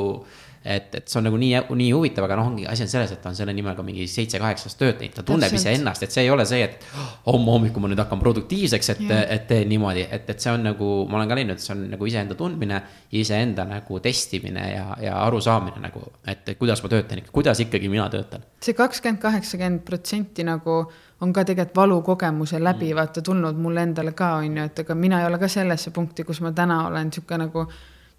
et, et see on nagu nii, nii huvitav, aga noh, ongi asi on selles, et ta on selle nimel ka mingi seitse-kaheksa aastat tööd teinud, ta tunneb iseennast, et see ei ole see, et homme hommikul ma nüüd hakkan produktiivseks, et, et teen niimoodi, et, et see on nagu, ma olen ka leidnud, see on nagu iseenda tundmine ja iseenda nagu testimine ja, ja arusaamine nagu, et kuidas ma töötan ikka, kuidas ikkagi mina töötan. see kakskümmend, kaheksakümmend protsenti nagu on ka tegelikult valukogemuse läbi Mm. vaata tulnud mulle endale ka onju, et ega mina ei ole ka sellesse punkti, kus ma täna olen sihuke nagu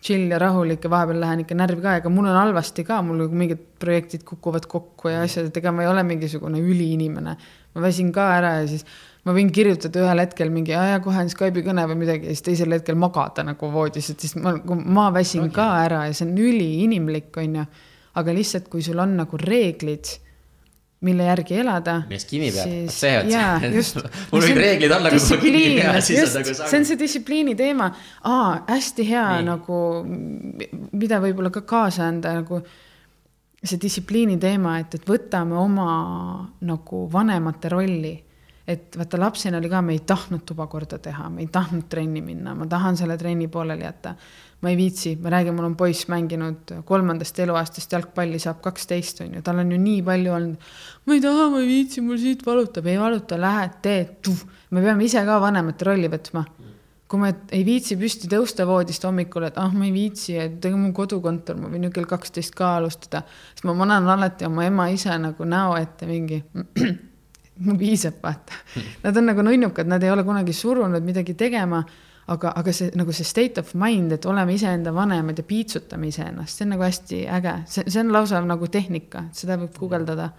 chill ja rahulik ja vahepeal lähen ikka närvi ka, ega mul on halvasti ka, mul mingid projektid kukuvad kokku ja asjad, et ega ma ei ole mingisugune üliinimene. ma väsin ka ära ja siis ma võin kirjutada ühel hetkel mingi, ja kohe on Skype'i kõne või midagi ja siis teisel hetkel magada nagu voodis, et siis ma, ma väsin okay. ka ära ja see on üliinimlik, onju. aga lihtsalt, kui sul on nagu reeglid mille järgi elada. millest kinni pead, vot see on jaa, see just. mul olid reeglid alla, kui ma kinni ei pea, siis on nagu see on see distsipliini teema. aa, hästi hea. Nii. nagu, mida võib-olla ka kaasa anda nagu see distsipliini teema, et, et võtame oma nagu vanemate rolli. et vaata, lapsena oli ka, me ei tahtnud tuba korda teha, me ei tahtnud trenni minna, ma tahan selle trenni pooleli jätta. Ma ei viitsi, ma räägin, mul on poiss mänginud kolmandast eluaastast jalgpalli, saab kaksteist, on ju, tal on ju nii palju olnud. ma ei taha, ma ei viitsi, mul siit valutab, ei valuta, lähed, teed, me peame ise ka vanemate rolli võtma. Kui ma ei viitsi püsti tõusta voodist hommikul, et ah, ma ei viitsi, et ega mul kodukontor, ma võin ju kell kaksteist ka alustada, siis ma panen alati oma ema ise nagu näo ette mingi mul piisab, vaata. Nad on nagu nunnukad, nad ei ole kunagi surunud midagi tegema, aga, aga see nagu see state of mind, et oleme iseenda vanemad ja piitsutame iseennast, see on nagu hästi äge, see, see on lausa nagu tehnika, seda võib guugeldada.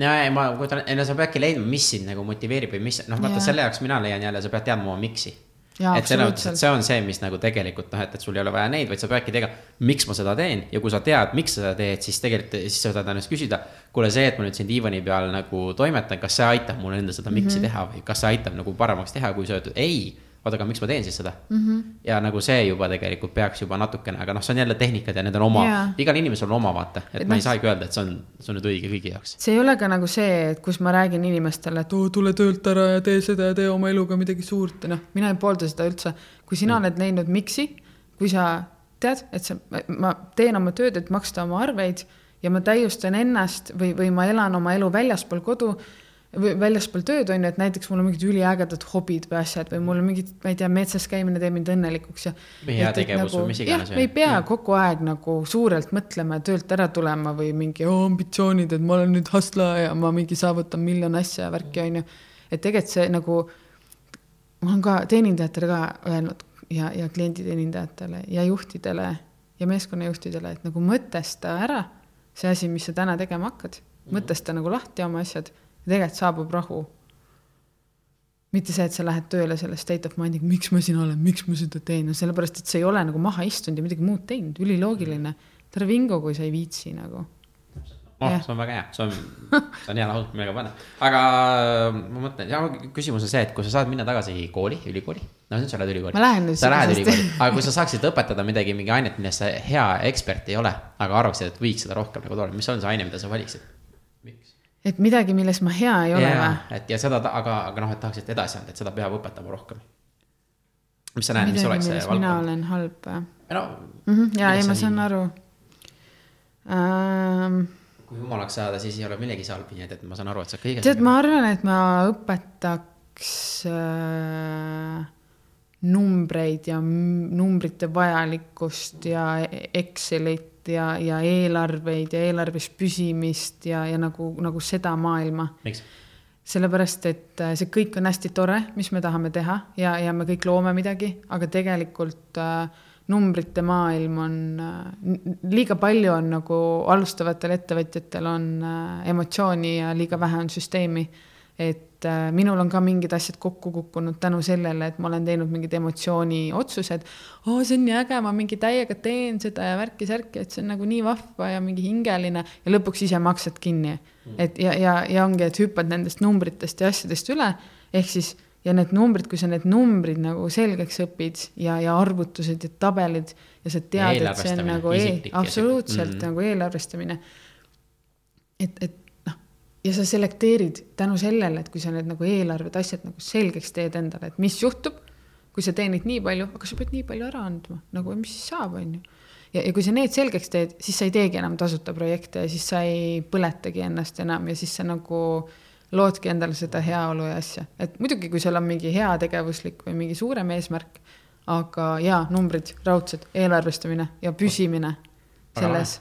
ja, ei ma kujutan, ei no sa peadki leidma, mis sind nagu motiveerib või mis, noh, vaata selle jaoks mina leian jälle, sa pead teadma oma miks'i. Et selles mõttes, et see on see, mis nagu tegelikult noh, et, et sul ei ole vaja neid, vaid sa peadki tegema, miks ma seda teen ja kui sa tead, miks sa seda teed, siis tegelikult, siis sa saad ennast küsida. kuule, see, et ma nüüd siin diivani peal nagu toimetan, kas see aitab mul enda seda miks'i mm -hmm. teha või kas see aitab nagu paremaks teha, kui sa ütled ei oota, aga miks ma teen siis seda mm? -hmm. ja nagu see juba tegelikult peaks juba natukene, aga noh, see on jälle tehnikad ja need on oma Jaa. igal inimesel on oma vaata, et, Et ma noh- ei saagi öelda, et see on, see on nüüd õige kõigi jaoks. see ei ole ka nagu see, et kus ma räägin inimestele, et oo, tule töölt ära ja tee seda ja tee oma eluga midagi suurt noh, mina ei poolda seda üldse. kui sina oled leidnud miks'i, kui sa tead, et sa, ma teen oma tööd, et maksta oma arveid ja ma täiustan ennast või, või ma elan oma elu väljaspool kodu või väljaspool tööd on ju, et näiteks mul on mingid üliägedad hobid või asjad või mul on mingid, ma ei tea, metsas käimine teeb mind õnnelikuks ja. Või heategevus või mis iganes, me ei pea Jah. kogu aeg nagu suurelt mõtlema ja töölt ära tulema või mingi oo, ambitsioonid, et ma olen nüüd hustla ja ma mingi saavutan miljon asja ja värki, on ju. et tegelikult see nagu, ma olen ka teenindajatele ka öelnud ja, ja klienditeenindajatele ja juhtidele ja meeskonnajuhtidele, et nagu mõtesta ära see asi, mis sa täna tegema hakkad. mõtesta nagu lahti oma asjad ja tegelikult saabub rahu mitte see, et sa lähed tööle selle state of mind'iga, miks ma siin olen, miks ma seda teen, no sellepärast, et sa ei ole nagu maha istunud ja midagi muud teinud, üliloogiline. tere vingu, kui sa ei viitsi nagu. oh Jah., see on väga hea, see on, see on hea laul, millega panna. aga ma mõtlen, ja küsimus on see, et kui sa saad minna tagasi kooli, ülikooli, no nüüd sa lähed ülikooli. Ma lähen nüüd sa lähed ülikooli, aga kui sa saaksid õpetada midagi, mingi ainet, milles sa hea ekspert ei ole, aga arvaksid, et võiks seda rohkem nagu tulla, mis on see aine, mida sa valiksid? miks? Et midagi, milles ma hea ei ole või? et ja seda, aga, aga noh, et tahaksid edasi anda, et seda peab õpetama rohkem. mis sa näed, mis oleks see milles mina valdkond? olen halb või no mm? -hmm, ja ei, ma saan nii- aru ähm,. kui jumalaks saada, siis ei ole millegi halbi, nii et, et ma saan aru, et sa kõiges. tead, ma arvan, et ma õpetaks äh, numbreid ja numbrite vajalikkust ja Excelit ja, ja eelarveid ja eelarves püsimist ja, ja nagu, nagu seda maailma sellepärast, et äh, see kõik on hästi tore, mis me tahame teha ja, ja me kõik loome midagi, aga tegelikult äh, numbrite maailm on äh,, liiga palju on nagu alustavatel ettevõtjatel on äh, emotsiooni ja liiga vähe on süsteemi. Et äh, minul on ka mingid asjad kokku kukkunud tänu sellele, et ma olen teinud mingid emotsiooni otsused. oo, see on nii äge, ma mingi täiega teen seda ja värki-särki, et see on nagu nii vahva ja mingi hingeline ja lõpuks ise maksad kinni. et ja, ja, ja ongi, et hüppad nendest numbritest ja asjadest üle, ehk siis ja need numbrid, kui sa need numbrid nagu selgeks õpid ja, ja arvutused ja tabelid ja sa tead, et see on nagu e absoluutselt mm. nagu eelarvestamine. et, et ja sa selekteerid tänu sellele, et kui sa need nagu eelarved, asjad nagu selgeks teed endale, et mis juhtub, kui sa teenid nii palju, aga sa pead nii palju ära andma, nagu mis siis saab, on ju. ja, ja kui sa need selgeks teed, siis sa ei teegi enam tasuta projekte ja siis sa ei põletagi ennast enam ja siis sa nagu loodki endale seda heaolu ja asja, et muidugi, kui sul on mingi heategevuslik või mingi suurem eesmärk, aga jaa, numbrid, raudsed, eelarvestamine ja püsimine selles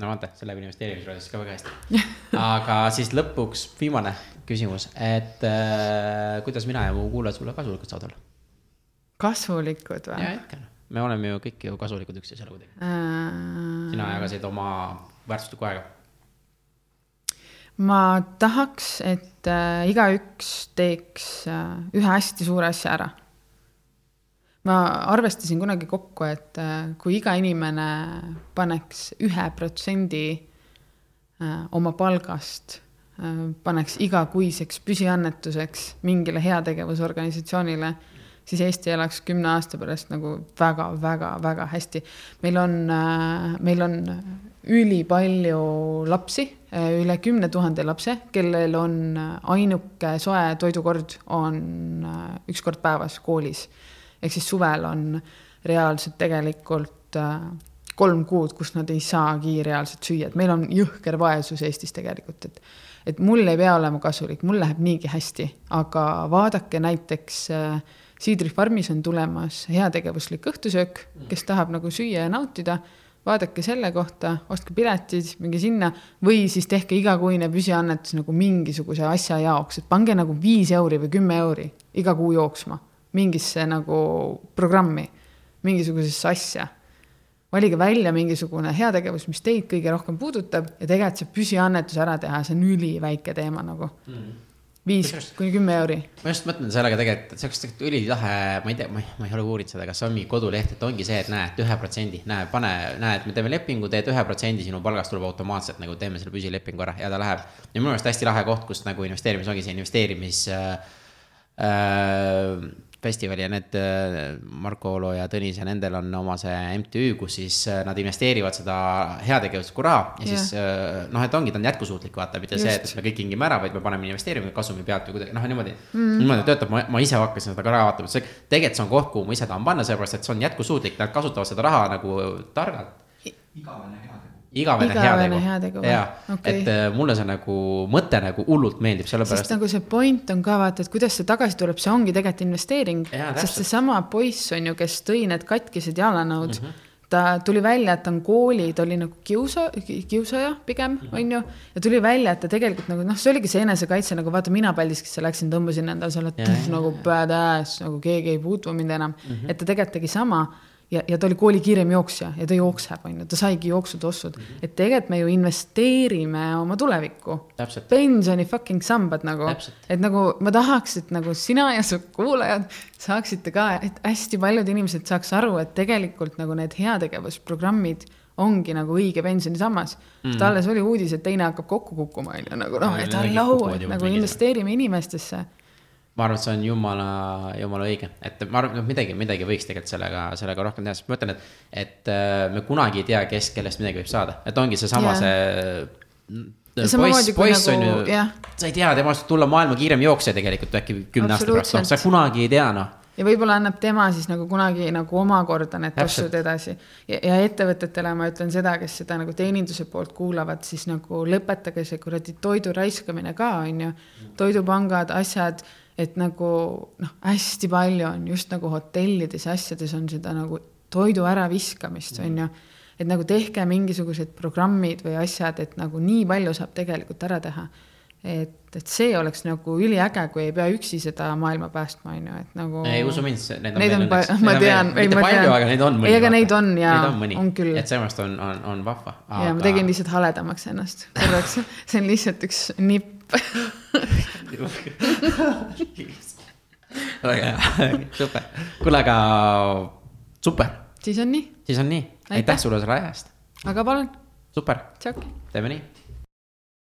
no vaata, see läheb investeerimisprotsessis ka väga hästi. aga siis lõpuks viimane küsimus, et äh, kuidas mina ja mu kuulajad sulle kasulikud saavad olla? kasulikud või? ja ikka, me oleme ju kõik ju kasulikud üksteisele kuidagi äh.... sina jagasid oma väärtuslikku aega. ma tahaks, et äh, igaüks teeks äh, ühe hästi suure asja ära ma arvestasin kunagi kokku, et äh, kui iga inimene paneks ühe protsendi äh, oma palgast, äh, paneks igakuiseks püsiannetuseks mingile heategevusorganisatsioonile, siis Eesti elaks kümne aasta pärast nagu väga-väga-väga hästi. meil on, meil on ülipalju lapsi, üle kümne tuhande lapse, kellel on ainuke soe toidukord on üks kord päevas koolis ehk siis suvel on reaalselt tegelikult äh, kolm kuud, kus nad ei saagi reaalselt süüa, et meil on jõhker vaesus Eestis tegelikult, et et mul ei pea olema kasulik, mul läheb niigi hästi, aga vaadake näiteks äh, Siidri farmis on tulemas heategevuslik õhtusöök, kes tahab nagu süüa ja nautida, vaadake selle kohta, ostke piletid, minge sinna või siis tehke igakuine püsiannetus nagu mingisuguse asja jaoks, et pange nagu viis euri või kümme euri iga kuu jooksma mingisse nagu programmi, mingisugusesse asja. valige välja mingisugune heategevus, mis teid kõige rohkem puudutab ja tegelikult see püsiannetus ära teha, see on üliväike teema nagu mm. viis kuni kümme euri. ma just mõtlen sellega tegelikult, et see oleks tegelikult ülilahe, ma ei tea, ma ei, ma ei ole uurinud seda, kas on mingi koduleht, et ongi see, et näed, ühe protsendi, näe, pane, näed, me teeme lepingu, teed ühe protsendi, sinu palgast tuleb automaatselt nagu teeme selle püsilepingu ära ja ta läheb. ja minu meelest hästi lahe koht, kus nagu investeerimis ongi see investeerimis äh, äh, festivali ja need, äh, Marko Olo ja Tõnis ja nendel on oma see MTÜ, kus siis äh, nad investeerivad seda heategevuslikku raha ja yeah. siis äh, noh, et ongi, ta on jätkusuutlik, vaata, mitte Just. see, et me kõik kingime ära, vaid me paneme investeerime kasumi pealt või kuidagi noh, niimoodi mm.. niimoodi töötab, ma, ma ise hakkasin seda ka raha vaatama, see tegelikult see on koht, kuhu ma ise tahan panna, sellepärast et see on jätkusuutlik, nad kasutavad seda raha nagu targalt. igavene hea igavene, igavene heategu. jaa okay., et äh, mulle see nagu mõte nagu hullult meeldib, sellepärast. sest nagu see point on ka vaata, et kuidas see tagasi tuleb, see ongi tegelikult investeering. sest seesama poiss on ju, kes tõi need katkised jalanõud mm. -hmm ta tuli välja, et ta on kooli, ta oli nagu kiusa, kiusaja pigem, mhm. on ju. ja tuli välja, et ta tegelikult nagu noh, see oligi see enesekaitse nagu vaata, mina Paldiskisse läksin, tõmbasin endale selle nagu badass, nagu keegi ei puutu mind enam mm. -hmm. et ta tegelikult tegi sama ja, ja ta oli kooli kiirem jooksja ja ta jookseb, on ju, ta saigi jooksutossud mm. -hmm. et tegelikult me ju investeerime oma tulevikku. pensioni fucking sambad nagu, et nagu ma tahaks, et nagu sina ja su kuulajad saaksite ka, et hästi paljud inimesed saaks aru, et tegelikult nagu need heategevusprogrammid ongi nagu õige pensionisammas mm. -hmm. alles oli uudis, et teine hakkab kokku kukkuma, on ju, nagu noh, et allahu, et nagu investeerime inimestesse ma arvan, et see on jumala, jumala õige, et ma arvan, et midagi, midagi võiks tegelikult sellega, sellega rohkem teha, sest ma ütlen, et, et äh, me kunagi ei tea, kes kellest midagi võib saada, et ongi seesama yeah. see poiss, poiss on ju sa ei tea, temast tulla maailma kiirem jooksja tegelikult äkki kümne aasta pärast, noh, sa kunagi ei tea, noh. Ja võib-olla annab tema siis nagu kunagi nagu omakorda need tossud edasi. ja, ja ettevõtetele ma ütlen seda, kes seda nagu teeninduse poolt kuulavad, siis nagu lõpetage see kuradi toidu raiskamine ka, on ju. toidupangad, asjad et nagu noh, hästi palju on just nagu hotellides ja asjades on seda nagu toidu äraviskamist, on ju. et nagu tehke mingisugused programmid või asjad, et nagu nii palju saab tegelikult ära teha. et, et see oleks nagu üliäge, kui ei pea üksi seda maailma päästma, on ju, et nagu. ei usu mind, neid on. Neid on, ma tean, ei ma tean. aga neid on mõni. ei, aga neid on ja, on küll. et sellepärast on, on, on vahva aga.... ja ma tegin lihtsalt haledamaks ennast korraks see on lihtsalt üks nipp väga hea, super. kuule, aga super. siis on nii. siis on nii, aitäh sulle selle aja eest. aga palun. super, teeme nii